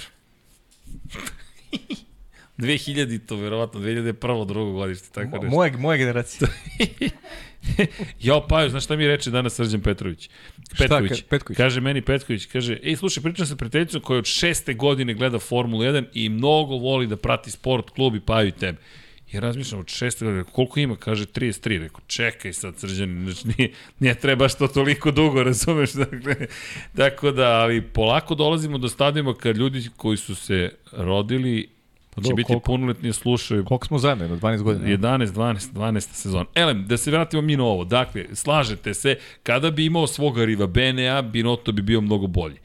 2000 to verovatno, 2001. drugo godište, tako nešto. Moja, moja generacija. Ja, pa, znaš šta mi reče danas Srđan Petrović? Petković. ka- Petković? Kaže meni Petković, kaže, ej, slušaj, pričam sa prijateljicom koja od šeste godine gleda Formulu 1 i mnogo voli da prati sport, klub i paju i tebe. I razmišljam od šeste godine, koliko ima? Kaže 33. Rekao, čekaj sad Srđan, znači nije, nije treba što toliko dugo, razumeš? Dakle, tako da, ali polako dolazimo do stadijuma kad ljudi koji su se rodili će dobro, biti koliko? punoletni slušaju Koliko smo zajedno? Jedno 12 godina? 11, 12, 12 sezon. Elem, da se vratimo mi na ovo. Dakle, slažete se, kada bi imao svoga Riva Benea, Binotto bi bio mnogo bolji.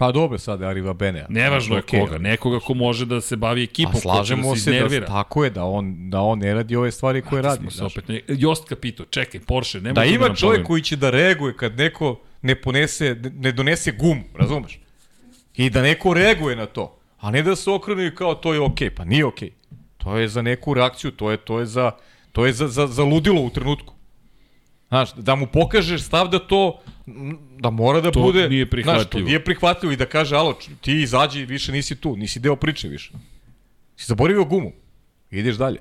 Pa dobro sad, Ariva Benea. Nevažno je koga, nekoga ko može da se bavi ekipom, A ko će slažemo da se da, iznervira. tako je, da on, da on ne radi ove stvari koje radi. Smo se opet ne... Jostka pitao, čekaj, Porsche, nema Da tu ima nam čovjek koji će da reaguje kad neko ne ponese, ne donese gumu, razumeš? I da neko reaguje na to. A ne da se okrene i kao to je okej, pa nije okej. To je za neku reakciju, to je, to je za, to je za, za, za ludilo u trenutku. Znaš, da mu pokažeš stav da to, da mora da To bude... nije Znaš, prihvatljivo. to nije prihvatljivo i da kaže, alo, ti izađi, više nisi tu, nisi deo priče više. Si zaboravio gumu. Ideš dalje.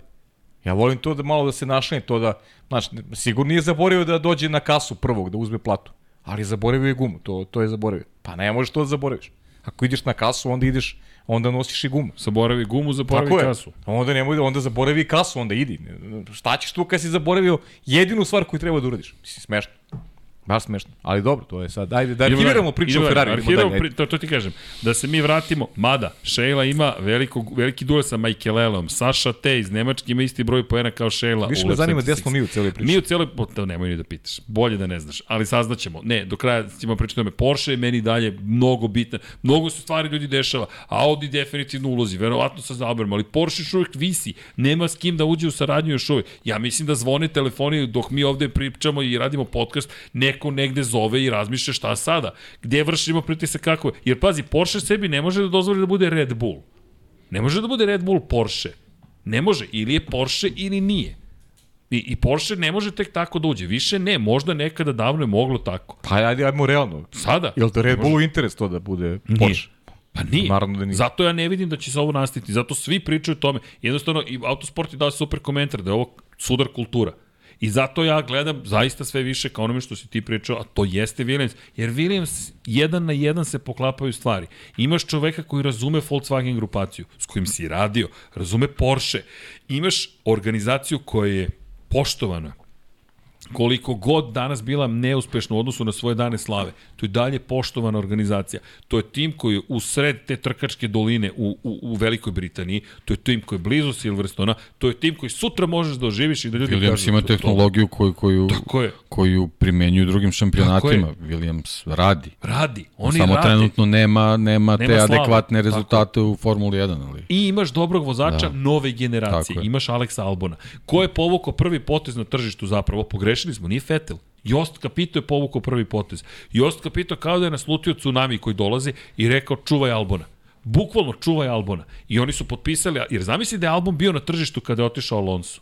Ja volim to da malo da se našanje, to da, znaš, sigurno nije zaboravio da dođe na kasu prvog, da uzme platu. Ali zaboravio je gumu, to, to je zaboravio. Pa ne možeš to da zaboraviš. Ako ideš na kasu, onda ideš, onda nosiš i gumu. Zaboravi gumu, zaboravi Tako je. kasu. Onda nemoj da onda zaboravi kasu, onda idi. Šta ćeš tu kad si zaboravio jedinu stvar koju treba da uradiš? Mislim, smešno. Baš smešno. Ali dobro, to je sad. Ajde, da arhiviramo priču o Ferrari. dalje, pri, to, to ti kažem. Da se mi vratimo, mada, Sheila ima veliko, veliki duel sa Michaelelom, Saša Te iz Nemačke ima isti broj poena kao Sheila. Više me zanima gde 76. smo mi u celoj priči. Mi u po- to nemoj ni da pitaš, bolje da ne znaš, ali saznaćemo. Ne, do kraja ćemo pričati o tome. Porsche je meni dalje mnogo bitan, mnogo se stvari ljudi dešava, Audi definitivno ulozi, verovatno sa zaborom, ali Porsche još uvijek visi, nema s kim da uđe u saradnju još uvijek. Ja mislim da zvone telefoni dok mi ovde pričamo i radimo podcast, neko neko negde zove i razmišlja šta sada. Gde vršimo pritisak kako? Jer pazi, Porsche sebi ne može da dozvoli da bude Red Bull. Ne može da bude Red Bull Porsche. Ne može. Ili je Porsche ili nije. I, I Porsche ne može tek tako da uđe. Više ne, možda nekada davno je moglo tako. Pa ajde, ajmo realno. Sada? Jel to Red Bullu interes to da bude Nije. Porsche? Pa nije. Naravno da nije. Zato ja ne vidim da će se ovo nastaviti. Zato svi pričaju o tome. Jednostavno, i Autosport je dao super komentar da je ovo sudar kultura. I zato ja gledam zaista sve više kao onome što si ti pričao, a to jeste Williams. Jer Williams jedan na jedan se poklapaju stvari. Imaš čoveka koji razume Volkswagen grupaciju, s kojim si radio, razume Porsche. Imaš organizaciju koja je poštovana, koliko god danas bila neuspešna u odnosu na svoje dane slave, to je dalje poštovana organizacija. To je tim koji je u sred te trkačke doline u, u, u Velikoj Britaniji, to je tim koji je blizu Silverstona, to je tim koji sutra možeš da oživiš i da ljudi Williams kažu ima to- tehnologiju koju, koju, Tako je. koju primenjuju drugim šampionatima. Williams radi. Radi, oni Samo rade. trenutno nema, nema, te Nema slave. adekvatne Tako. rezultate u Formuli 1, ali I imaš dobrog vozača Da. nove generacije. Tako je. Imaš Aleksa Albona. Ko je povukao prvi potez na tržištu zapravo? Pogrešili smo, nije Vettel. Jost Capito je povukao prvi potez. Jost Capito kao da je naslutio tsunami koji dolazi i rekao čuvaj Albona. Bukvalno čuvaj Albona. I oni su potpisali, jer zamisli da je Albon bio na tržištu kada je otišao Alonso.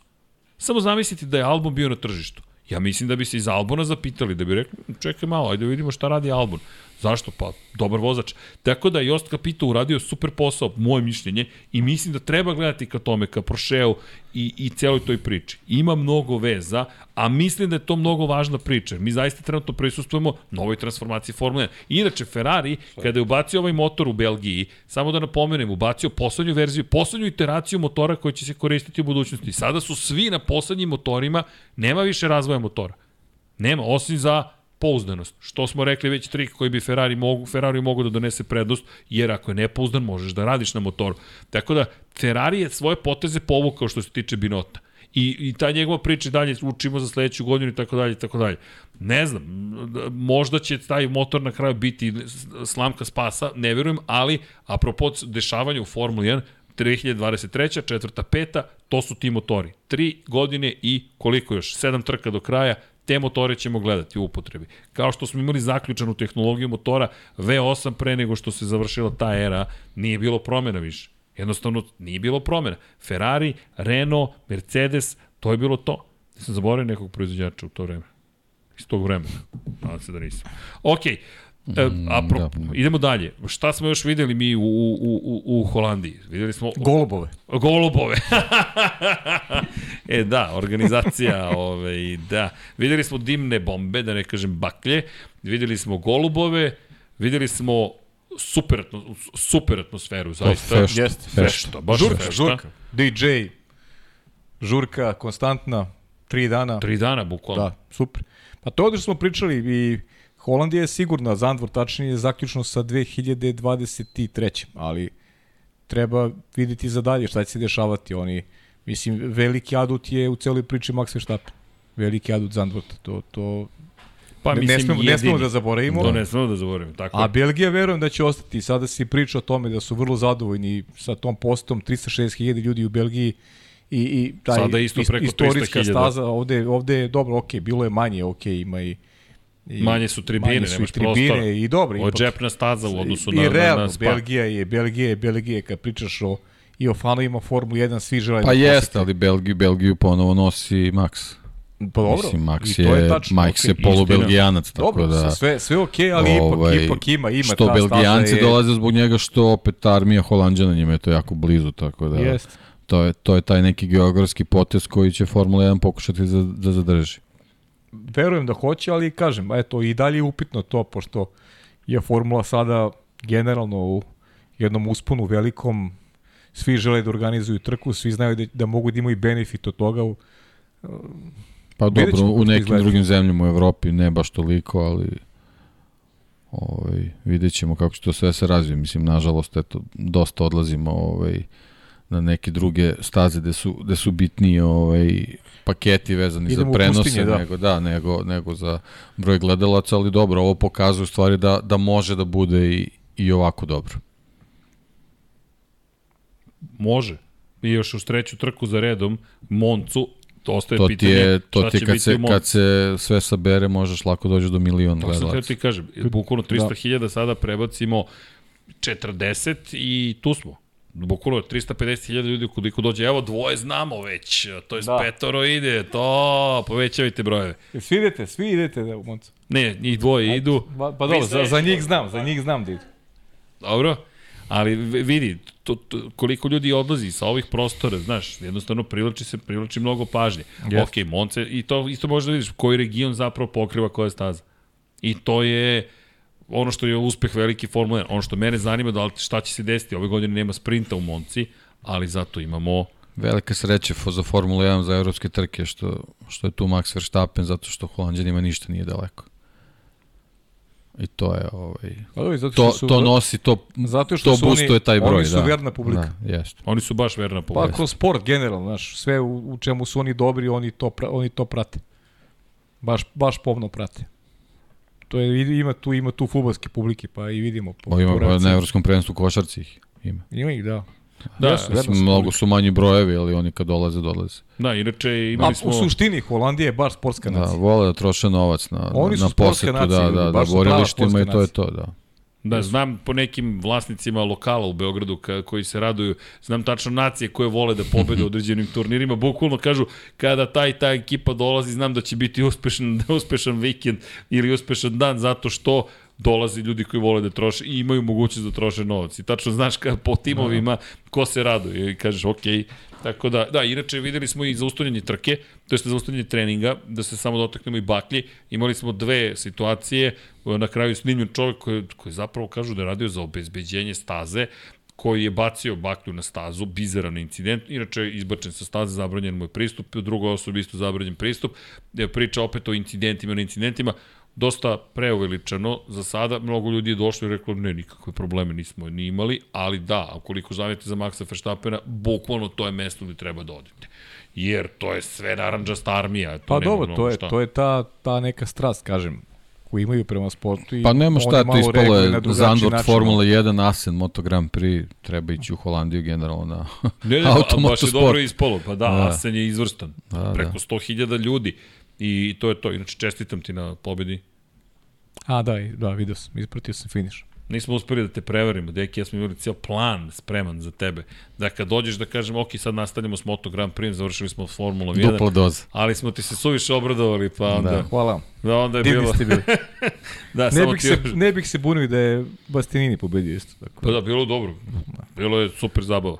Samo zamislite da je Albon bio na tržištu. Ja mislim da bi se iz Albona zapitali, da bi rekli, čekaj malo, ajde da vidimo šta radi Albon. Zašto? Pa, dobar vozač. Tako da je Jost Capito uradio super posao, moje mišljenje, i mislim da treba gledati ka tome, ka Porscheu i, i celoj toj priči. Ima mnogo veza, a mislim da je to mnogo važna priča. Mi zaista trenutno prisustujemo novoj transformaciji Formule 1. Inače, Ferrari, kada je ubacio ovaj motor u Belgiji, samo da napomenem, ubacio poslednju verziju, poslednju iteraciju motora koja će se koristiti u budućnosti. Sada su svi na poslednjim motorima, nema više razvoja motora. Nema, osim za pouzdanost. Što smo rekli već trik koji bi Ferrari mogu, Ferrari mogu da donese prednost, jer ako je nepouzdan možeš da radiš na motoru. Tako da Ferrari je svoje poteze povukao što se tiče Binota. I, i ta njegova priča dalje učimo za sledeću godinu i tako dalje i tako dalje. Ne znam, možda će taj motor na kraju biti slamka spasa, ne verujem, ali apropo dešavanja u Formuli 1, 2023. četvrta, peta, to su ti motori. Tri godine i koliko još? Sedam trka do kraja, te motore ćemo gledati u upotrebi. Kao što smo imali zaključanu tehnologiju motora V8 pre nego što se završila ta era, nije bilo promjena više. Jednostavno nije bilo promjena. Ferrari, Renault, Mercedes, to je bilo to. Nisam zaboravio nekog proizvođača u to vreme. Iz tog vremena. Nadam se da nisam. Okej, E, apro, da. idemo dalje. Šta smo još videli mi u, u, u, u Holandiji? Videli smo Golubove. Golubove. e da, organizacija, ove, da. Videli smo dimne bombe, da ne kažem baklje. Videli smo golubove, videli smo super, super atmosferu, zaista. fešta, Jeste. Fešta, baš Žurka, fešta. žurka. DJ, žurka, konstantna, tri dana. Tri dana, bukvalno. Da, super. Pa to ovde smo pričali i Holandija je sigurna, Zandvor tačnije je zaključno sa 2023. Ali treba videti za dalje šta će se dešavati. Oni, mislim, veliki adut je u celoj priči Max Verstappen. Veliki adut Zandvorta. To, to Pa mislim, ne, smemo, ne smemo da zaboravimo. To ne smemo da zaboravimo, tako A. Belgija verujem da će ostati. Sada se priča o tome da su vrlo zadovoljni sa tom postom 360.000 ljudi u Belgiji i, i taj Sada isto preko istorijska 300.000. staza ovde, ovde je dobro, ok, bilo je manje, ok, ima i I Manje su tribine, manje su nemaš i tribine prostora. i dobro. Ovo je ipak. džepna staza u odnosu I, na, I realno, na, na spa. Belgija je, Belgija je, Belgija je, kad pričaš o i o fanovima Formule 1, svi žele Pa da jeste, ali Belgiju, Belgiju ponovo nosi Max. Pa dobro, Mislim, Max i to je, tačno, Max okej. je polubelgijanac, tako Dobro, da... sve, sve ok, ali ipak, ipak ima, ima što ta Belgijanci je, dolaze zbog njega, što opet armija Holandjana njima je to jako blizu, tako da Jeste. to je, to je taj neki geografski potez koji će Formula 1 pokušati da, da zadrži. Verujem da hoće, ali kažem, eto, i dalje je upitno to, pošto je formula sada generalno u jednom usponu velikom, svi žele da organizuju trku, svi znaju da, da mogu da imaju benefit od toga. Pa dobro, u nekim izgleda. drugim zemljama u Evropi ne baš toliko, ali ovaj, vidjet ćemo kako će to sve se razvije. Mislim, nažalost, eto, dosta odlazimo ovaj, na neke druge staze gde su, gde su bitniji ovaj, paketi vezani Idemo za prenose, pustinje, da. nego, da, nego, nego za broj gledalaca, ali dobro, ovo pokazuje u stvari da, da može da bude i, i ovako dobro. Može. I još u treću trku za redom, Moncu, ostaje To ti pitanje je, to šta ti će kad biti se, kad se sve sabere, možeš lako dođeš do milion To sam gledalaca. ti kažem, bukvalno 300.000 sada prebacimo 40 i tu smo. Bukvalno 350.000 ljudi koliko dođe. Evo dvoje znamo već, to je Da. da. petoro ide, to povećavajte brojeve. Svi idete, svi idete da u Moncu. Ne, njih dvoje idu. Pa, pa dobro, za, za njih znam, za njih znam da idu. Dobro, ali vidi, to, to, koliko ljudi odlazi sa ovih prostora, znaš, jednostavno privlači se, privlači mnogo pažnje. Jeste. Ok, Monce, i to isto možeš da vidiš koji region zapravo pokriva koja staza. I to je ono što je uspeh veliki Formula 1. Ono što mene zanima da li šta će se desiti. Ove godine nema sprinta u Monci, ali zato imamo Velika sreća za Formula 1 za evropske trke što, što je tu Max Verstappen zato što Holandjanima ništa nije daleko. I to je ovaj Pa dobro, zato to što su, to nosi to zato što to su oni- boostuje taj broj, oni su da. verna publika. Da, jeste. Oni su baš verna Pa publika. kroz sport generalno, znaš, sve u, u čemu su oni dobri, oni to, pra, oni to prate. Baš, baš pomno prate. To je, ima tu, ima tu futbolske publike, pa i vidimo. Po, O, ima pa na evropskom prvenstvu košarci ih ima. Ima ih, da. Da, Jesu, Mislim, su mnogo su manji brojevi, ali oni kad dolaze, dolaze. Da, inače A imali smo... u suštini, Holandija je baš sportska Da, nacija. vole da troše novac na, Oni na sportska posetu, da, da, da, borilištima i to je to, da. Da, znam po nekim vlasnicima lokala u Beogradu ka, koji se raduju, znam tačno nacije koje vole da pobede u određenim turnirima, bukvalno kažu kada taj ta ekipa dolazi, znam da će biti uspešan, uspešan vikend ili uspešan dan zato što dolazi ljudi koji vole da troše i imaju mogućnost da troše novac. I tačno znaš ka, po timovima ko se raduje i kažeš ok, Tako da, da, inače videli smo i zaustavljanje trke, to jest zaustavljanje treninga, da se samo dotaknemo i baklji. Imali smo dve situacije, na kraju snimljen čovjek koji, koji zapravo kažu da je radio za obezbeđenje staze, koji je bacio baklju na stazu, bizaran incident, inače je izbačen sa staze, zabranjen mu je pristup, drugoj osobi isto zabranjen pristup, je priča opet o incidentima na incidentima, dosta preuveličano za sada, mnogo ljudi je došlo i reklo ne, nikakve probleme nismo ni imali, ali da, ukoliko žavite za Maxa Verstappena, bukvalno to je mesto gde treba da odete. Jer to je sve naranđasta armija. To Pa dobro, to je, šta. to je ta, ta neka strast, kažem, koju imaju prema sportu. I Pa nema šta, to ispalo je Zandvoort način. Formula 1, Asen Moto Grand Prix, treba ići u Holandiju generalno na Ne, ne, a baš je automotosport. dobro ispalo. Pa da, Da. Asen je izvrstan. Da, Da, da. Preko 100.000 ljudi. I to je to. Inače, čestitam ti na pobedi. A, da, da, vidio sam, ispratio sam finiš. Nismo uspeli da te prevarimo, deki, ja smo imali cijel plan spreman za tebe. Da kad dođeš da kažem, ok, sad nastavljamo s Moto Grand Prix, završili smo s Formulom 1, Dupla doza. ali smo ti se suviše obradovali, pa onda, Da. da, Hvala vam. da onda je Divni bilo, ste bili. da, ne, samo bih ti se, još, ne bih se bunio da je Bastianini pobedio isto. Tako. pa da, bilo dobro, bilo je super zabava.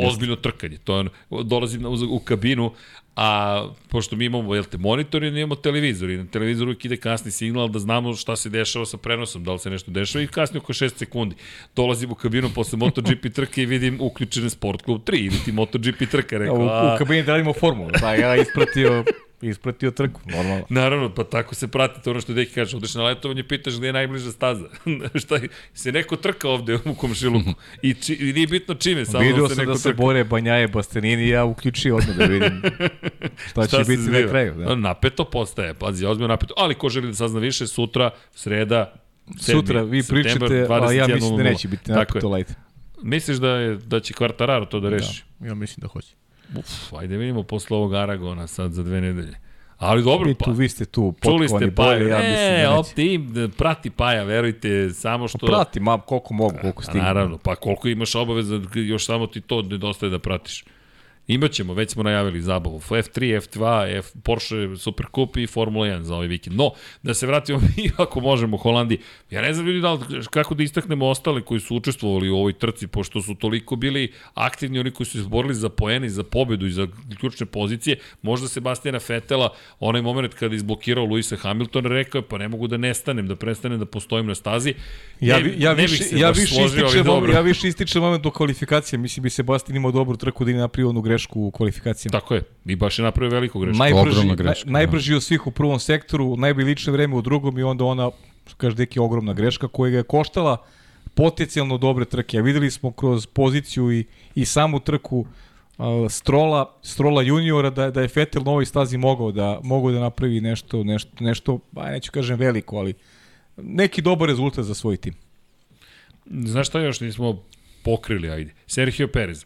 Ozbiljno trkanje, to je ono, dolazim na, u, u kabinu, a pošto mi imamo, jel te, monitor i imamo televizor i na televizoru uvijek ide kasni signal da znamo šta se dešava sa prenosom, da li se nešto dešava i kasni oko 6 sekundi. Dolazim u kabinu posle MotoGP trke i vidim uključen Sport Club 3 ili ti MotoGP trka, Ja, rekao, u, a, u kabini da radimo formulu. Da, ja ispratio, ispratio trku, normalno. Naravno, pa tako se prati to ono što Deki kaže, odeš na letovanje, pitaš gde je najbliža staza. Šta je, se neko trka ovde u komšiluku I, či, i nije bitno čime, samo Vidio da se sam neko da se trka. bore Banjaje, Bastianini, ja uključio odmah da vidim šta, će se biti zbiva? na kraju. Da. Napeto postaje, pazi, ozbiljno napeto. Ali ko želi da sazna više, sutra, sreda, 7. Sutra vi pričate, a ja mislim da 21:00. neće biti napeto light. Misliš da, je, da će Kvartararo to da reši? Da, ja mislim da hoće. Uf, ajde vidimo posle ovog Aragona sad za dve nedelje. Ali dobro, Vi pa, tu, vi ste tu čuli ste Paja. ja mislim e, da neće. optim, prati Paja, verujte, samo što... Prati, ma, koliko mogu, koliko A stignu. naravno, pa koliko imaš obaveza, još samo ti to nedostaje da pratiš. Imaćemo, već smo najavili zabavu. F3, F2, F, Porsche Super Cup i Formula 1 za ovaj vikend. No, da se vratimo mi ako možemo u Holandiji. Ja ne znam ljudi da kako da istaknemo ostale koji su učestvovali u ovoj trci, pošto su toliko bili aktivni, oni koji su izborili za poene i za pobedu i za ključne pozicije. Možda Sebastijana Fetela, onaj moment kada je izblokirao Luisa Hamiltona, rekao je pa ne mogu da nestanem, da prestanem da postojim na stazi. Ja, Ne- ja, ne više, ja više ističem, ja više ističem moment do kvalifikacije. Mislim bi Sebastian imao dobru trku da nije napravio onu grešku u kvalifikacijama. Tako je. I baš je napravio veliku grešku. najbrži, Ogromna naj, greška, najbrži od svih u prvom sektoru, najbolje lično vreme u drugom i onda ona, što kaže neki, ogromna greška koja ga je koštala potencijalno dobre trke. A videli smo kroz poziciju i, i samu trku uh, Strola, Strola juniora da, da je Vettel na ovoj stazi mogao da, mogao da napravi nešto, nešto, nešto, ba, neću kažem veliko, ali neki dobar rezultat za svoj tim. Znaš šta još nismo pokrili, ajde. Sergio Perez.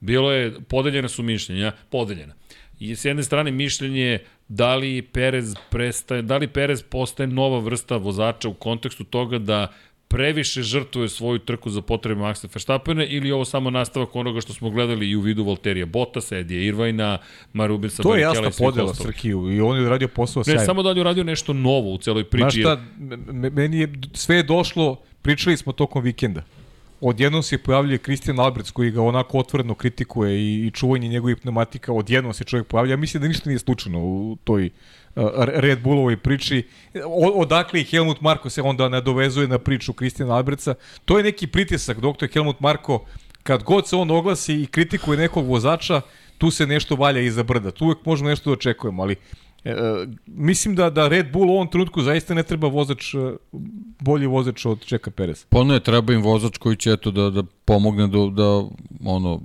Bilo je, podeljena su mišljenja, podeljena. I s jedne strane mišljenje da li Perez prestaje, da li Perez postaje nova vrsta vozača u kontekstu toga da previše žrtvuje svoju trku za potrebe Maxa Verstappena ili ovo samo nastavak onoga što smo gledali i u vidu Valterija Bottasa, Edija Irvajna, Marubensa, To je jasna podela Srkiju i on je uradio posao sjajno. Ne, samo da li je uradio nešto novo u celoj priči. Znaš šta, meni je, sve je došlo, pričali smo tokom vikenda. Odjednom se pojavljuje Kristijan Albrec koji ga onako otvoreno kritikuje i, i čuvanje njegovih pneumatika, odjednom se čovjek pojavlja. Ja mislim da ništa nije slučajno u toj Red Bullovoj priči. Odakle i Helmut Marko se onda nadovezuje na priču Kristijana Albreca. To je neki pritisak, doktor Helmut Marko, kad god se on oglasi i kritikuje nekog vozača, tu se nešto valja iza brda. Tu uvek možemo nešto da očekujemo, ali E, mislim da da Red Bull u ovom trenutku zaista ne treba vozač e, bolji vozač od Čeka Perez. Pa ne, treba im vozač koji će eto da da pomogne da da ono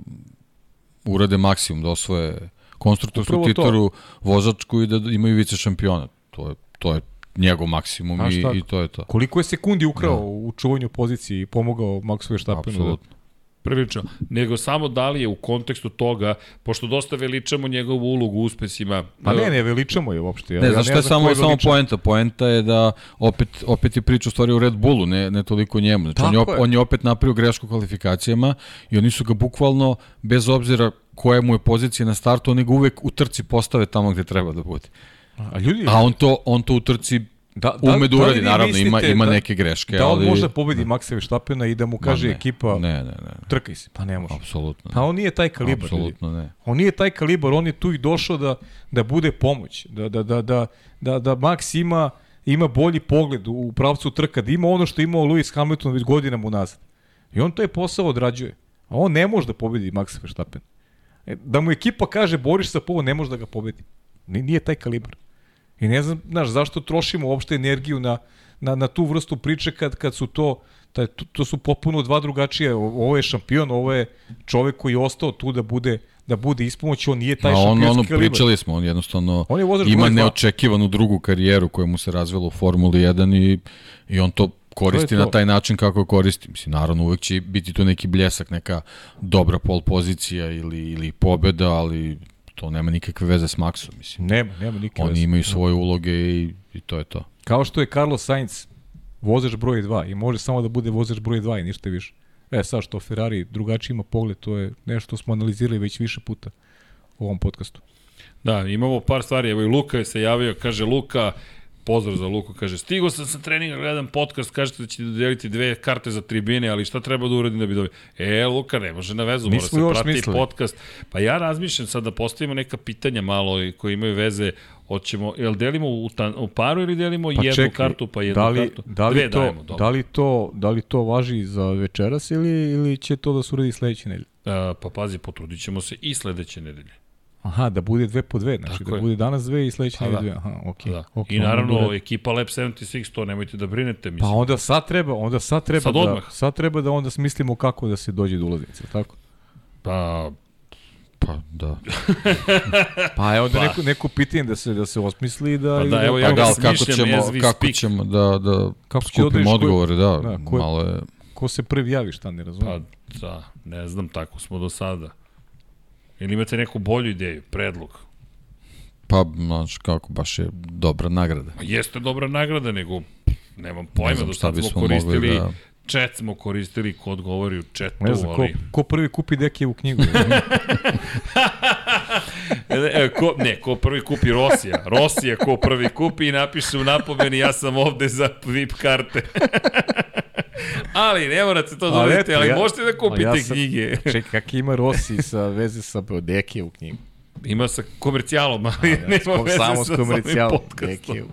urade maksimum da osvoje konstruktorsku titulu, vozačku i da imaju vice šampiona. To je, to je njegov maksimum i, i to je to. Koliko je sekundi ukrao da. u čuvanju pozicije i pomogao Maxu Verstappenu? Da- Apsolutno. Prilično. Nego samo da li je u kontekstu toga, pošto dosta veličamo njegovu ulogu u uspesima. Pa ne, ne veličamo je uopšte. Ja, ne, znaš šta je samo, samo poenta? Poenta je da opet, opet je priča u stvari u Red Bullu, ne, ne toliko njemu. Znači, on je, op, je. on je opet napravio grešku kvalifikacijama i oni su ga bukvalno, bez obzira koja mu je pozicija na startu, oni ga uvek u trci postave tamo gde treba da bude. A, ljudi, a on to, on to u trci Da, da, ume da uradi, da naravno, ima, ima da, neke greške. Da on ali... možda pobedi Maxa Verstappena i da mu kaže ne, ekipa ne, ne, ne. trkaj se. Pa ne može. Apsolutno. Pa on nije taj kalibar. Apsolutno ne. On nije taj kalibar, on je tu i došao da, da bude pomoć. Da, da, da, da, da, da Max ima, ima bolji pogled u pravcu trka, da ima ono što je imao Lewis Hamilton već godinama unazad. I on to je posao odrađuje. A on ne može da pobedi Maxa Verstappen. E, da mu ekipa kaže boriš sa povo, ne može da ga pobedi. Nije taj kalibar. I ne znam, znaš, zašto trošimo uopšte energiju na, na, na tu vrstu priče kad, kad su to, taj, to, to su popuno dva drugačije. Ovo je šampion, ovo je čovek koji je ostao tu da bude da bude ispomoć, on nije taj A on, ono, kalibar. pričali smo, on jednostavno on je ima neočekivanu drugu karijeru koja mu se razvela u Formuli 1 i, i on to koristi to to. na taj način kako koristi. Mislim, naravno, uvek će biti tu neki bljesak, neka dobra pol pozicija ili, ili pobeda, ali to nema nikakve veze s Maxom, mislim. Nema, nema nikakve Oni veze. imaju svoje uloge i, i to je to. Kao što je Carlos Sainz vozač broj 2 i može samo da bude vozač broj 2 i ništa više. E, sad što Ferrari drugačiji ima pogled, to je nešto smo analizirali već više puta u ovom podcastu. Da, imamo par stvari, evo i Luka je se javio, kaže Luka, Pozdrav za Luku, kaže, stigo sam sa treninga, gledam podcast, kažete da ćete dodeliti dve karte za tribine, ali šta treba da uradim da bi dobio? E, Luka, ne može na vezu, mora se prati mislili. podcast. Pa ja razmišljam sad da postavimo neka pitanja malo koje imaju veze Hoćemo, jel delimo u, tan, u paru ili delimo pa jednu čekaj, kartu pa jednu da li, kartu? Da li, Dve to, dajemo, dobro. da, li to, da li to važi za večeras ili, ili će to da se uradi sledeće nedelje? Uh, pa pazi, potrudit ćemo se i sledeće nedelje. Aha, da bude dve po dve, znači Tako da je. bude danas dve i sledeće pa, da. dve. Aha, okej. Okay. Da. Okay, I naravno bude... ekipa Lab 76, to nemojte da brinete, mislim. Pa onda sad treba, onda sad treba sad da odmah. sad treba da onda smislimo kako da se dođe do ulaznice, tako? Pa Pa da. pa evo da pa. neko, neko pitanje da se da se osmisli i da pa da, da evo ja ga kako ćemo kako speak. ćemo da da kako skupimo odgovore, da, da ko, malo je ko se prvi javi, šta ne razumem. Pa da, ne znam, tako smo do sada. Ili imate neku bolju ideju, predlog? Pa, znaš, kako, baš je dobra nagrada. Pa jeste dobra nagrada, nego nemam pojma, ne znam, do sad smo koristili, da... chat smo koristili ko odgovori u chatu, ne znam, ali... Ko, ko prvi kupi Dekijevu knjigu? e, ko, ne, ko prvi kupi Rosija. Rosija ko prvi kupi i napiše u napomeni ja sam ovde za VIP karte. ali ne morate to dobiti, ali, ali ja, možete da kupite ja sam, knjige. Čekaj, kak ima Rossi sa veze sa Dekijevu knjigu? Ima sa komercijalom, ali A, da, nema veze samo sa komercijalom. Dekiju.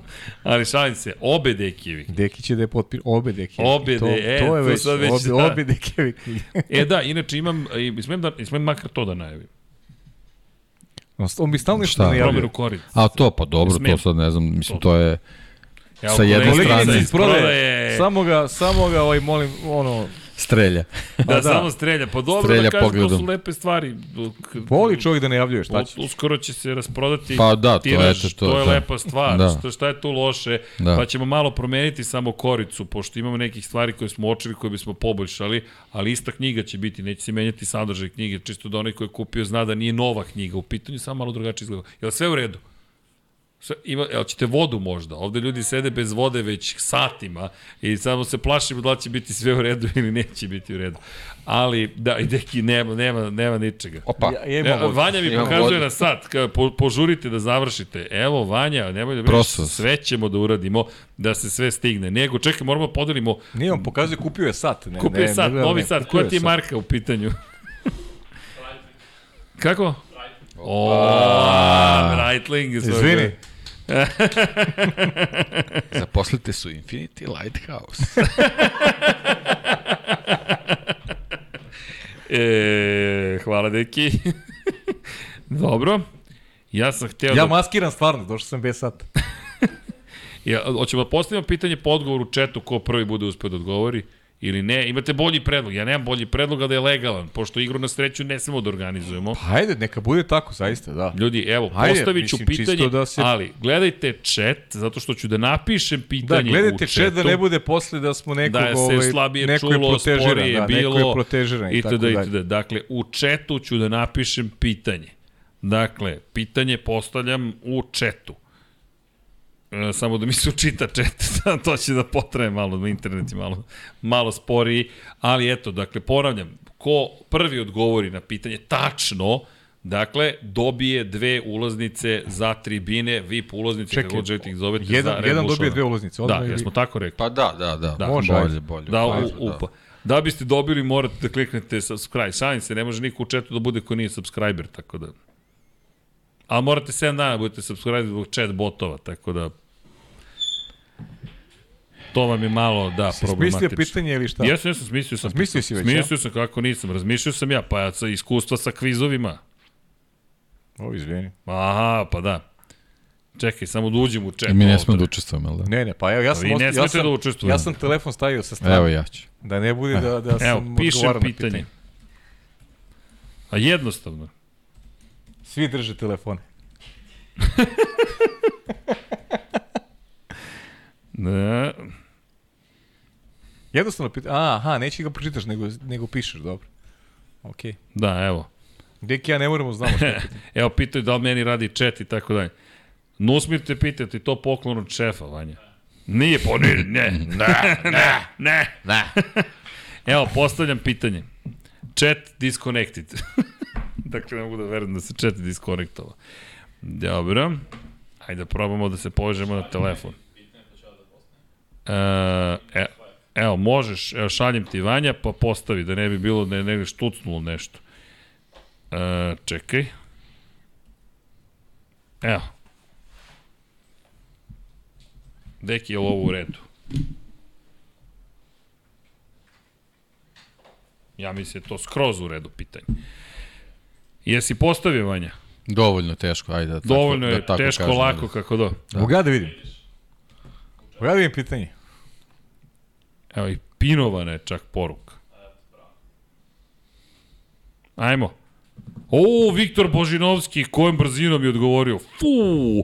Ali šalim se, obe Dekijevi. Deki će da je potpir, obe Dekijevi. Obe, to, de, e, to je već, već obe, da. obe Dekijevi e da, inače imam, smem, da, smem makar to da najavim. On bi stalno nešto najavio. A to, pa dobro, to sad ne znam, mislim, to je sa jedne strane. Iz prodaje, samo ga, samo ga, ovaj, molim, ono, Strelja. Da, da. samo strelja. Pa dobro Strelja da kažem, to su pogledom. lepe stvari. Voli čovjek da najavljuje, šta će? Uskoro će se rasprodati Pa da, to tiraž, eto, to, to je da. lepa stvar. Da. Šta, šta je tu loše? Da. Pa ćemo malo promeniti samo koricu, pošto imamo nekih stvari koje smo očeli, koje bismo poboljšali, ali ista knjiga će biti, neće se menjati sadržaj knjige, čisto da onaj ko je kupio zna da nije nova knjiga, u pitanju samo malo drugačije izgleda. Je li sve u redu? Ima, jel ćete vodu možda? Ovde ljudi sede bez vode već satima i samo se plašimo da će biti sve u redu ili neće biti u redu. Ali, da, i deki, nema, nema, nema ničega. Opa. Ja, ja imam E, vodu. Vanja mi Imam pokazuje vodu. na sat, ka, po, požurite da završite. Evo, Vanja, nemoj da Prosto. sve ćemo da uradimo, da se sve stigne. Nego, čekaj, moramo da podelimo, Nije on pokazuje, kupio je sat. Ne, kupio je ne, sat, ne, novi ne, sat, koja ti je sat. marka u pitanju? Kako? O, Breitling. Izvini. Zaposlite su Infinity Lighthouse. E, hvala, deki. Dobro. Ja sam hteo Ja da... maskiram stvarno, došao sam bez sata. Ja, hoćemo da postavimo pitanje po odgovoru u četu ko prvi bude uspeo da odgovori ili ne. Imate bolji predlog. Ja nemam bolji predlog, da je legalan, pošto igru na sreću ne smemo da organizujemo. Pa ajde, neka bude tako, zaista, da. Ljudi, evo, Ajde, postavit ću mislim, pitanje, da se- ali gledajte chat, zato što ću da napišem Da, pitanje gledajte u chat chatu. da ne bude posle da smo nekog, da se ovaj, slabije neko je čulo, protežiran, sporije da, bilo, neko je protežiran i tako itd. dalje. itd. Dakle, u chatu ću da napišem pitanje. Dakle, pitanje postavljam u chatu. E, samo da mi se učita chat, to će da potraje malo, da internet je malo, malo sporiji, ali eto, dakle, ponavljam, ko prvi odgovori na pitanje tačno, Dakle, dobije dve ulaznice za tribine, VIP ulaznice, Čekaj, kako god želite ih zovete, za jedan, Red jedan dobije dve ulaznice. Da, odmah ili- jesmo tako rekli. Pa da, da, da. Da, može, bolje, bolje. Da, u, bolje, upa. Da biste dobili, morate da kliknete subscribe. Šalim se, ne može niko u chatu da bude ko nije subscriber, tako da... Ali morate 7 dana da budete subscriber zbog chat botova, tako da... To vam je malo, da, Si smislio problematično. pitanje ili šta? Jesam, jesam, smislio sam. Smislio si već, Smislio sam, kako nisam. Razmišljao sam ja, pa ja sa iskustva sa kvizovima. O, izvini. Aha, pa da. Čekaj, samo da uđem u. I mi ne smemo da učestvujemo, jel da? Ne, ne, pa evo, ja sam, vi ne ja smete sam, da učestvujete. ja sam telefon stavio sa strane. Evo ja ću. Da ne bude da, da sam Evo, pišem na pitanje. A jednostavno. Svi drže telefone. Ne, Jednostavno pitanje. A, aha, neće ga pročitaš, nego, nego pišeš, dobro. Okej. da, evo. Deki ja ne moramo znamo što. Evo, pitaju da li meni radi chat i tako dalje. Nusmir te pita, ti to poklon od šefa, Vanja? Nije, po ne, ne, ne, ne, ne, ne. Evo, postavljam pitanje. Chat disconnected. dakle, ne mogu da verujem da se chat disconnectovao. Dobro. Ajde da probamo da se povežemo na telefon. E, e, evo, možeš, evo, šaljem ti Vanja, pa postavi, da ne bi bilo da je negde štucnulo nešto. E, čekaj. Evo. Deki, je li ovo u redu? Ja mislim da je to skroz u redu pitanje. Jesi postavio, Vanja? Dovoljno teško, ajde da tako, Dovoljno je, da tako teško, kažem, lako, kako do. Da. Mogu ja da vidim? Mogu ja da vidim pitanje? Evo i pinovana je čak poruka. Ajmo. O, Viktor Božinovski, kojom brzinom je odgovorio? Fu!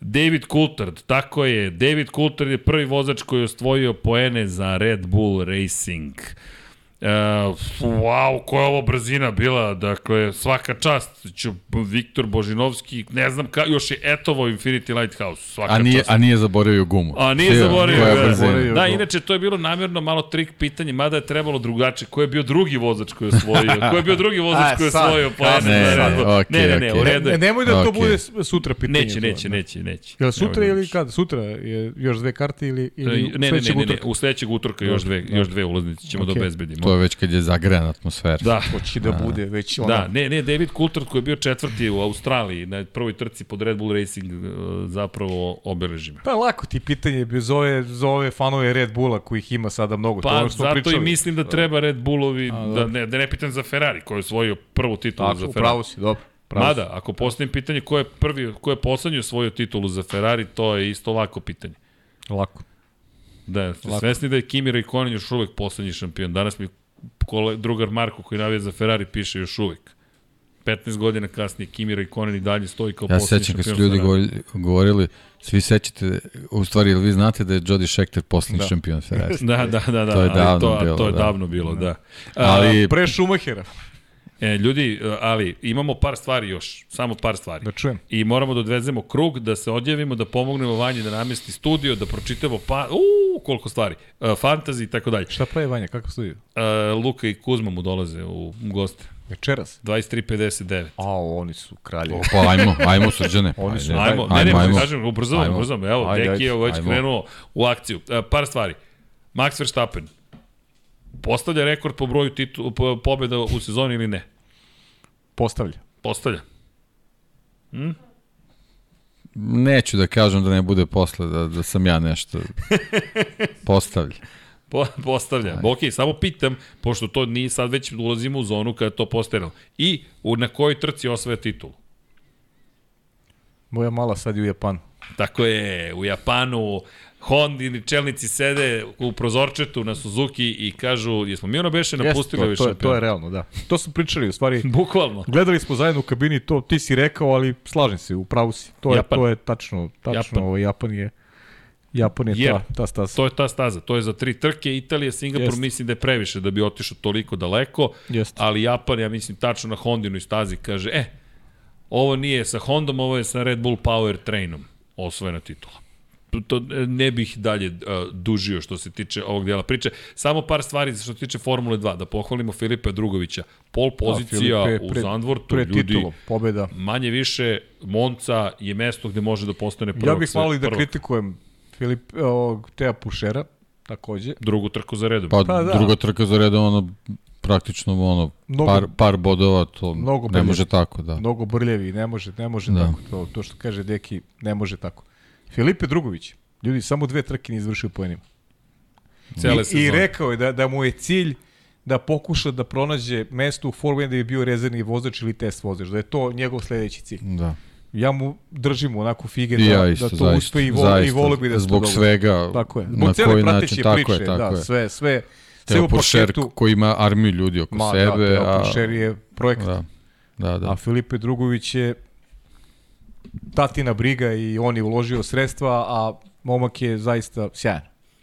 David Coulthard, tako je. David Coulthard je prvi vozač koji je osvojio poene za Red Bull Racing. Uh, wow, koja je ovo brzina bila, dakle, svaka čast, ću, Viktor Božinovski, ne znam, ka, još je etovo Infinity Lighthouse, svaka A nije, čast. a nije zaboravio gumu. A nije Svi, zaboravio. koja Da, da, inače to je bilo namjerno malo trik pitanje, mada je trebalo drugačije. Ko je bio drugi vozač koji je osvojio? Ko je bio drugi vozač koji je osvojio po kasno, ne, ne, okej, ne, ne, ne, okej. u redu Ne, nemoj da to Okej. bude sutra pitanje. Neće, to, neće, da. neće, neće. Jel sutra da ili neće. kad? Sutra je još dve karte ili, ili Ne, ne, ne, sledećeg ne, ne, utorka? u sledećeg utorka još dve, još dve ulaznice ćemo da Okej. obezbedimo. To je već kad je zagrejana atmosfera. Da, Hoće da bude već ono... da, ne, ne, David Coulthard koji je bio četvrti u Australiji na prvoj trci pod Red Bull Racing uh, zapravo obeleži me. Pa lako ti pitanje za ove, za ove fanove Red Bulla kojih ima sada mnogo. to Pa ono što smo zato pričali. i mislim da treba Red Bullovi, A, da dobro. ne, da ne pitam za Ferrari koji je osvojio prvu titulu Tako, za Ferrari. upravo si, dobro. Pravo. Mada, ako postavim pitanje ko je prvi, ko je poslednji osvojio titulu za Ferrari, to je isto lako pitanje. Lako. Da, ste Lako. svesni da je Kimi Raikkonen još uvek poslednji šampion. Danas mi kole, drugar Marko koji navija za Ferrari piše još uvek. 15 godina kasnije Kimi Raikkonen i dalje stoji kao Ja poslednji sećam kad su šampion ljudi Ferrari. govorili, govorili, svi sećate, u stvari, ili vi znate da je Jody Scheckter poslednji Da. šampion Ferrari? Da, da, da, da, To je davno to, bilo, to je da. davno bilo, da. Ali, Pre Schumachera, E, ljudi, ali imamo par stvari još, samo par stvari. da čujem. I moramo da odvezemo krug, da se odjavimo, da pomognemo Vanji da namesti studio, da pročitamo pa... Uuu, koliko stvari. Uh, fantasy i tako dalje. Šta pravi Vanja, kako studiju? Uh, Luka i Kuzma mu dolaze u goste. Večeras? 23.59. A, oni su kraljevi. pa ajmo, ajmo srđane. Oni su- Ajde. Ajmo, ne, ajmo, ne, ajmo. ajmo. kažem, ubrzamo, Ajmo. ubrzamo. Evo, Ajde, Deki je već ajmo. krenuo u akciju. Uh, par stvari. Max Verstappen. Postavlja rekord po broju titu, po, pobjeda u sezoni ili ne? Postavlja. Postavlja. Neću da kažem da ne bude posle, da, da sam ja nešto postavlja. Po, postavlja. Ajde. Ok, samo pitam, pošto to nije sad već ulazimo u zonu kada to postavljamo. I u, na kojoj trci osvaja titulu? Moja mala sad je u Japanu. Tako je, u Japanu Hondini čelnici sede u prozorčetu na Suzuki i kažu, jesmo mi ono beše napustili to, ovaj to, je, je realno, da. To smo pričali, u stvari, Bukvalno. gledali smo zajedno u kabini, to ti si rekao, ali slažem se, u pravu si. To je, Japan. to je tačno, tačno, Japan. Ovaj, Japan je, Japan je Jer, ta, ta staza. To je ta staza, to je za tri trke. Italija, Singapur Jeste. mislim da je previše da bi otišao toliko daleko, Jeste. ali Japan, ja mislim, tačno na Hondinoj stazi kaže, e, ovo nije sa Hondom, ovo je sa Red Bull Power Trainom osvojena titula. To, to ne bih dalje uh, dužio što se tiče ovog dijela priče. Samo par stvari što se tiče Formule 2, da pohvalimo Filipa Drugovića. Pol pozicija Filipe, u pre- Zandvortu, Pre ljudi, titulu, pobeda. manje više Monca je mesto gde može da postane prvog. Ja bih malo i da prvog. kritikujem Filip, ovog, Teja Pušera, takođe. drugu trku za redom. Pa, Pa da. druga trka za redom, ono, praktično ono, Mnogo- par, par bodova, to Mnogo ne bolje. može tako, da. Mnogo brljevi, ne može, ne može Da. tako. To, to što kaže Deki, ne može tako. Filipe Drugović, ljudi, samo dve trke nije izvršio poenima. Cele I. I rekao je da, da mu je cilj da pokuša da pronađe mesto u Formuli 1 da bi bio rezervni vozač ili test vozač, da je to njegov sledeći cilj. Da. Ja mu držim onako fige da, ja isto, da to zaista, uspe i, vol, zaista, i volio bi da zbog svega, Tako je. na Zbog cele koji način, tako priče, je, tako da, je. sve, sve, sve u paketu. koji ima armiju ljudi oko Ma, sebe, da, Teo a, Puršer je projekat. da, da, da. A Filipe Drugović je tatina briga i on je uložio sredstva, a momak je zaista sjajan.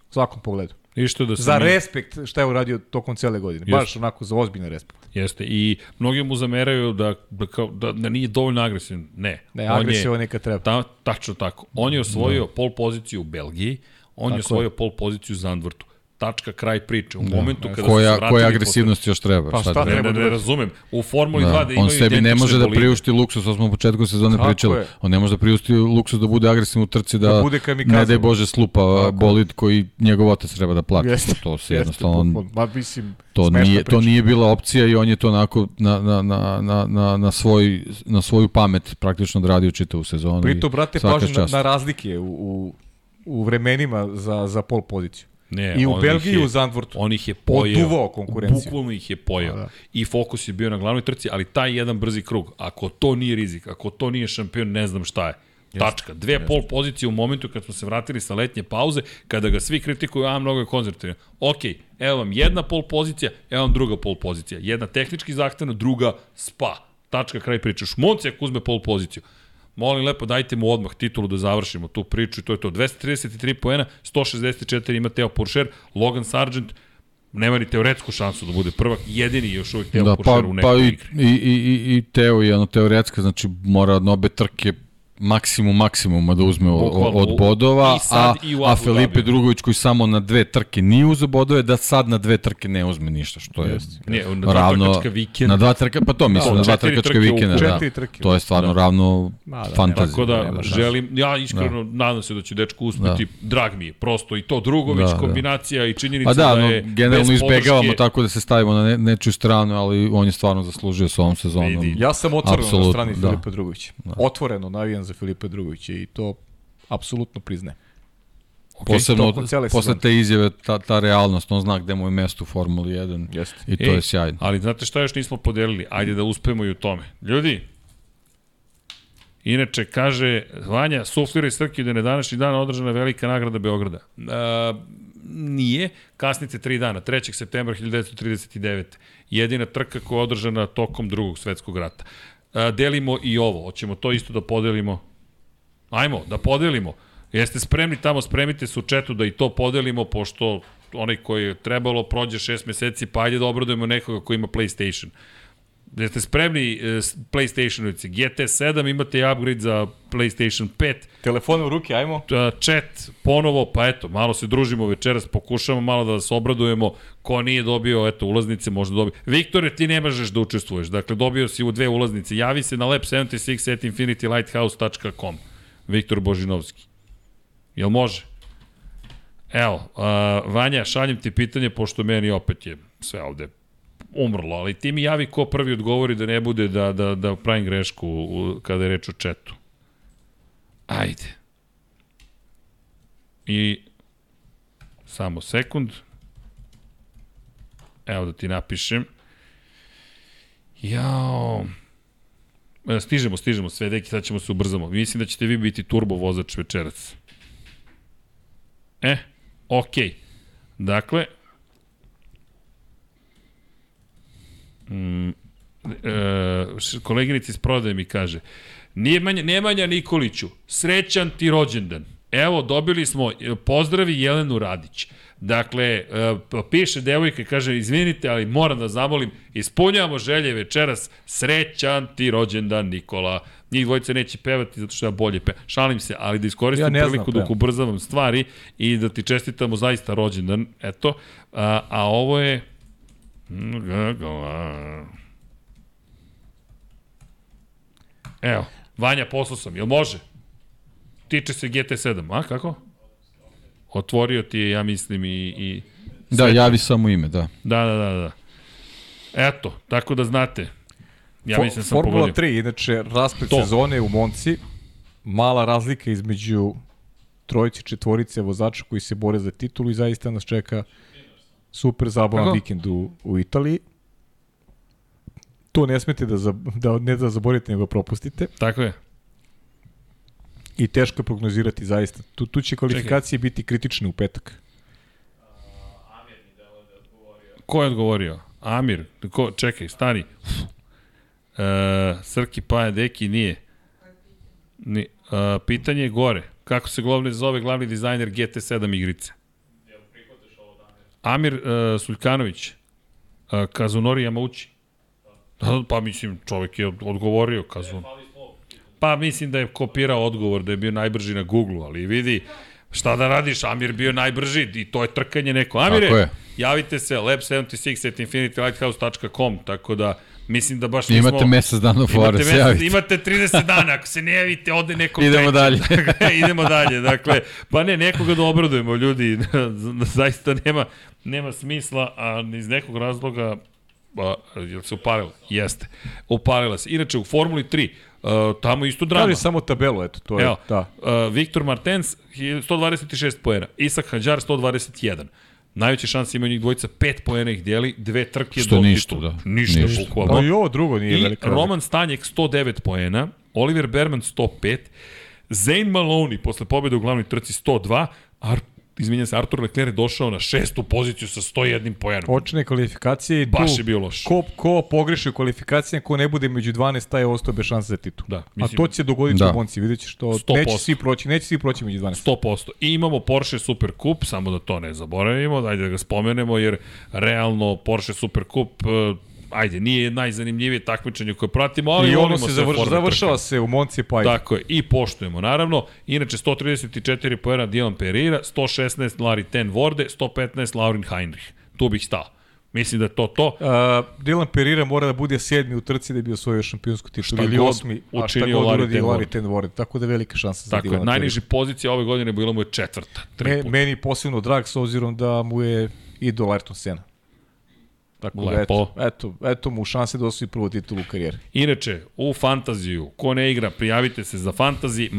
U svakom pogledu. I što da Za mi- respekt šta je uradio tokom cele godine. Baš onako za ozbiljni respekt. Jeste. I mnogi mu zameraju da, da, kao, da, da nije dovoljno agresivan. Ne. Ne, On agresivan je, neka treba. ta, tačno tako. On je osvojio pol poziciju u Belgiji, on je Tako osvojio pol poziciju u Zandvortu. Tačka, kraj priče. U Da. momentu kada koja, su se koja posle- agresivnost još treba? Pa šta da- Ne, treba ne, da ne razumem. U Formuli 2 Da. da imaju On sebi ne može da priušti luksus, to smo u početku sezone Tako pričali. je. On ne može da priušti luksus da bude agresivan u trci, da, Da bude kamikaze. ne daj Bože slupa Tako. bolid koji njegov otac treba da plati. Jeste, to se Jeste, jednostavno, on, bukvalno. Ma, mislim, to nije, to priča. nije bila opcija i on je to onako na, na, na, na, na, na, svoj, na svoju pamet praktično odradio čitavu sezonu. Pritom, brate, pažnju na, na razlike u, u, u vremenima za, za pol poziciju. Ne, I u Belgiji i u Zandvortu. On ih je pojeo. Oduvao konkurenciju. Bukvalno ih je pojeo. A, da. I fokus je bio na glavnoj trci, ali taj jedan brzi krug, ako to nije rizik, ako to nije šampion, ne znam šta je. Tačka. Dve pol pozicije u momentu kad smo se vratili sa letnje pauze, kada ga svi kritikuju, a mnogo je konzervativan. Ok, evo vam jedna pol pozicija, evo vam druga pol pozicija. Jedna tehnički zahtevna, druga spa. Tačka, kraj priče. Ako uzme pol poziciju. Molim lepo, dajte mu odmah titulu da završimo tu priču i to je to. 233 poena, 164 ima Teo Puršer, Logan Sargent, nema ni teoretsku šansu da bude prvak, jedini još uvijek Teo Da, Puršer pa, u pa nekoj i, igri. i, i, i, i Teo je ono teoretska, znači mora na obe trke maksimum maksimuma da uzme Bukvalno, od bodova, a, a Dhabiju. Drugović koji samo na dve trke nije uzeo bodove, da sad na dve trke ne uzme ništa, što je Ne, na dva ravno, trkačka vikenda. na dva trka, pa to mislim, Da, na dva trkačka trke vikenda, da. trke. To je stvarno ravno Ma, da, fantazija. Tako da, želim, ja iskreno nadam se da će dečko uspeti, drag mi je, prosto i to Drugović, Da, da. kombinacija i činjenica Pa da, da no, je generalno bez izbegavamo podrške- tako da se stavimo na ne, nečiju stranu, ali on je stvarno zaslužio sa ovom sezonom. Ja sam otvoreno na strani da. Filipa Drugovića. Otvoreno navijam za Filipa Drugovića i to apsolutno priznajem. Posebno tokom cele posle te izjave, ta, ta realnost, on zna gde mu je mesto u Formuli 1 Jeste. i to Ej, je sjajno. Ali znate šta još nismo podelili? Ajde da uspemo i u tome. Ljudi, inače kaže Vanja, suflira i Srki da je na današnji dan održana velika nagrada Beograda. E, Nije, kasnite tri dana, 3. septembra 1939. Jedina trka koja je održana tokom drugog svetskog rata. A, delimo i ovo, hoćemo to isto da podelimo. Ajmo, da podelimo. Jeste spremni tamo, spremite se u četu da i to podelimo, pošto onaj koji je trebalo prođe šest meseci, pa ajde da obradujemo nekoga ko ima PlayStation. Jeste spremni e, PlayStationovci? GT7 imate i upgrade za PlayStation 5. Telefone u ruke, ajmo. Chat ponovo, pa eto, malo se družimo večeras, pokušamo malo da vas obradujemo. Ko nije dobio, eto, ulaznice možda dobije. Viktore, ti ne možeš da učestvuješ. Dakle, dobio si u dve ulaznice. Javi se na lab76 at infinitylighthouse.com. Viktor Božinovski. Jel može? Evo, uh, Vanja, šaljem ti pitanje, pošto meni opet je sve ovde umrlo, ali ti mi javi ko prvi odgovori da ne bude da, da, da pravim grešku u, kada je reč o četu. Ajde. I samo sekund. Evo da ti napišem. Jao. E, stižemo, stižemo sve, deki, sad ćemo se ubrzamo. Mislim da ćete vi biti turbo vozač večerac. E, okej. Okay. Dakle, mm, e, koleginici iz prodaje mi kaže, Nemanja, Nemanja Nikoliću, srećan ti rođendan. Evo, dobili smo, pozdravi Jelenu Radić. Dakle, e, piše devojka i kaže, izvinite, ali moram da zamolim, ispunjavamo želje večeras, srećan ti rođendan Nikola. Njih dvojice neće pevati zato što ja bolje pe. Šalim se, ali da iskoristim ja priliku dok ubrzavam stvari i da ti čestitamo zaista rođendan. Eto, a, a ovo je... Evo, Vanja, poslao sam, jel može? Tiče se GT7, a kako? Otvorio ti je, ja mislim, i... i da, javi samo ime, da. Da, da, da, da. Eto, tako da znate. Ja mislim da sam Formula pogodio. 3, inače, raspred to. sezone u Monci, mala razlika između trojice, četvorice vozača koji se bore za titulu i zaista nas čeka super zabavan vikend u, u Italiji. To ne smete da, za, da ne da zaborite, nego propustite. Tako je. I teško je prognozirati zaista. Tu, tu će kvalifikacije Čekaj. biti kritične u petak. Ko je odgovorio? Amir, ko, čekaj, stani. E, Srki Paja Deki nije. Ni, e, pitanje je gore. Kako se glavni zove glavni dizajner GT7 igrice? Amir e, Suljkanović. E, Kazunori Yamauchi. Da, pa mislim, čovek je odgovorio Kazun. Pa mislim da je kopirao odgovor, da je bio najbrži na Google, ali vidi, šta da radiš, Amir bio najbrži i to je trkanje neko. Amire, javite se lab76 at infinitylighthouse.com, tako da Mislim da baš nismo... Imate mesec dana fora, se javite. Imate 30 dana, ako se ne javite, ode neko Idemo dalje. Idemo dalje, dakle, pa ne, nekoga da obradujemo, ljudi, zaista nema, nema smisla, a iz nekog razloga, a, je se upalila? Jeste, upalila se. Inače, u Formuli 3, Uh, tamo isto drama. Ali samo tabelu, eto, to je, Evo, da. Uh, Viktor Martens, 126 poena, Isak Hadjar, 121. Najveće šanse imaju njih dvojica, pet poena ih dijeli, dve trke Što do ništa, da. Ništa, ništa. bukvalno. Pa i ovo drugo nije I velika Roman Stanjek 109 poena, Oliver Berman 105, Zane Maloney posle pobjede u glavnoj trci 102, Ar izvinjam se, Artur Leclerc je došao na šestu poziciju sa 101 poenom. Počne kvalifikacije i Baš tu, je bio loš. Ko, ko pogreši u kvalifikacijama, ko ne bude među 12, taj je ostao bez šanse za titul. Da, mislim, A to će se dogoditi da. u Monci, vidjet ćeš što 100%. neće svi proći, neće svi proći među 12. 100%. I imamo Porsche Super Cup, samo da to ne zaboravimo, dajde da ga spomenemo, jer realno Porsche Super Cup ajde, nije najzanimljivije takmičenje koje pratimo, ali I ono se završ, završava se u Monci pa ajde. Tako je, i poštujemo, naravno. Inače, 134 poena Dylan Pereira, 116 Larry Ten Vorde, 115 Laurin Heinrich. Tu bih stao. Mislim da je to to. Uh, Dylan Pereira mora da bude sedmi u trci da bi osvojio šampionsku titulu ili osmi, a šta god uradi Larry Ten Vorde. Tako da je velika šansa za Tako Dylan je, najniži pozicija ove godine bila mu je četvrta. Me, meni posebno drag s obzirom da mu je idol Ayrton Senna. Tako da, eto, eto, eto mu šanse da osvoji prvu titulu u karijeri. Inače, u fantaziju, ko ne igra, prijavite se za fantazi,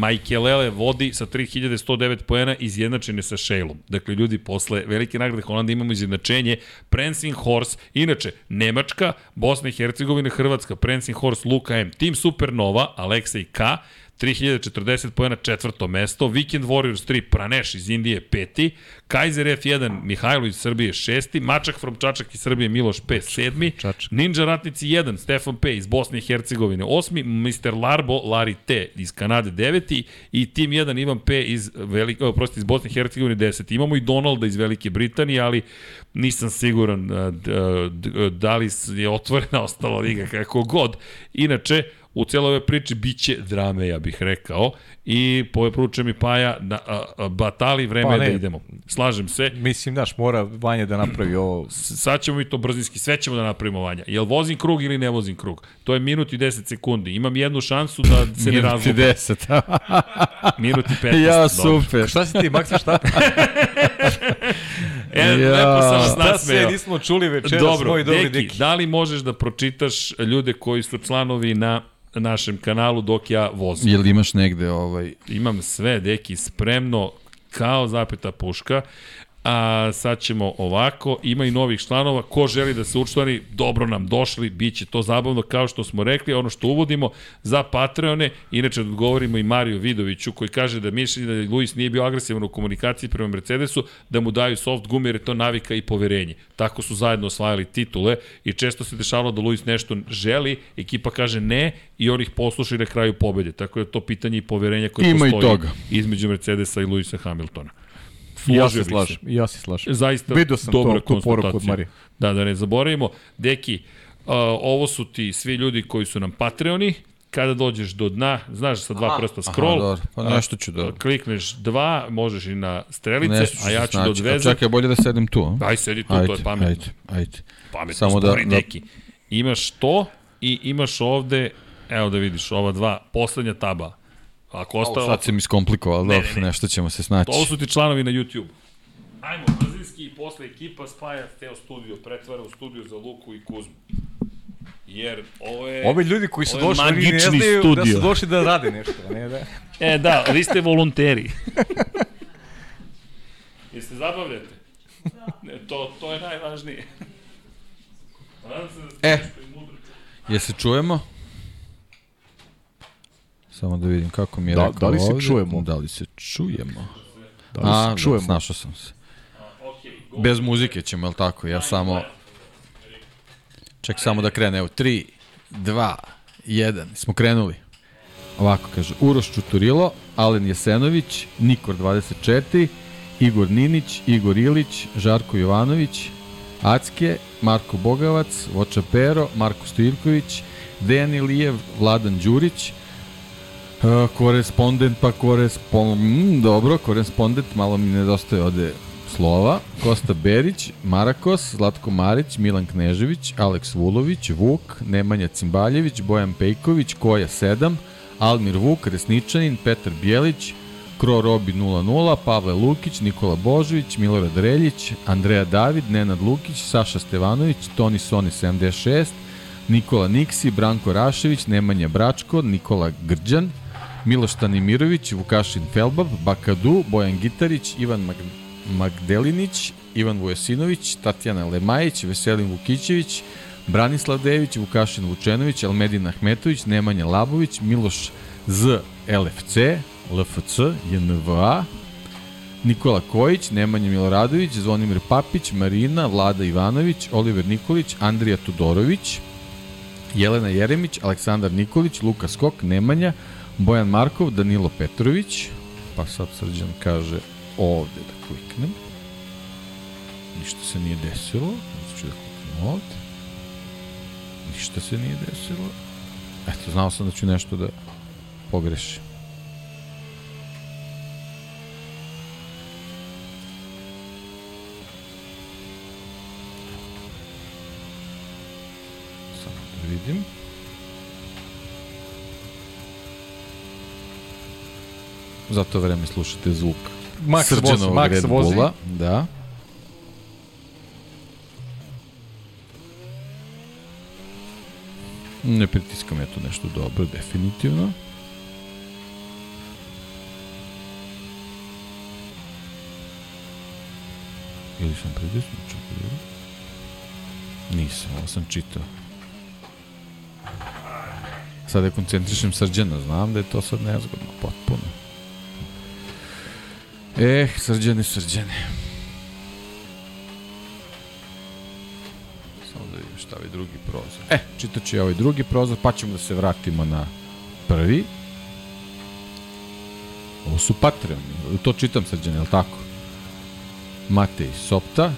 Lele vodi sa 3109 poena izjednačene sa Šejlom. Dakle, ljudi, posle velike nagrade Holanda imamo izjednačenje, Prancing Horse, inače, Nemačka, Bosna i Hercegovina, Hrvatska, Prancing Horse, Luka M, Team Supernova, Aleksej K, 3040 pojena četvrto mesto, Weekend Warriors 3 Praneš iz Indije peti, Kaiser F1 Mihajlo iz Srbije šesti, Mačak from Čačak iz Srbije Miloš P sedmi, Čačak. Ninja Ratnici 1 Stefan P iz Bosne i Hercegovine osmi, Mr. Larbo Lari T iz Kanade deveti i Tim 1 Ivan P iz, Velik, o, prosti, iz Bosne i Hercegovine deseti. Imamo i Donalda iz Velike Britanije, ali nisam siguran da li je otvorena ostala liga kako god. Inače, u cijeloj ovoj priči biće drame, ja bih rekao. I poručuje mi Paja, da, a, a, batali, vreme Pa je da idemo. Slažem se. Mislim, daš, mora Vanja da napravi ovo. Sad ćemo mi to brzinski, sve ćemo da napravimo vanja. Jel vozim krug ili ne vozim krug? To je minut i 10 sekundi. Imam jednu šansu da se ne Minuti razlupa. 10. Minut i 15. ja, dobro. super. Šta si ti, Maksa, šta? E, Ja. lepo sam vas Šta nasmejao. sve nismo čuli večeras, Dobro, moj dobri Deki, Deki. da li možeš da pročitaš ljude koji su članovi na našem kanalu dok ja vozim? Jel imaš negde ovaj... Imam sve, Deki, spremno kao zapeta puška. A sad ćemo ovako, ima i novih članova, ko želi da se učlani, dobro nam došli, bit će to zabavno kao što smo rekli, ono što uvodimo za Patreone, inače da odgovorimo i Mariju Vidoviću koji kaže da mišljenje da Luis nije bio agresivan u komunikaciji prema Mercedesu, da mu daju soft gume jer je to navika i poverenje. Tako su zajedno osvajali titule i često se dešavalo da Luis nešto želi, ekipa kaže ne i on ih posluša i na kraju pobede. Tako da je to pitanje i poverenja koje Ima postoji između Mercedesa i Luisa Hamiltona. Ja se slažem, ja se slažem. Zaista Vidio sam dobra to, tu poruku od. Marije. Da, da ne zaboravimo. Deki, uh, ovo su ti svi ljudi koji su nam Patreoni. Kada dođeš do dna, znaš sa dva Aha, prsta aha, scroll, dobro. Pa a, nešto ću da- Klikneš dva, možeš i na strelice, a ja ću da snaći. A odvezem. Čekaj, bolje da sedem tu, a? Aj, sedi tu, ajde, to je pametno. Ajde, ajde. Pametno, Samo Samo da- da, da- Deki. Imaš to i imaš ovde, evo da vidiš, ova dva, poslednja taba. Ako Ovo ostalo, sad se mi skomplikovalo, Ne, dobro, ne, ne. nešto ćemo se snaći. Ovo su ti članovi na YouTube. Ajmo, brzinski i posle ekipa spaja Teo studio, pretvara u studio za Luku i Kuzmu. Jer ovo je... Ovi ljudi koji su došli, oni ne znaju da studio. su došli da rade nešto, a ne da... E, da, vi ste volonteri. Jeste zabavljate? Ne, to, to je najvažnije. Nadam se da ste E. nešto i mudro. Je se čujemo? Samo da vidim kako mi je Da- rekao da li se ovde. čujemo? Da li se čujemo? Da li A, se čujemo? da, snašao sam se. Bez muzike ćemo, je li tako? Ja samo... Ček samo da krene, evo, 3, 2, 1, smo krenuli. Ovako kaže, Uroš Čuturilo, Alen Jesenović, Nikor 24, Igor Ninić, Igor Ilić, Žarko Jovanović, Acke, Marko Bogavac, Voča Pero, Marko Stojivković, Dejan Ilijev, Vladan Đurić, Korespondent pa korespondent, mm, dobro, korespondent, malo mi nedostaje ovde slova. Kosta Berić, Marakos, Zlatko Marić, Milan Knežević, Aleks Vulović, Vuk, Nemanja Cimbaljević, Bojan Pejković, Koja 7, Almir Vuk, Resničanin, Petar Bjelić, Kro Robi 00, Pavle Lukić, Nikola Božović, Milorad Reljić, Andreja David, Nenad Lukić, Saša Stevanović, Toni Soni 76, Nikola Niksi, Branko Rašević, Nemanja Bračko, Nikola Grđan, Miloš Tanimirović, Vukašin Felbab, Bakadu, Bojan Gitarić, Ivan Mag Magdelinić, Ivan Vujasinović, Tatjana Lemajić, Veselin Vukićević, Branislav Dević, Vukašin Vučenović, Almedin Ahmetović, Nemanja Labović, Miloš Z. LFC, LFC, JNVA, Nikola Kojić, Nemanja Miloradović, Zvonimir Papić, Marina, Vlada Ivanović, Oliver Nikolić, Andrija Tudorović, Jelena Jeremić, Aleksandar Nikolić, Luka Skok, Nemanja, Bojan Markov, Danilo Petrović, pa sad Srđan kaže ovde da kliknem. Ništa se nije desilo. Znači da kliknem ovde. Ništa se nije desilo. Eto, znao sam da ću nešto da pogrešim. Samo da vidim. За това време слушате звук. Макс Срджена вози. Макс вози. Да. Не притискам ето нещо добре, дефинитивно. Или съм предишно чакал? Не съм, аз съм читал. Sad je koncentrišem srđana, znam da je to sad nezgodno, potpuno. Eh, srđane, srđane. Samo da vidim šta je ovaj drugi prozor. E, čitat ću ja ovaj drugi prozor, pa ćemo da se vratimo na prvi. Ovo su Patreoni, to čitam srđane, je li tako? Matej Sopta,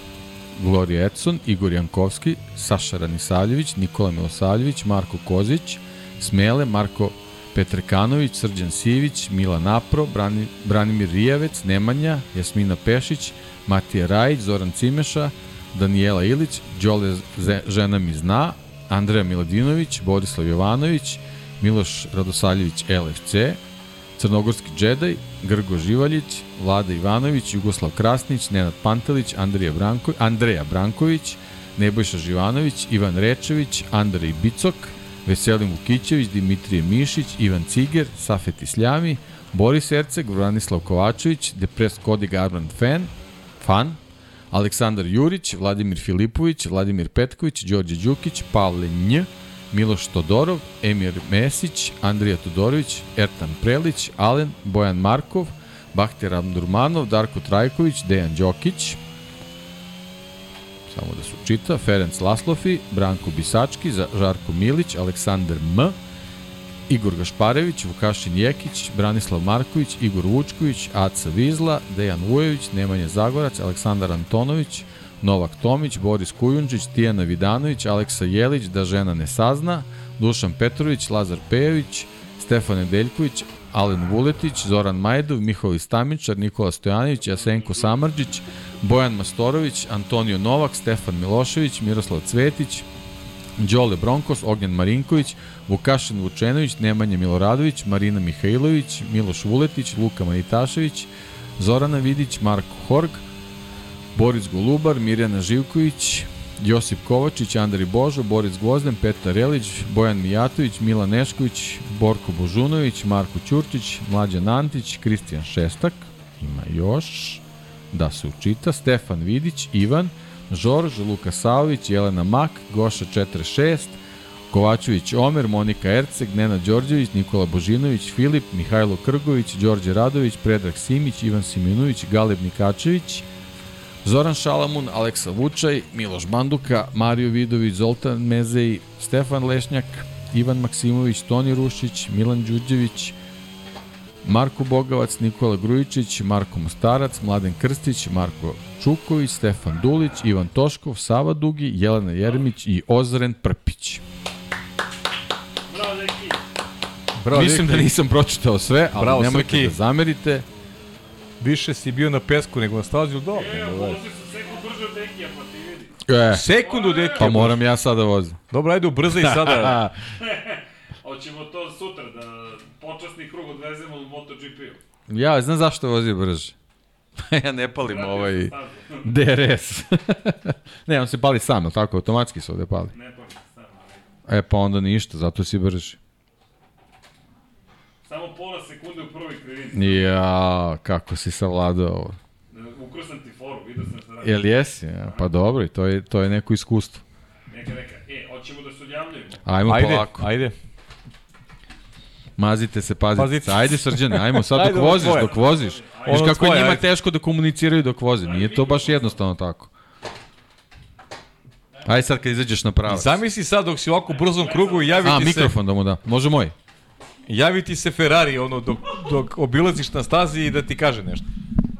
Gloria Edson, Igor Jankovski, Saša Ranisavljević, Nikola Milosavljević, Marko Kozić, Smele, Marko Petrekanović, Srđan Sivić, Mila Napro, Brani, Branimir Rijavec, Nemanja, Jasmina Pešić, Matija Rajić, Zoran Cimeša, Danijela Ilić, Đole Žena mi zna, Andreja Miladinović, Borislav Jovanović, Miloš Radosaljević LFC, Crnogorski džedaj, Grgo Živaljić, Vlada Ivanović, Jugoslav Krasnić, Nenad Pantelić, Andrija Branko, Andreja Branković, Nebojša Živanović, Ivan Rečević, Andrej Bicok, Veselin Vukićević, Dimitrije Mišić, Ivan Ciger, Safet Isljami, Boris Erceg, Vranislav Kovačević, Depres Kodi Garban Fan, Fan, Aleksandar Jurić, Vladimir Filipović, Vladimir Petković, Đorđe Đukić, Pavle Nj, Miloš Todorov, Emir Mesić, Andrija Todorović, Ertan Prelić, Alen, Bojan Markov, Bahter Abdurmanov, Darko Trajković, Dejan Đokić, samo da su čita, Ferenc Laslofi, Branko Bisački, Žarko Milić, Aleksandar M, Igor Gašparević, Vukašin Jekić, Branislav Marković, Igor Vučković, Aca Vizla, Dejan Vujović, Nemanja Zagorac, Aleksandar Antonović, Novak Tomić, Boris Kujundžić, Tijana Vidanović, Aleksa Jelić, Da žena ne sazna, Dušan Petrović, Lazar Pejović, Stefan Nedeljković, Alen Vuletić, Zoran Majdov, Mihovil Stamičar, Nikola Stojanović, Jasenko Samarđić, Bojan Mastorović, Antonio Novak, Stefan Milošević, Miroslav Cvetić, Đole Bronkos, Ognjan Marinković, Vukašin Vučenović, Nemanja Miloradović, Marina Mihajlović, Miloš Vuletić, Luka Manitašević, Zorana Vidić, Marko Horg, Boris Golubar, Mirjana Živković, Josip Kovačić, Andri Božo, Boris Gvozden, Petar Relić, Bojan Mijatović, Milan Nešković, Borko Božunović, Marko Ćurčić, Mlađan Antić, Kristijan Šestak, ima još, da se učita, Stefan Vidić, Ivan, Žorž, Luka Salović, Jelena Mak, Goša 46, Kovačević Omer, Monika Erceg, Nena Đorđević, Nikola Božinović, Filip, Mihajlo Krgović, Đorđe Radović, Predrag Simić, Ivan Siminović, Galeb Nikačević, Zoran Šalamun, Aleksa Vučaj, Miloš Banduka, Mario Vidović, Zoltan Mezej, Stefan Lešnjak, Ivan Maksimović, Toni Rušić, Milan Đuđević, Marko Bogavac, Nikola Grujičić, Marko Mostarac, Mladen Krstić, Marko Čuković, Stefan Dulić, Ivan Toškov, Sava Dugi, Jelena Jeremić i Ozren Prpić. Bravo, Mislim da nisam pročitao sve, ali Bravo, nemojte Srki. da zamerite. Više si bio na pesku nego na stazi, ali dobro. E, dobro. vozi se sekund brže od Dekija, pa ti vidi. E, Sekundu, deki. pa moram ja sada vozim. Dobro, ajde ubrza i sada. Hoćemo to sutra, da počasni krug odvezemo u MotoGP-u. ja znam zašto vozi brže. ja ne palim ovaj DRS. ne, on se pali sam, je tako? Automatski se ovde pali. Ne pa samo. E, pa onda ništa, zato si brži. Samo pola u krivici. Ja, kako si savladao ovo. Ukro sam ti foru, vidio sam se radi. Jel jesi? Ja, pa dobro, to je, to je neko iskustvo. Neka, neka. E, hoćemo da se odjavljujemo. Ajmo Ajde, polako. ajde. Mazite se, pazite, Pazite se. Ajde srđane, ajmo sad dok voziš, dok voziš. Viš kako je njima ajde. teško da komuniciraju dok voze. Nije to baš jednostavno tako. Ajde sad kad izađeš na pravac. Zamisli sad dok si u ovako brzom krugu i javi A, ti se, mikrofon da mu da. Može moj. Javi ti se Ferrari ono dok, dok obilaziš na stazi i da ti kaže nešto.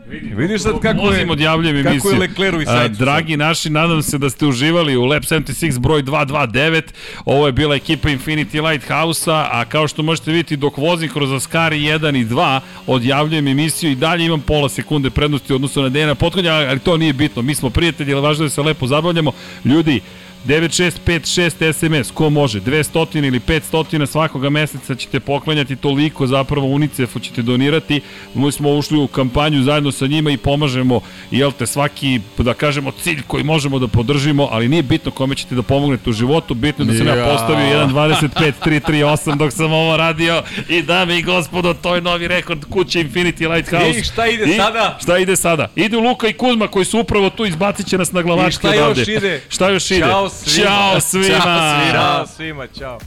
Vidim, Vidiš sad kako je- odjavljujem kako je. Leclercu i A, Sainzu Dragi naši, nadam se da ste uživali u Lab 76 broj 229. Ovo je bila ekipa Infinity Lighthouse-a, a kao što možete vidjeti dok vozim kroz Ascari 1 i 2, odjavljujem emisiju i dalje imam pola sekunde prednosti u odnosu na Dejana Potkonja, ali to nije bitno. Mi smo prijatelji, ali važno da se lepo zabavljamo. Ljudi, 9656 SMS, ko može, 200 ili 500 svakoga meseca ćete poklanjati toliko zapravo UNICEF-u ćete donirati. Mi smo ušli u kampanju zajedno sa njima i pomažemo, jel te, svaki, da kažemo, cilj koji možemo da podržimo, ali nije bitno kome ćete da pomognete u životu, bitno je da sam ja, Ja. postavio 1.25.338 dok sam ovo radio i dame i gospodo, to je novi rekord kuće Infinity Lighthouse. I šta ide I sada? Šta ide sada? Idu Luka i Kuzma koji su upravo tu, izbacit će nas na glavačke I šta još odavde. ide? Šta još ide? Ćao svima. Ćao svima. Ćao svima. Ćao svima, ćao.